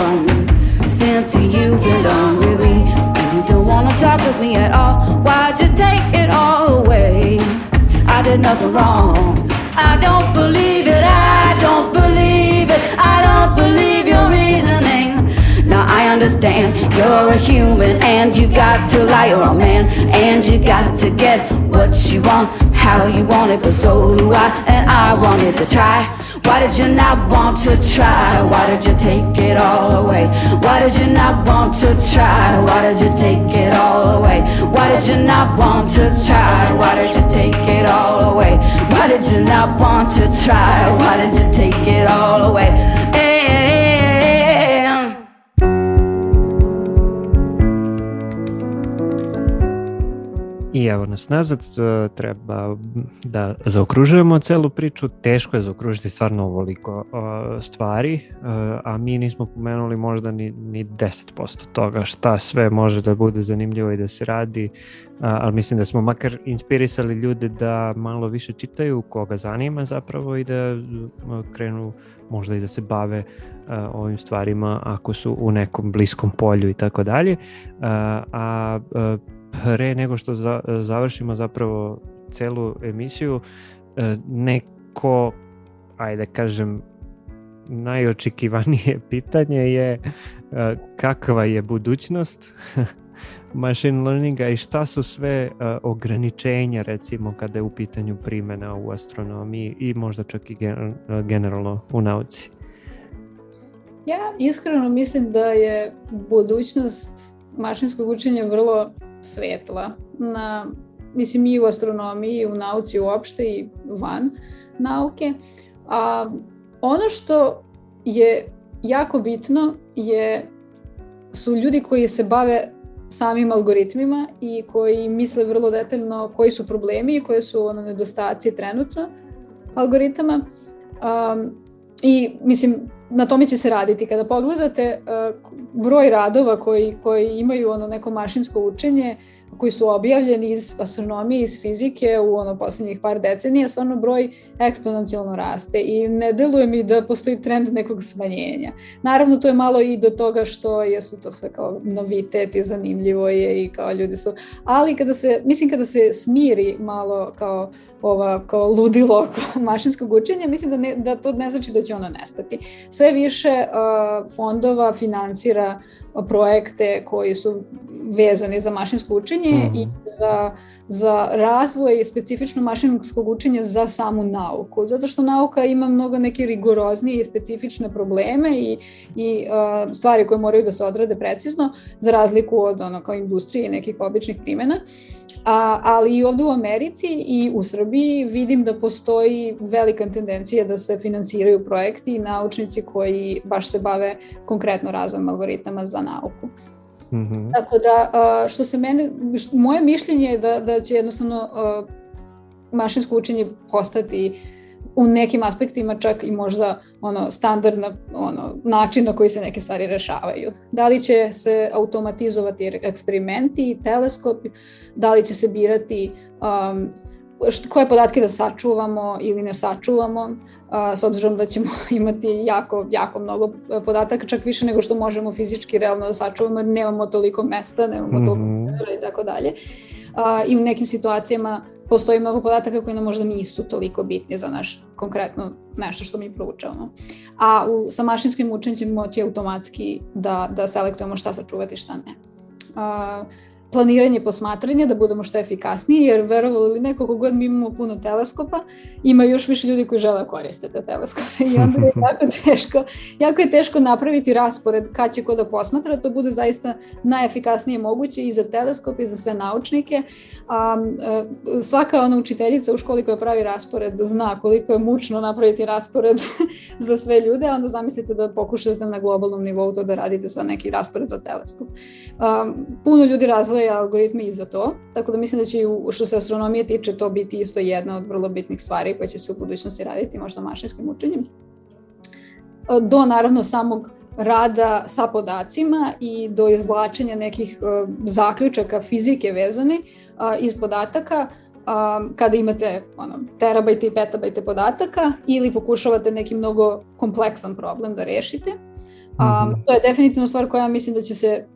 since you've. And you don't wanna talk with me at all. Why'd you take it all away? I did nothing wrong. I don't believe it. I don't believe it. I don't believe your reasoning. Understand you're a human and you've got to lie. You're a man and you got to get what you want, how you want it. But so do I, and I wanted to try. Why did you not want to try? Why did you take it all away? Why did you not want to try? Why did you take it all away? Why did you not want to try? Why did you take it all away? Why did you not want to try? Why did you take it all away? And I evo nas nazad, e, treba da zaokružujemo celu priču, teško je zaokružiti stvarno ovoliko e, stvari, e, a mi nismo pomenuli možda ni, ni 10% toga šta sve može da bude zanimljivo i da se radi, ali mislim da smo makar inspirisali ljude da malo više čitaju koga zanima zapravo i da krenu možda i da se bave ovim stvarima ako su u nekom bliskom polju i tako dalje. A pre nego što za, završimo zapravo celu emisiju, e, neko, ajde kažem, najočekivanije [laughs] pitanje je e, kakva je budućnost [laughs] machine learninga i šta su sve e, ograničenja recimo kada je u pitanju primjena u astronomiji i možda čak i generalno u nauci? Ja iskreno mislim da je budućnost mašinskog učenja vrlo svetla na, mislim i u astronomiji i u nauci uopšte i van nauke. A ono što je jako bitno je su ljudi koji se bave samim algoritmima i koji misle vrlo detaljno koji su problemi i koje su ono nedostaci trenutno algoritama. Um, I mislim, na tome će se raditi. Kada pogledate uh, broj radova koji, koji imaju ono neko mašinsko učenje, koji su objavljeni iz astronomije, iz fizike u ono poslednjih par decenija, stvarno broj eksponencijalno raste i ne deluje mi da postoji trend nekog smanjenja. Naravno, to je malo i do toga što jesu to sve kao novitet i zanimljivo je i kao ljudi su, ali kada se, mislim kada se smiri malo kao ova kao ludilo [laughs] mašinskog učenja, mislim da, ne, da to ne znači da će ono nestati. Sve više uh, fondova finansira projekte koji su vezani za mašinsko učenje mm. i za, za razvoj specifično mašinskog učenja za samu nauku. Zato što nauka ima mnogo neke rigoroznije i specifične probleme i, i uh, stvari koje moraju da se odrade precizno, za razliku od ono, kao industrije i nekih običnih primjena. A, ali i ovde u Americi i u Srbiji vidim da postoji velika tendencija da se finansiraju projekti i naučnici koji baš se bave konkretno razvojem algoritama za nauku. Mm -hmm. Tako da, što se mene, što, moje mišljenje je da, da će jednostavno mašinsko učenje postati u nekim aspektima čak i možda ono standardna ono način na koji se neke stvari rešavaju. Da li će se automatizovati eksperimenti i teleskopi, da li će se birati um, koje podatke da sačuvamo ili ne sačuvamo, a, s obzirom da ćemo [laughs] imati jako, jako mnogo podataka, čak više nego što možemo fizički realno da sačuvamo, jer nemamo toliko mesta, nemamo mm -hmm. toliko i tako dalje. A, i u nekim situacijama postoji mnogo podataka koji nam možda nisu toliko bitni za naš konkretno nešto što mi proučavamo. A u, sa mašinskim učenjem moći automatski da, da selektujemo šta sačuvati, šta ne. A, planiranje posmatranja, da budemo što efikasniji, jer verovali ili neko kogod mi imamo puno teleskopa, ima još više ljudi koji žele da koriste te teleskope i onda je [laughs] jako teško, jako je teško napraviti raspored kad će ko da posmatra, to bude zaista najefikasnije moguće i za teleskop i za sve naučnike. A, a, svaka ona učiteljica u školi koja pravi raspored zna koliko je mučno napraviti raspored [laughs] za sve ljude, a onda zamislite da pokušate na globalnom nivou to da radite sa neki raspored za teleskop. A, puno ljudi razvoja postoje algoritmi i za to, tako da mislim da će u, što se astronomije tiče to biti isto jedna od vrlo bitnih stvari koja će se u budućnosti raditi možda mašinskim učenjem. Do naravno samog rada sa podacima i do izvlačenja nekih uh, zaključaka fizike vezane uh, iz podataka um, kada imate ono, terabajte i petabajte podataka ili pokušavate neki mnogo kompleksan problem da rešite. Um, to je definitivno stvar koja mislim da će se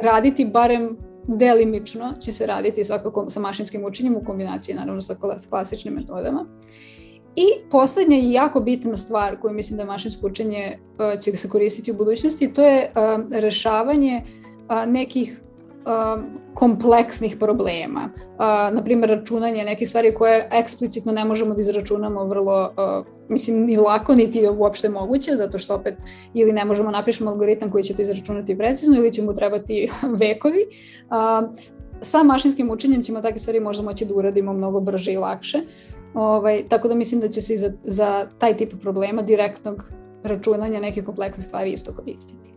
raditi barem delimično će se raditi svakako sa mašinskim učenjem u kombinaciji naravno sa klasičnim metodama. I poslednja i jako bitna stvar koju mislim da mašinsko učenje uh, će se koristiti u budućnosti, to je uh, rešavanje uh, nekih kompleksnih problema. Naprimjer, računanje nekih stvari koje eksplicitno ne možemo da izračunamo vrlo, mislim, ni lako, niti je uopšte moguće, zato što opet ili ne možemo napišemo algoritam koji će to izračunati precizno ili će mu trebati [laughs] vekovi. Sa mašinskim učenjem ćemo takve stvari možda moći da uradimo mnogo brže i lakše. Ovaj, tako da mislim da će se i za, za taj tip problema direktnog računanja neke kompleksne stvari isto koristiti.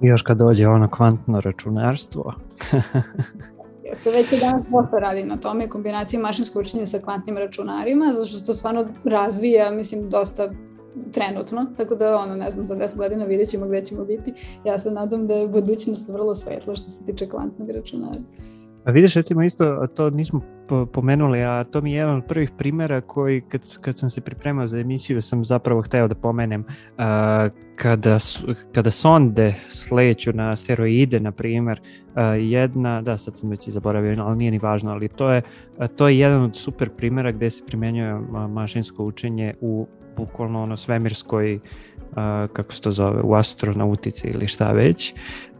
Još kad dođe ono kvantno računarstvo. [laughs] Jeste, već se danas posle radi na tome, kombinacija mašinskog učenja sa kvantnim računarima, zato što to stvarno razvija, mislim, dosta trenutno, tako da ono, ne znam, za 10 godina vidjet ćemo gde ćemo biti. Ja se nadam da je budućnost vrlo svetla što se tiče kvantnog računara. A vidiš recimo isto, to nismo pomenuli, a to mi je jedan od prvih primjera koji kad, kad sam se pripremao za emisiju sam zapravo hteo da pomenem a, kada, kada sonde sleću na asteroide, na primjer, jedna, da sad sam već i zaboravio, ali nije ni važno, ali to je, to je jedan od super primjera gde se primenjuje mašinsko učenje u bukvalno ono svemirskoj kako se to zove, u astronautici ili šta već,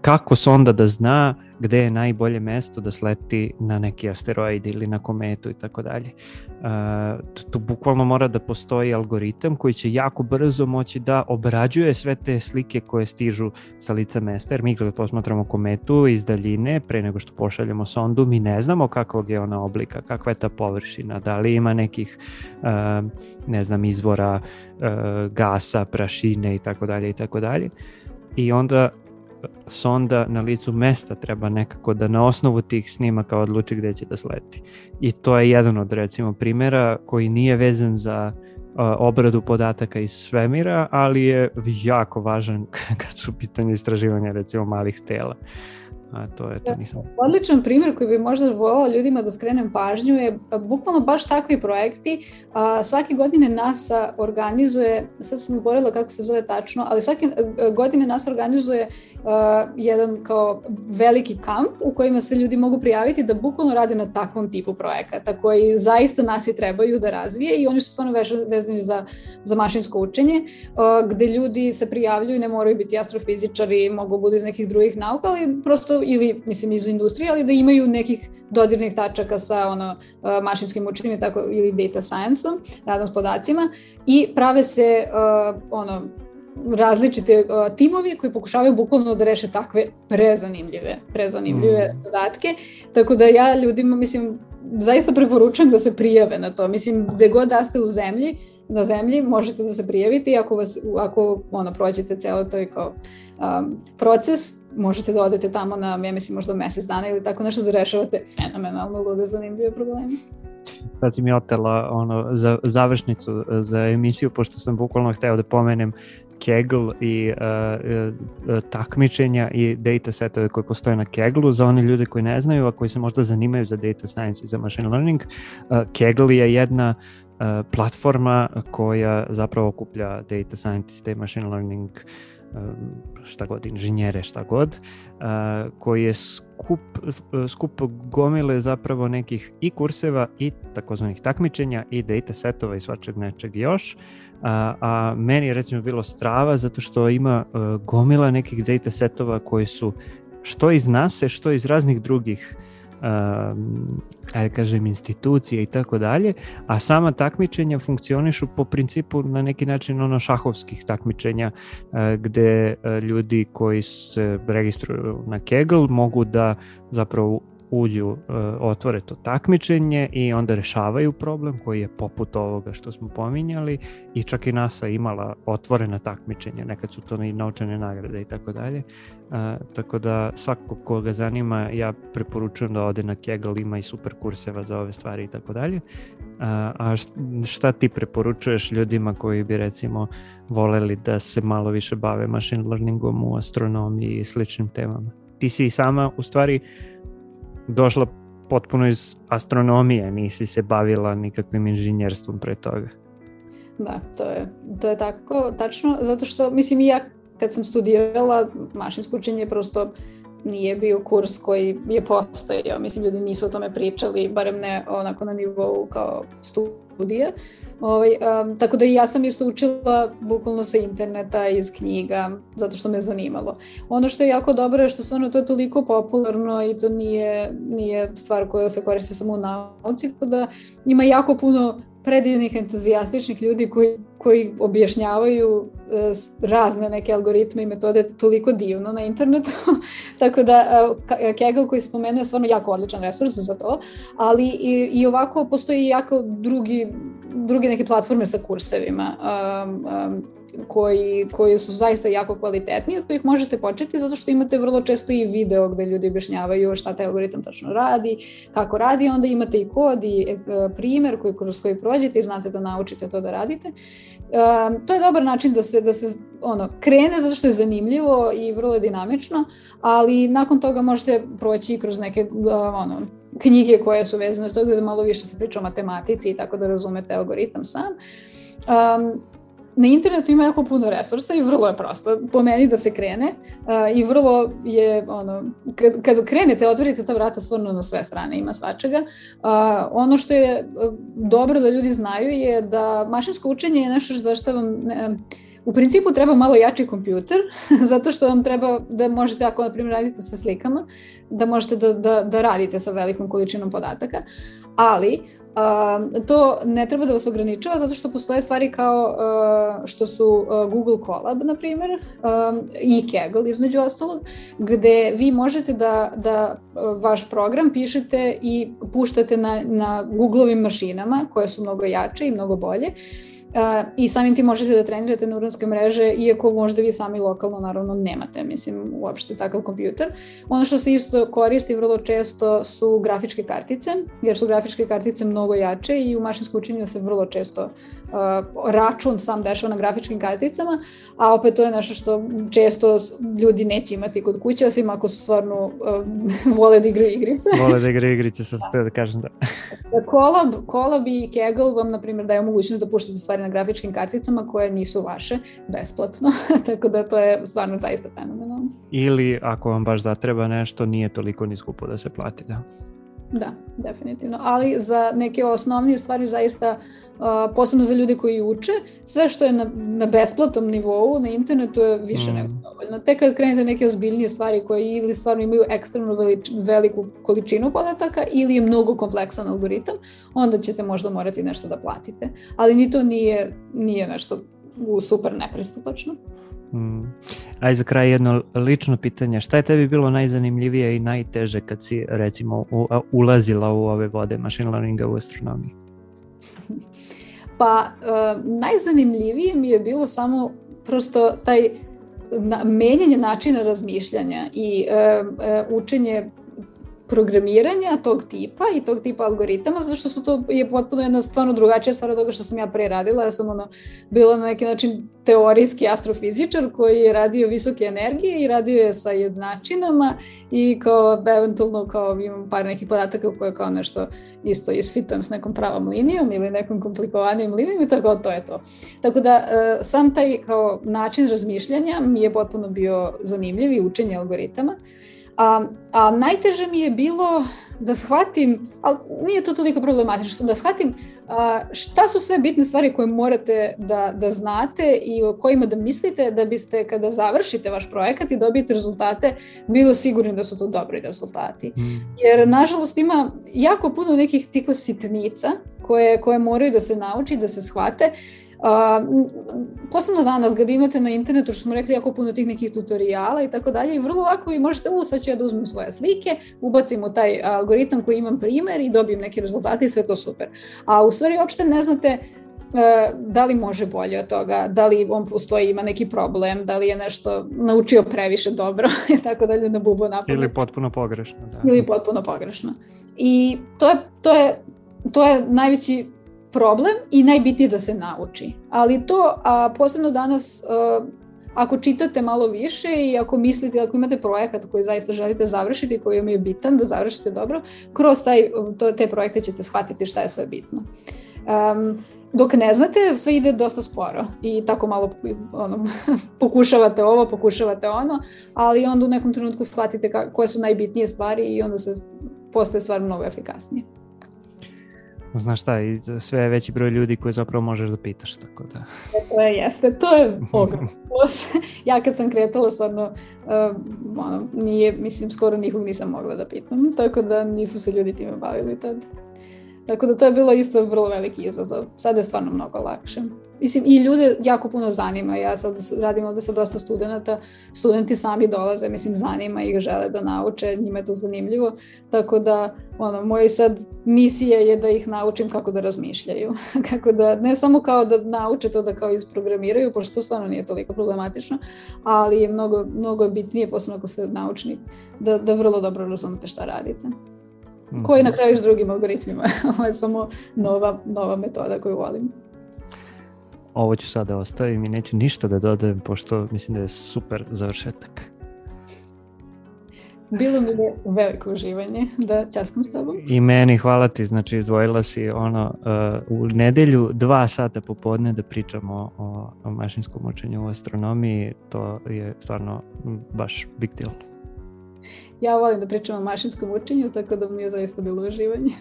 kako sonda da zna gde je najbolje mesto da sleti na neki asteroid ili na kometu i tako dalje. Tu bukvalno mora da postoji algoritam koji će jako brzo moći da obrađuje sve te slike koje stižu sa lica mesta, jer mi kada posmatramo kometu iz daljine, pre nego što pošaljemo sondu, mi ne znamo kakvog je ona oblika, kakva je ta površina, da li ima nekih, ne znam, izvora gasa, prašine i tako dalje i tako dalje. I onda sonda na licu mesta treba nekako da na osnovu tih snimaka odluči gde će da sleti. I to je jedan od recimo primjera koji nije vezan za obradu podataka iz svemira, ali je jako važan [laughs] kad su pitanje istraživanja recimo malih tela. A to je to da. nisam. Odličan primjer koji bi možda volao ljudima da skrenem pažnju je bukvalno baš takvi projekti. A, svake godine NASA organizuje, sad sam zaboravila kako se zove tačno, ali svake godine NASA organizuje a, jedan kao veliki kamp u kojima se ljudi mogu prijaviti da bukvalno rade na takvom tipu projekata koji zaista nas i trebaju da razvije i oni su stvarno vezani za, za mašinsko učenje, a, gde ljudi se prijavljuju, ne moraju biti astrofizičari, mogu budu iz nekih drugih nauka, ali prosto ili mislim iz industrije, ali da imaju nekih dodirnih tačaka sa ono mašinskim učenjem tako ili data science-om, radom s podacima i prave se uh, ono različite uh, timovi koji pokušavaju bukvalno da reše takve prezanimljive, prezanimljive mm. zadatke. Tako da ja ljudima, mislim, zaista preporučujem da se prijave na to. Mislim, gde god da ste u zemlji, na zemlji, možete da se prijavite i ako, vas, ako ono, prođete celo to kao um, proces, možete da odete tamo na, ja mislim, možda mesec dana ili tako nešto da rešavate fenomenalno lude zanimljive probleme. Sad si mi otela ono, za, završnicu za emisiju, pošto sam bukvalno hteo da pomenem Kegel i uh, uh, takmičenja i data setove koje postoje na Keglu za one ljude koji ne znaju, a koji se možda zanimaju za data science i za machine learning. Uh, Kegel je jedna platforma koja zapravo okuplja data scientiste, machine learning, šta god, inženjere, šta god, koji je skup, skup gomile zapravo nekih i kurseva i takozvanih takmičenja i data setova i svačeg nečeg još. A, a meni je recimo bilo strava zato što ima gomila nekih data setova koji su što iz nase, što iz raznih drugih um, ajde kažem, institucije i tako dalje, a sama takmičenja funkcionišu po principu na neki način ono šahovskih takmičenja uh, gde uh, ljudi koji se registruju na Kegel mogu da zapravo uđu, uh, otvore to takmičenje i onda rešavaju problem koji je poput ovoga što smo pominjali i čak i NASA imala otvorena takmičenja, nekad su to i naučene nagrade i tako dalje. Tako da svako koga zanima ja preporučujem da ode na Kegel, ima i super kurseva za ove stvari i tako dalje. A šta ti preporučuješ ljudima koji bi recimo voleli da se malo više bave machine learningom u astronomiji i sličnim temama? Ti si sama u stvari uh, došla potpuno iz astronomije, nisi se bavila nikakvim inženjerstvom pre toga. Da, to je, to je tako, tačno, zato što, mislim, i ja kad sam studirala, mašinsko učenje prosto nije bio kurs koji je postojao, mislim, ljudi nisu o tome pričali, barem ne onako na nivou kao studije. Ovaj, um, tako da i ja sam isto učila bukvalno sa interneta, iz knjiga, zato što me zanimalo. Ono što je jako dobro je što stvarno to je toliko popularno i to nije, nije stvar koja se koristi samo u nauci, tako da ima jako puno predivnih, entuzijastičnih ljudi koji, koji objašnjavaju uh, razne neke algoritme i metode toliko divno na internetu. [laughs] Tako da uh, Kaggle koji spomenuo je stvarno jako odličan resurs za to, ali i, i ovako postoji jako drugi, druge neke platforme sa kursevima. Um, um, koji, koji su zaista jako kvalitetni, od kojih možete početi zato što imate vrlo često i video gde ljudi objašnjavaju šta taj algoritam tačno radi, kako radi, onda imate i kod i e, primer koji, kroz koji prođete i znate da naučite to da radite. E, to je dobar način da se, da se ono, krene zato što je zanimljivo i vrlo dinamično, ali nakon toga možete proći kroz neke ono, knjige koje su vezane toga da malo više se priča o matematici i tako da razumete algoritam sam. Um, na internetu ima jako puno resursa i vrlo je prosto po meni da se krene uh, i vrlo je ono, kad, kad krenete, otvorite ta vrata stvarno na sve strane, ima svačega. Uh, ono što je dobro da ljudi znaju je da mašinsko učenje je nešto za što vam ne, U principu treba malo jači kompjuter, [laughs] zato što vam treba da možete, ako na primjer radite sa slikama, da možete da, da, da radite sa velikom količinom podataka, ali Uh, to ne treba da vas ograničava zato što postoje stvari kao uh, što su uh, Google Colab, na primjer, um, i Kaggle između ostalog, gde vi možete da, da vaš program pišete i puštate na, na Googleovim mašinama koje su mnogo jače i mnogo bolje. Uh, i samim tim možete da trenirate neuronske mreže, iako možda vi sami lokalno naravno nemate, mislim, uopšte takav kompjuter. Ono što se isto koristi vrlo često su grafičke kartice, jer su grafičke kartice mnogo jače i u mašinsku učenju se vrlo često uh, račun sam dešava na grafičkim karticama, a opet to je nešto što često ljudi neće imati kod kuće, osim ako su stvarno uh, [laughs] vole da igraju igrice. Vole da igraju igrice, sad ste da kažem da. Colab, Colab i Kaggle vam, na primjer, daju mogućnost da puštate stvari na grafičkim karticama koje nisu vaše besplatno, [laughs] tako da to je stvarno zaista fenomenalno. Ili ako vam baš zatreba nešto, nije toliko ni skupo da se plati, da? Da, definitivno. Ali za neke osnovnije stvari zaista Uh, posebno za ljude koji uče, sve što je na, na besplatnom nivou na internetu je više mm. nego dovoljno. Tek kad krenete neke ozbiljnije stvari koje ili stvarno imaju ekstremno velič, veliku količinu podataka ili je mnogo kompleksan algoritam, onda ćete možda morati nešto da platite. Ali ni to nije, nije nešto super nepristupačno. Mm. Aj za kraj jedno lično pitanje. Šta je tebi bilo najzanimljivije i najteže kad si recimo u, ulazila u ove vode machine learninga u astronomiji? [laughs] Pa uh, najzanimljivije mi je bilo samo prosto taj na, menjanje načina razmišljanja i uh, uh, učenje programiranja tog tipa i tog tipa algoritama, zato što su to je potpuno jedna stvarno drugačija stvar od toga što sam ja pre radila. Ja sam ono, bila na neki način teorijski astrofizičar koji je radio visoke energije i radio je sa jednačinama i kao eventualno kao imam par nekih podataka koje kao nešto isto isfitujem s nekom pravom linijom ili nekom komplikovanijim linijom i tako to je to. Tako da e, sam taj kao način razmišljanja mi je potpuno bio zanimljiv i učenje algoritama. A, a najteže mi je bilo da shvatim, ali nije to toliko problematično, da shvatim a, šta su sve bitne stvari koje morate da, da znate i o kojima da mislite da biste kada završite vaš projekat i dobijete rezultate, bilo sigurni da su to dobri rezultati. Mm. Jer nažalost ima jako puno nekih tiko sitnica koje, koje moraju da se nauči, da se shvate posebno danas kad imate na internetu, što smo rekli, jako puno tih nekih tutoriala i tako dalje i vrlo lako vi možete, u sad ću ja da uzmem svoje slike, ubacim u taj algoritam koji imam primer i dobijem neke rezultate i sve to super. A u stvari uopšte ne znate uh, da li može bolje od toga, da li on postoji, ima neki problem, da li je nešto naučio previše dobro [laughs] i tako dalje na bubo napad. Ili potpuno pogrešno. Da. Ili potpuno pogrešno. I to je, to je, to je najveći problem i najbitnije da se nauči. Ali to, a posebno danas, uh, ako čitate malo više i ako mislite, ako imate projekat koji zaista želite završiti, koji vam je bitan da završite dobro, kroz taj, to, te projekte ćete shvatiti šta je sve bitno. Um, dok ne znate, sve ide dosta sporo i tako malo ono, [laughs] pokušavate ovo, pokušavate ono, ali onda u nekom trenutku shvatite ka, koje su najbitnije stvari i onda se postaje stvar mnogo efikasnije znaš šta, i sve veći broj ljudi koji zapravo možeš da pitaš, tako da. To je, jeste, to je ogromno [laughs] ja kad sam kretala, stvarno, uh, ono, nije, mislim, skoro nikog nisam mogla da pitam, tako da nisu se ljudi time bavili tad. Tako da to je bilo isto vrlo veliki izazov. Sada je stvarno mnogo lakše. Mislim, i ljude jako puno zanima. Ja sad radim ovde sa dosta studenta. Studenti sami dolaze, mislim, zanima ih, žele da nauče, njima je to zanimljivo. Tako da, ono, moja sad misija je da ih naučim kako da razmišljaju. [laughs] kako da, ne samo kao da nauče to da kao isprogramiraju, pošto to stvarno nije toliko problematično, ali je mnogo, mnogo bitnije, posebno ako ste naučnik, da, da vrlo dobro razumete šta radite koji na kraju s drugim algoritmima. [laughs] Ovo je samo nova, nova metoda koju volim. Ovo ću sada ostavim i neću ništa da dodajem, pošto mislim da je super završetak. Bilo mi je veliko uživanje da častam s tobom. I meni, hvala ti, znači izdvojila si ono uh, u nedelju dva sata popodne da pričamo o, o mašinskom učenju u astronomiji, to je stvarno baš big deal ja volim da pričam o mašinskom učenju, tako da mi je zaista bilo uživanje.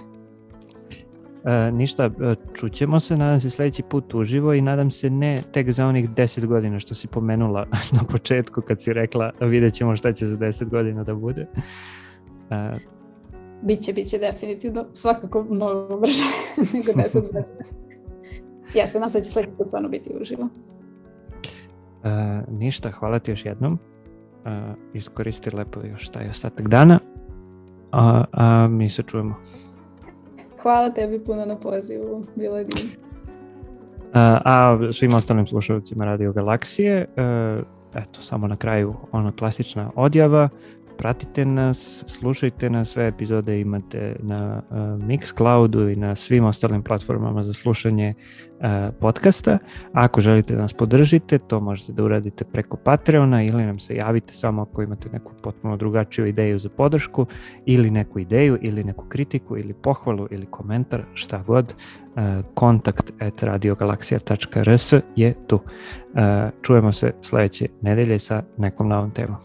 E, ništa, e, čućemo se, nadam se sledeći put uživo i nadam se ne tek za onih 10 godina što si pomenula [laughs] na početku kad si rekla vidjet ćemo šta će za 10 godina da bude. E, biće, biće definitivno, svakako mnogo brže [laughs] nego 10 godina. [laughs] Jeste, nam se da će sledeći put stvarno biti uživo. E, ništa, hvala ti još jednom uh, iskoristi lepo još taj ostatak dana, a, a mi se čujemo. Hvala tebi puno na pozivu, bilo je divno. A, a svim ostalim slušalcima Radio Galaksije, uh, eto, samo na kraju ona klasična odjava, pratite nas, slušajte nas, sve epizode imate na uh, Mixcloudu i na svim ostalim platformama za slušanje uh, podcasta. Ako želite da nas podržite, to možete da uradite preko Patreona ili nam se javite samo ako imate neku potpuno drugačiju ideju za podršku ili neku ideju ili neku kritiku ili pohvalu ili komentar, šta god. Uh, kontakt at radiogalaksija.rs je tu. Uh, čujemo se sledeće nedelje sa nekom novom temom.